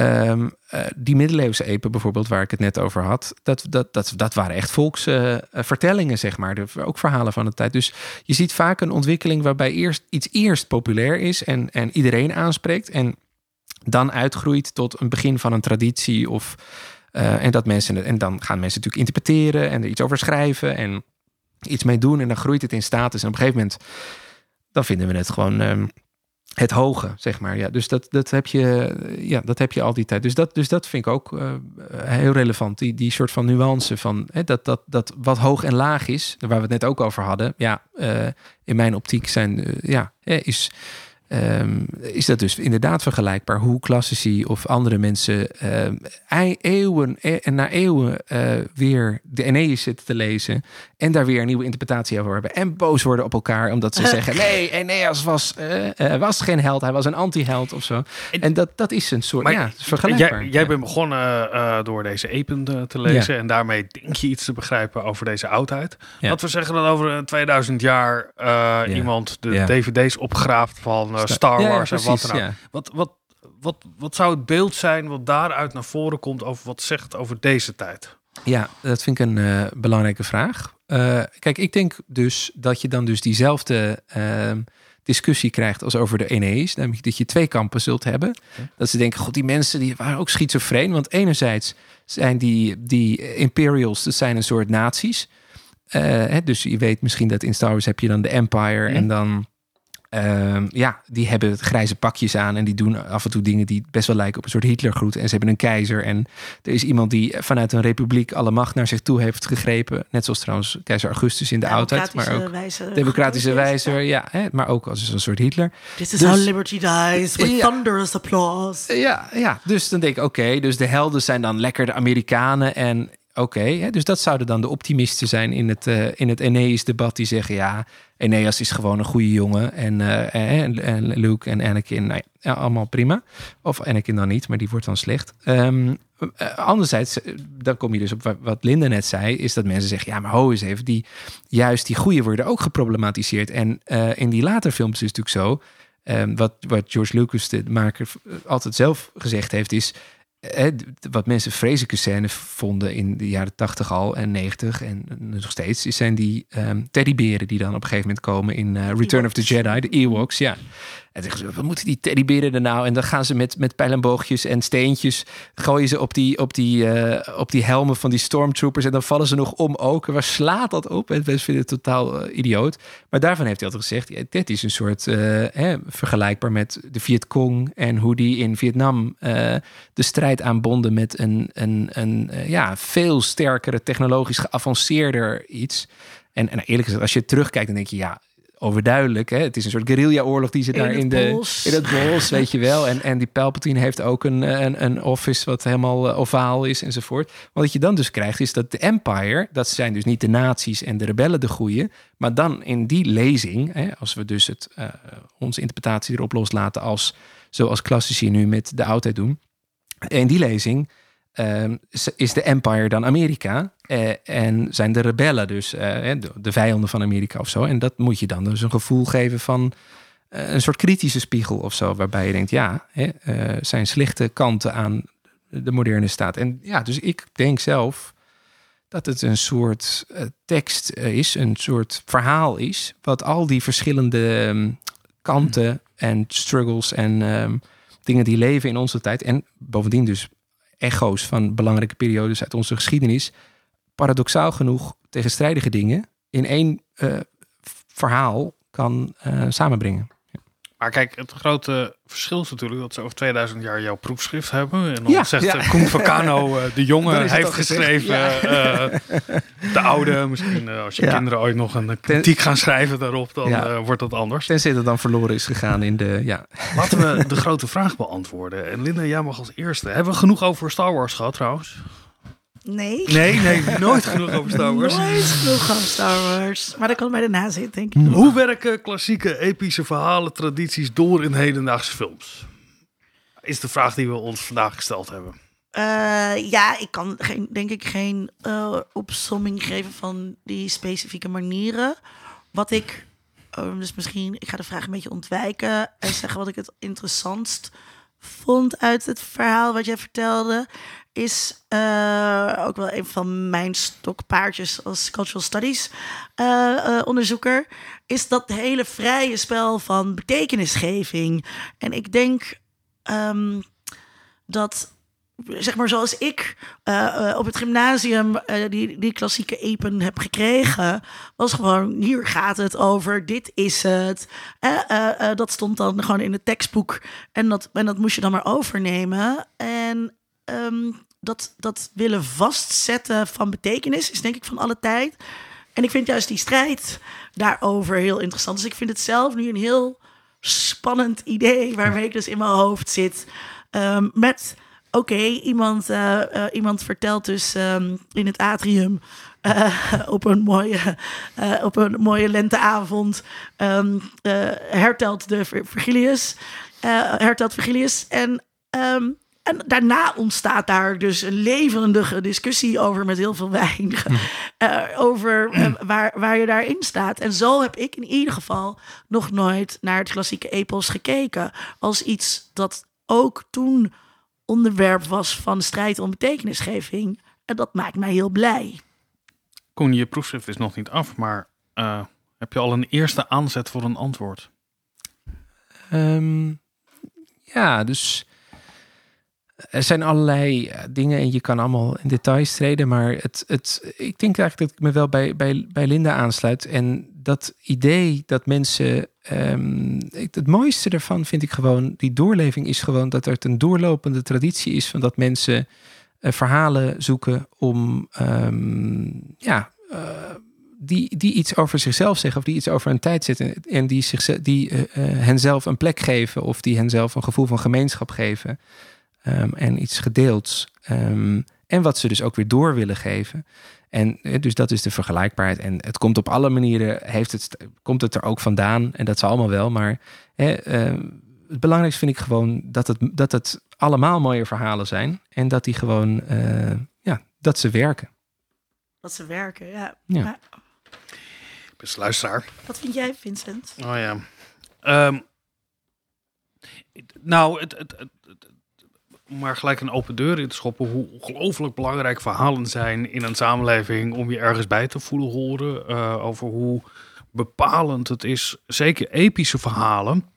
um, uh, die middeleeuwse epen bijvoorbeeld, waar ik het net over had, dat, dat, dat, dat waren echt volksvertellingen, uh, zeg maar. Ook verhalen van de tijd. Dus je ziet vaak een ontwikkeling waarbij eerst iets eerst populair is en, en iedereen aanspreekt. En dan uitgroeit tot een begin van een traditie. Of, uh, en, dat mensen, en dan gaan mensen natuurlijk interpreteren en er iets over schrijven en iets mee doen. En dan groeit het in status. En op een gegeven moment, dan vinden we het gewoon. Um, het hoge, zeg maar. Ja, dus dat, dat, heb je, ja, dat heb je al die tijd. Dus dat, dus dat vind ik ook uh, heel relevant. Die, die soort van nuance van hè, dat, dat, dat wat hoog en laag is, waar we het net ook over hadden. Ja, uh, in mijn optiek zijn, uh, ja, is Um, is dat dus inderdaad vergelijkbaar hoe klassici of andere mensen uh, eeuwen en na eeuwen uh, weer de Aeneas zitten te lezen en daar weer een nieuwe interpretatie over hebben en boos worden op elkaar omdat ze zeggen nee, Aeneas was, uh, was geen held, hij was een anti-held of zo. En dat, dat is een soort, maar, ja, vergelijkbaar. Jij, jij bent begonnen door deze epen te lezen ja. en daarmee denk je iets te begrijpen over deze oudheid. Wat we zeggen dat over 2000 jaar iemand de dvd's opgraaft van Star Wars ja, precies, en wat dan. Wat, wat, wat, wat zou het beeld zijn wat daaruit naar voren komt over wat zegt over deze tijd? Ja, dat vind ik een uh, belangrijke vraag. Uh, kijk, ik denk dus dat je dan dus diezelfde uh, discussie krijgt als over de Enees. Namelijk dat je twee kampen zult hebben. Dat ze denken, god, die mensen die waren ook schizofreen. Want enerzijds zijn die, die Imperials, dat zijn een soort nazi's. Hè, dus je weet misschien dat in Star Wars heb je dan de Empire en dan Uh, ja, die hebben grijze pakjes aan en die doen af en toe dingen die best wel lijken op een soort Hitlergroet. En ze hebben een keizer en er is iemand die vanuit een republiek alle macht naar zich toe heeft gegrepen. Net zoals trouwens keizer Augustus in de oudheid, maar ook democratische wijze, ja, hè, maar ook als een soort Hitler. This is dus, how liberty dies with ja, thunderous applause. Ja, ja, dus dan denk ik, oké, dus de helden zijn dan lekker de Amerikanen en Oké, dus dat zouden dan de optimisten zijn in het, uh, in het Aeneas-debat. Die zeggen, ja, Aeneas is gewoon een goede jongen. En, uh, en, Luke en Anakin, nou ja, allemaal prima. Of Anakin dan niet, maar die wordt dan slecht. Um, anderzijds, dan kom je dus op wat Linda net zei... is dat mensen zeggen, ja, maar ho eens even... Die, juist die goede worden ook geproblematiseerd. En in die later films is het natuurlijk zo... Um, wat, wat George Lucas, de maker, altijd zelf gezegd heeft, is wat mensen vreselijke scène vonden in de jaren 80 al en 90 en nog steeds, zijn die um, teddyberen die dan op een gegeven moment komen in uh, Return of the Jedi, de Ewoks, ja. En zeggen ze, wat moeten die teddyberen er nou? En dan gaan ze met, met pijlenboogjes en steentjes, gooien ze op die, op, die, uh, op die helmen van die stormtroopers en dan vallen ze nog om ook. Waar slaat dat op? En mensen vinden het totaal uh, idioot. Maar daarvan heeft hij altijd gezegd, ja, dit is een soort hè, vergelijkbaar met de Vietcong en hoe die in Vietnam de strijd aanbonden met een, een, een ja, veel sterkere, technologisch geavanceerder iets. En, en eerlijk gezegd, als je terugkijkt, dan denk je, ja, overduidelijk. Hè? Het is een soort guerrilla-oorlog die ze daar in, de, in het bos, weet je wel. En, en die Palpatine heeft ook een, een, een office wat helemaal uh, ovaal is enzovoort. Wat je dan dus krijgt is dat de Empire, dat zijn dus niet de nazi's en de rebellen de goeie, maar dan in die lezing, hè, als we dus het, uh, onze interpretatie erop loslaten als zoals klassici nu met de oudheid doen. In die lezing uh, is de Empire dan Amerika uh, en zijn de rebellen dus uh, de, de, vijanden van Amerika of zo. En dat moet je dan dus een gevoel geven van eh, een soort kritische spiegel of zo, waarbij je denkt, ja, zijn slechte kanten aan de moderne staat. En ja, dus ik denk zelf dat het een soort tekst is, een soort verhaal is, wat al die verschillende um, kanten en struggles en um, dingen die leven in onze tijd en bovendien dus echo's van belangrijke periodes uit onze geschiedenis, paradoxaal genoeg tegenstrijdige dingen in één uh, verhaal kan uh, samenbrengen. Maar kijk, het grote verschil is natuurlijk dat ze over 2000 jaar jouw proefschrift hebben. En dan ja, zegt ja. Koen Vakano, uh, de jongen heeft geschreven. Ja. Uh, de oude, misschien uh, als je kinderen ooit nog een kritiek gaan schrijven daarop, dan wordt dat anders. Tenzij het dan verloren is gegaan in de... Ja. Laten we de grote vraag beantwoorden. En Linda, jij mag als eerste. Hebben we genoeg over Star Wars gehad trouwens? Nee. Nee, nee, nooit genoeg over Star Wars. Nooit genoeg over Star Wars. Maar dat kan bij de nazit, denk ik. Hoe werken klassieke epische verhalen, tradities door in hedendaagse films? Is de vraag die we ons vandaag gesteld hebben. Uh, ja, ik kan geen, denk ik geen uh, opsomming geven van die specifieke manieren. Wat ik, uh, dus misschien, ik ga de vraag een beetje ontwijken en zeggen wat ik het interessantst vond uit het verhaal wat jij vertelde is uh, ook wel een van mijn stokpaardjes als cultural studies uh, uh, onderzoeker, is dat hele vrije spel van betekenisgeving. En ik denk um, dat zeg maar zoals ik uh, op het gymnasium uh, die, die klassieke epen heb gekregen, was gewoon hier gaat het over, dit is het. dat stond dan gewoon in het tekstboek en dat, en dat moest je dan maar overnemen. En um, dat, dat willen vastzetten van betekenis is denk ik van alle tijd. En ik vind juist die strijd daarover heel interessant. Dus ik vind het zelf nu een heel spannend idee waarmee ik dus in mijn hoofd zit. Um, met, oké, iemand, uh, uh, iemand vertelt dus um, in het atrium uh, op, een mooie, op een mooie lenteavond, um, hertelt de Virgilius, hertelt Virgilius en um, en daarna ontstaat daar dus een levendige discussie over met heel veel wijn. Uh, over uh, waar, waar je daarin staat. En zo heb ik in ieder geval nog nooit naar het klassieke epos gekeken. Als iets dat ook toen onderwerp was van strijd om betekenisgeving. En dat maakt mij heel blij. Koen, je proefschrift is nog niet af, maar uh, heb je al een eerste aanzet voor een antwoord? Um, ja, dus er zijn allerlei eh, dingen en je kan allemaal in details treden. Maar het, het, ik denk eigenlijk dat ik me wel bij, bij, bij Linda aansluit. En dat idee dat mensen. Um, het mooiste daarvan vind ik gewoon. Die doorleving is gewoon dat er een doorlopende traditie is van dat mensen uh, verhalen zoeken om. Um, ja. Uh, die, die iets over zichzelf zeggen of die iets over een tijd zetten en die, zich, die henzelf een plek geven of die henzelf een gevoel van gemeenschap geven. Um, en iets gedeelds. Um, en wat ze dus ook weer door willen geven. En dus dat is de vergelijkbaarheid. En het komt op alle manieren, heeft het, komt het er ook vandaan. En dat is allemaal wel. Maar uh, het belangrijkste vind ik gewoon dat het, dat het allemaal mooie verhalen zijn. En dat die gewoon, uh, ja, dat ze werken. Dat ze werken, ja. ja. Luisteraar. Wat vind jij, Vincent? Oh ja. Um, nou, het, het, het, om maar gelijk een open deur in te schoppen, hoe ongelooflijk belangrijk verhalen zijn in een samenleving om je ergens bij te voelen horen. Uh, over hoe bepalend het is. Zeker epische verhalen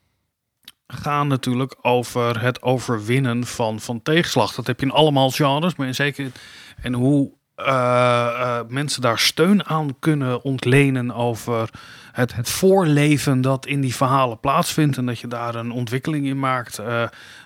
gaan natuurlijk over het overwinnen van, van tegenslag. Dat heb je in allemaal genres, maar in zeker en hoe uh, uh, mensen daar steun aan kunnen ontlenen over het, het voorleven dat in die verhalen plaatsvindt en dat je daar een ontwikkeling in maakt.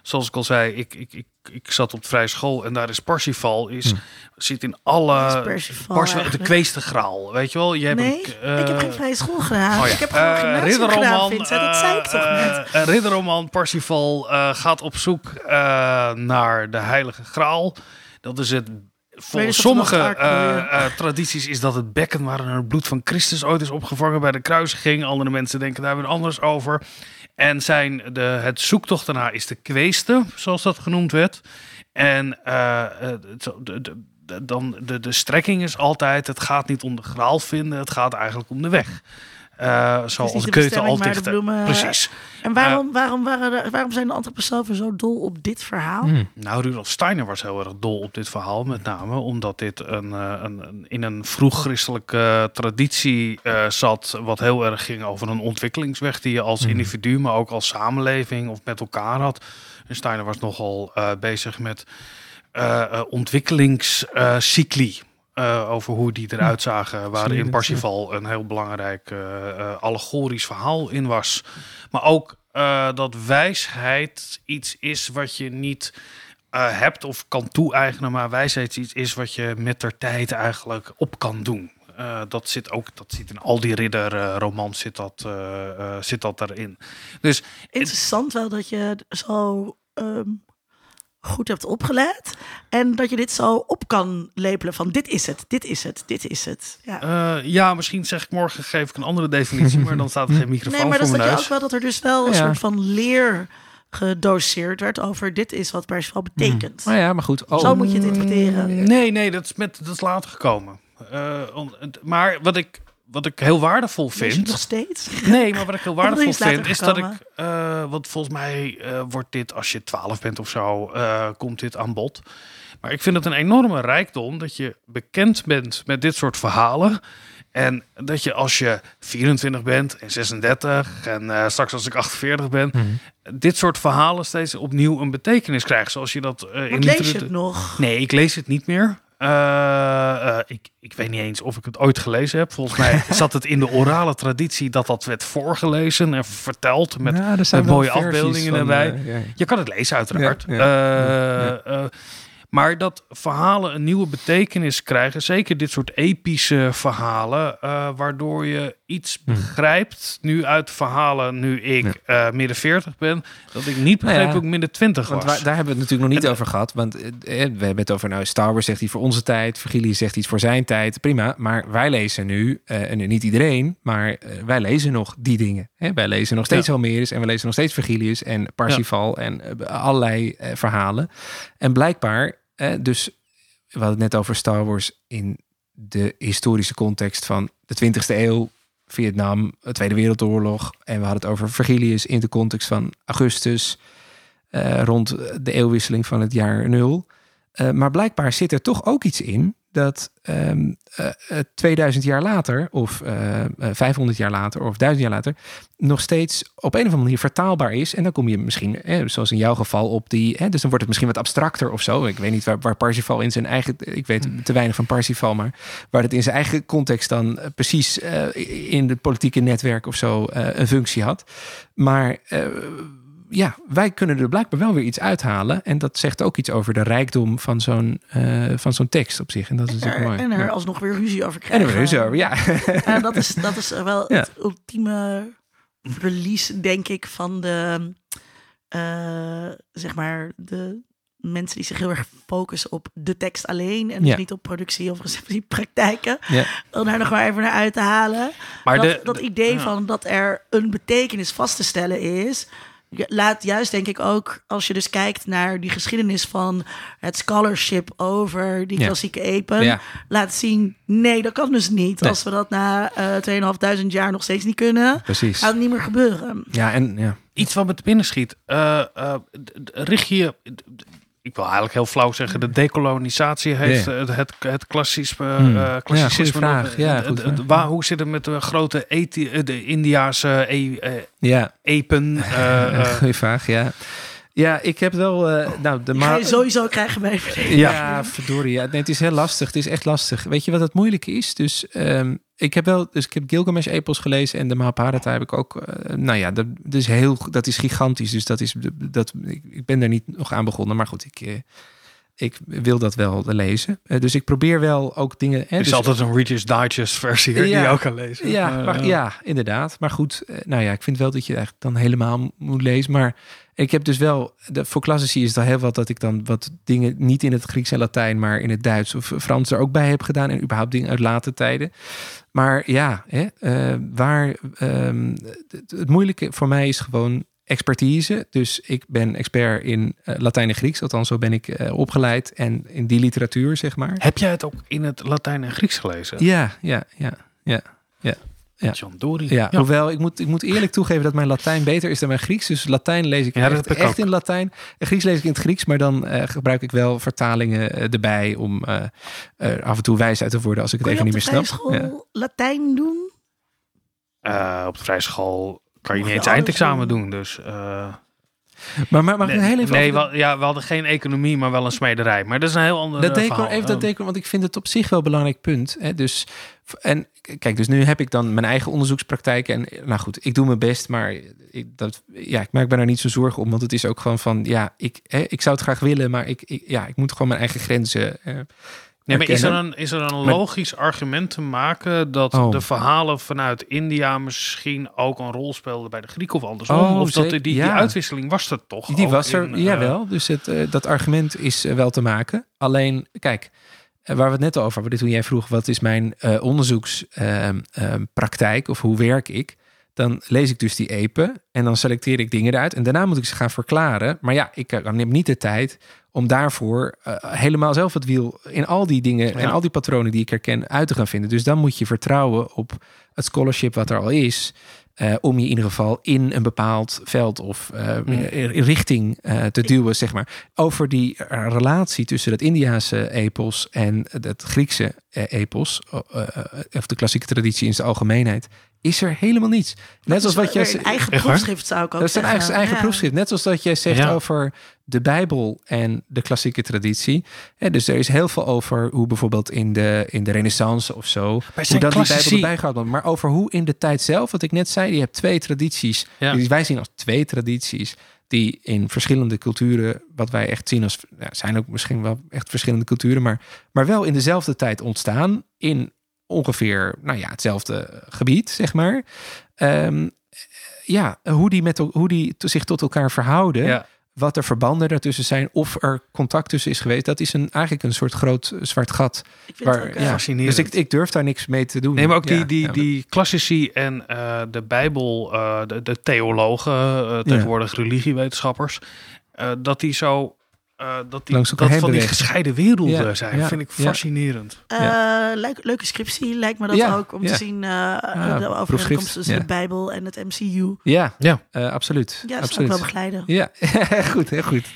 Zoals ik al zei, ik, ik, ik zat op vrij school en daar is Parsifal, is, hm. zit in alle... Parsifal, Parsifal de kweestegraal, weet je wel? Je hebt nee, ik, ik heb geen vrije school gedaan. Oh ja. Ik heb gewoon uh, ridderroman, gedaan, dat zei ik toch net. Een ridderroman Parsifal gaat op zoek naar de heilige graal. Dat is het Volgens sommige uh, uh, tradities is dat het bekken waar het bloed van Christus ooit is opgevangen bij de kruisiging. Andere mensen denken daar weer anders over. En zijn de, het zoektocht daarna is de kweeste, zoals dat genoemd werd. En de, de, dan de, de strekking is altijd: het gaat niet om de graal vinden, het gaat eigenlijk om de weg. Uh, zoals Goethe al dichten. Precies. En waarom, uh, waarom, waren waarom zijn de antroposofen zo dol op dit verhaal? Hmm. Nou, Rudolf Steiner was heel erg dol op dit verhaal. Met name omdat dit een, eh, een, een in een vroeg-christelijke traditie uh, zat. Wat heel erg ging over een ontwikkelingsweg die je als hmm. individu, maar ook als samenleving of met elkaar had. En Steiner was nogal bezig met ontwikkelingscycli. Uh, over hoe die eruit zagen. Waar in Parsifal een heel belangrijk uh, allegorisch verhaal in was. Maar ook dat wijsheid iets is wat je niet hebt of kan toe-eigenen, maar wijsheid iets is wat je met der tijd eigenlijk op kan doen. dat zit ook, dat zit in al die ridderromans zit dat, zit dat erin. Dus interessant wel dat je zo ehm, goed hebt opgelet. En dat je dit zo op kan lepelen van dit is het, dit is het, dit is het. Ja, uh, ja misschien zeg ik morgen geef ik een andere definitie, maar dan staat er geen microfoon nee, maar voor mijn neus. Nee, ook wel dat er dus wel een soort van leer gedoseerd werd over dit is wat Parsifal betekent. Nou ja, maar goed. Oh. Zo moet je het interpreteren. Nee, nee, dat is, met, dat is later gekomen. Uh, maar wat ik wat ik heel waardevol vind. nog steeds? Nee, maar wat ik heel waardevol vind is dat ik. Uh, want volgens mij uh, wordt dit als je 12 bent of zo, uh, komt dit aan bod. Maar ik vind het een enorme rijkdom dat je bekend bent met dit soort verhalen. En dat je als je 24 bent en 36 en straks als ik 48 ben, mm dit soort verhalen steeds opnieuw een betekenis krijgt. Zoals je dat in lees je het nog? Nee, ik lees het niet meer. Uh, ik, ik weet niet eens of ik het ooit gelezen heb. Volgens mij zat het in de orale traditie dat dat werd voorgelezen en verteld met, ja, met mooie afbeeldingen erbij. Uh, ja. Je kan het lezen uiteraard. Ja, maar dat verhalen een nieuwe betekenis krijgen, zeker dit soort epische verhalen, waardoor je iets hm. begrijpt, nu uit verhalen, nu ik uh, midden 40 ben, dat ik niet begreep nou ja, ik midden 20 want was. daar hebben we het natuurlijk nog niet over gehad, want eh, we hebben het over, nou, Star Wars zegt iets voor onze tijd, Virgilius zegt iets voor zijn tijd, prima, maar wij lezen nu, uh, en niet iedereen, maar wij lezen nog die dingen. Hè? Wij lezen nog steeds ja. Homerus en we lezen nog steeds Virgilius en Parsifal ja. en allerlei verhalen. En blijkbaar dus we hadden het net over Star Wars in de historische context van de 20e eeuw, Vietnam, de Tweede Wereldoorlog. En we hadden het over Vergilius in de context van Augustus, uh, rond de eeuwwisseling van het jaar nul. Uh, maar blijkbaar zit er toch ook iets in dat um, uh, 2000 jaar later, of uh, 500 jaar later, of 1000 jaar later, nog steeds op een of andere manier vertaalbaar is. En dan kom je misschien, zoals in jouw geval, op die. Dus dan wordt het misschien wat abstracter of zo. Ik weet niet waar, waar Parsifal in zijn eigen. Ik weet te weinig van Parsifal, maar waar het in zijn eigen context dan precies uh, in het politieke netwerk of zo een functie had. Maar ja, wij kunnen er blijkbaar wel weer iets uithalen. En dat zegt ook iets over de rijkdom van zo'n, uh, van zo'n tekst op zich. En dat is natuurlijk mooi. En er ja. alsnog weer ruzie over krijgen. En er weer ruzie over, ja. En dat, is, dat is wel ja. het ultieme verlies, denk ik, van de, uh, zeg maar, de mensen die zich heel erg focussen op de tekst alleen en dus ja. niet op productie of receptiepraktijken. Ja. Om daar nog maar even naar uit te halen. Maar dat, de, dat idee van dat er een betekenis vast te stellen is, laat juist denk ik ook, als je dus kijkt naar die geschiedenis van het scholarship over die klassieke epen, ja. laat zien, nee, dat kan dus niet. Nee. Als we dat na uh, 2.500 jaar nog steeds niet kunnen, Precies. gaat het niet meer gebeuren. Ja, en ja. Iets wat me te binnen schiet. Uh, uh, richt je ik wil eigenlijk heel flauw zeggen, de dekolonisatie heeft yeah. het, het, het klassisme, hmm. uh, klassicisme. Ja, vraag. Ja, waar, hoe zit het met de grote eti, de Indiaanse e, ja. epen? Uh, Goeie vraag, ja. Ja, ik heb wel. Uh, nou, de Ga je sowieso krijgen bij Ja, ja verdorie. Ja. Nee, het is heel lastig. Het is echt lastig. Weet je wat het moeilijke is? Dus um, ik heb wel. Dus ik heb Gilgamesh Epos gelezen en de Mahabharata heb ik ook. Uh, nou ja, dat, dat, is heel. Dat is gigantisch. Dus dat is. Dat, ik, ik ben daar niet nog aan begonnen. Maar goed, ik. Uh, ik wil dat wel lezen. Uh, dus ik probeer wel ook dingen. Het is dus, altijd een Reader's Digest versie ja, die je ook kan lezen. Ja, uh, maar, ja, inderdaad. Maar goed, uh, nou ja, ik vind wel dat je eigenlijk dan helemaal moet lezen. Maar ik heb dus wel, de, voor klassici is dat heel wat dat ik dan wat dingen niet in het Grieks en Latijn, maar in het Duits of Frans er ook bij heb gedaan. En überhaupt dingen uit late tijden. Maar ja, hè, waar um, het, het moeilijke voor mij is gewoon expertise. Dus ik ben expert in uh, Latijn en Grieks. Althans, zo ben ik uh, opgeleid. En in die literatuur, zeg maar. Heb jij het ook in het Latijn en Grieks gelezen? Ja, ja, ja, ja. ja. Ja. John Dory. Ja, ja, hoewel ik moet, ik moet eerlijk toegeven dat mijn Latijn beter is dan mijn Grieks. Dus Latijn lees ik ja, echt, echt in Latijn. En Grieks lees ik in het Grieks, maar dan uh, gebruik ik wel vertalingen uh, erbij om uh, af en toe wijs uit te worden als ik het Kun even niet meer snap. Ja. Latijn doen? op de vrije school kan je niet eens eindexamen doen. Dus, uh... Maar, maar, maar nee, heel even nee we, ja, we hadden geen economie, maar wel een smederij. Maar dat is een heel ander dat verhaal. Even dat decor, want ik vind het op zich wel een belangrijk punt. Hè? Dus, en kijk, dus nu heb ik dan mijn eigen onderzoekspraktijk. En nou goed, ik doe mijn best, maar ik, dat, ja, ik maak me daar niet zo zorgen om. Want het is ook gewoon van, ja, ik, hè, ik zou het graag willen, maar ik, ik ja, ik moet gewoon mijn eigen grenzen... Uh, Nee, maar is er een, is er een logisch argument te maken dat oh. de verhalen vanuit India misschien ook een rol speelden bij de Grieken of andersom? Oh, of dat die, die, ja. uitwisseling was er toch? Die was er, in, jawel. Dus het, uh, dat argument is uh, wel te maken. Alleen, kijk, waar we het net over hadden, toen jij vroeg wat is mijn onderzoekspraktijk of hoe werk ik? Dan lees ik dus die epen en dan selecteer ik dingen eruit. En daarna moet ik ze gaan verklaren. Maar ja, ik neem niet de tijd om daarvoor uh, helemaal zelf het wiel in al die dingen ja. en al die patronen die ik herken uit te gaan vinden. Dus dan moet je vertrouwen op het scholarship wat er al is. Uh, om je in ieder geval in een bepaald veld of uh, mm. richting te duwen, zeg maar. Over die relatie tussen het Indiaanse epos en het Griekse epos, of de klassieke traditie in zijn algemeenheid, is er helemaal niets. Net zoals wat jij zegt. eigen proefschrift zou ik ook Dat is een zeggen. eigen, eigen ja. proefschrift. Net zoals dat jij zegt ja. over de Bijbel en de klassieke traditie. Ja, dus er is heel veel over hoe bijvoorbeeld in de, in de Renaissance of zo. Hoe dat die Bijbel erbij gaat. Maar over hoe in de tijd zelf, wat ik net zei, je hebt twee tradities. Ja. Die wij zien als twee tradities. Die in verschillende culturen, wat wij echt zien als. Zijn ook misschien wel echt verschillende culturen, maar, maar wel in dezelfde tijd ontstaan. In ongeveer nou ja, hetzelfde gebied, zeg maar. Um, ja, hoe die, met, hoe die zich tot elkaar verhouden. Ja. Wat er verbanden daartussen zijn, of er contact tussen is geweest, dat is een, eigenlijk een soort groot zwart gat. Ik vind waar, eh, ja, fascinerend. Dus ik, ik durf daar niks mee te doen. Nee, maar ook die, ja, die, ja, die klassici en uh, de Bijbel, uh, de, de theologen, uh, tegenwoordig religiewetenschappers, dat die zo uh, dat die, dat van die gescheiden werelden ja, zijn, ja, vind ik fascinerend. Uh, leuk, leuke scriptie lijkt me dat ook, om te zien uh, de overeenkomsten tussen de Bijbel en het MCU. Ja, ja. absoluut. Ja, dat absoluut. wel begeleiden. Ja, goed, heel goed.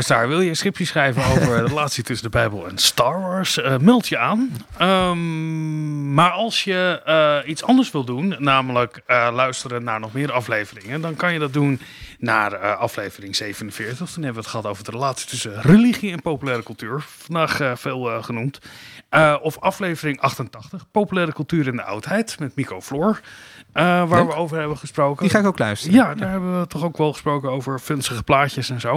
Wil je een scriptie schrijven over de relatie tussen de Bijbel en Star Wars? meld je aan. Um, maar als je iets anders wil doen, namelijk luisteren naar nog meer afleveringen, dan kan je dat doen naar aflevering 47. Toen hebben we het gehad over de relatie tussen religie en populaire cultuur. Vandaag veel genoemd. Of aflevering 88, populaire cultuur in de oudheid met Mico Floor. Waar Leuk. we over hebben gesproken. Die ga ik ook luisteren. Ja, daar ja. hebben we toch ook wel gesproken over funzige plaatjes en zo.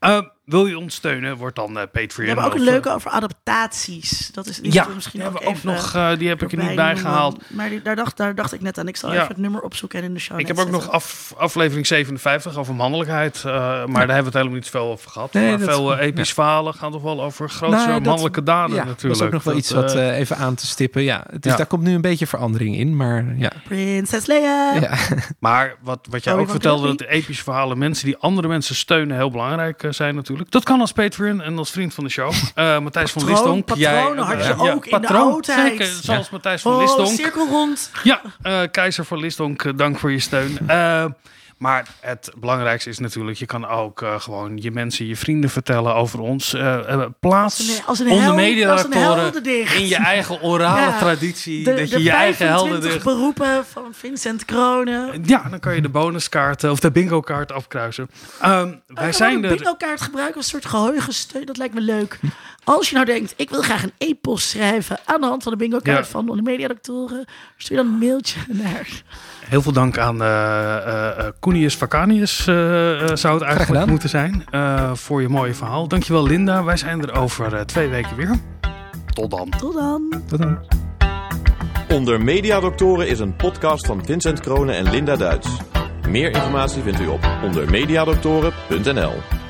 Oh, wil je ons steunen, wordt dan uh, Patreon. We hebben ook een leuke over adaptaties. Dat is ja, misschien ook, ook, ook nog. Uh, die heb ik er niet bij gehaald. Maar die, daar, dacht, daar dacht ik net aan. Ik zal ja. even het nummer opzoeken en in de show. Ik heb ook nog af, aflevering 57 over mannelijkheid. Uh, maar ja. daar hebben we het helemaal niet veel over gehad. Nee, maar veel episch ja. verhalen gaan toch wel over grote nou, mannelijke dat, daden natuurlijk. Dat is ook nog wel dat, iets wat even aan te stippen. Ja, dus daar komt nu een beetje verandering in. Maar ja. Prinses Leia. Ja. Maar wat, wat jij ook vertelde, dat de epische verhalen mensen die andere mensen steunen heel belangrijk zijn natuurlijk. Dat kan als Patreon en als vriend van de show. Uh, Matthijs van Lisdonk. Patronen jij, had je ook ja, in patroon, de oudheid. Zeker, zoals ja. Matthijs van oh, Lisdonk. cirkel rond. Ja, uh, Keizer van Lisdonk, dank voor je steun. Maar het belangrijkste is natuurlijk, je kan ook uh, gewoon je mensen, je vrienden vertellen over ons. Uh, plaats als een, als een onder mediadactoren in je eigen orale ja, traditie. De, dat je je eigen helden... beroepen van Vincent Kronen. Ja, dan kan je de bonuskaart of de bingo kaart afkruisen. Um, wij zijn de er... bingo kaart gebruiken als een soort geheugensteun, dat lijkt me leuk. Als je nou denkt, ik wil graag een epos schrijven aan de hand van de bingo kaart ja. van de mediadactoren, stuur dan een mailtje naar... Heel veel dank aan uh, uh, Koenius Vacanius, uh, zou het eigenlijk moeten zijn, voor je mooie verhaal. Dankjewel Linda, wij zijn er over twee weken weer. Tot dan. Tot dan. Tot dan. Onder Mediadoktoren is een podcast van Vincent Kronen en Linda Duits. Meer informatie vindt u op ondermediadoktoren.nl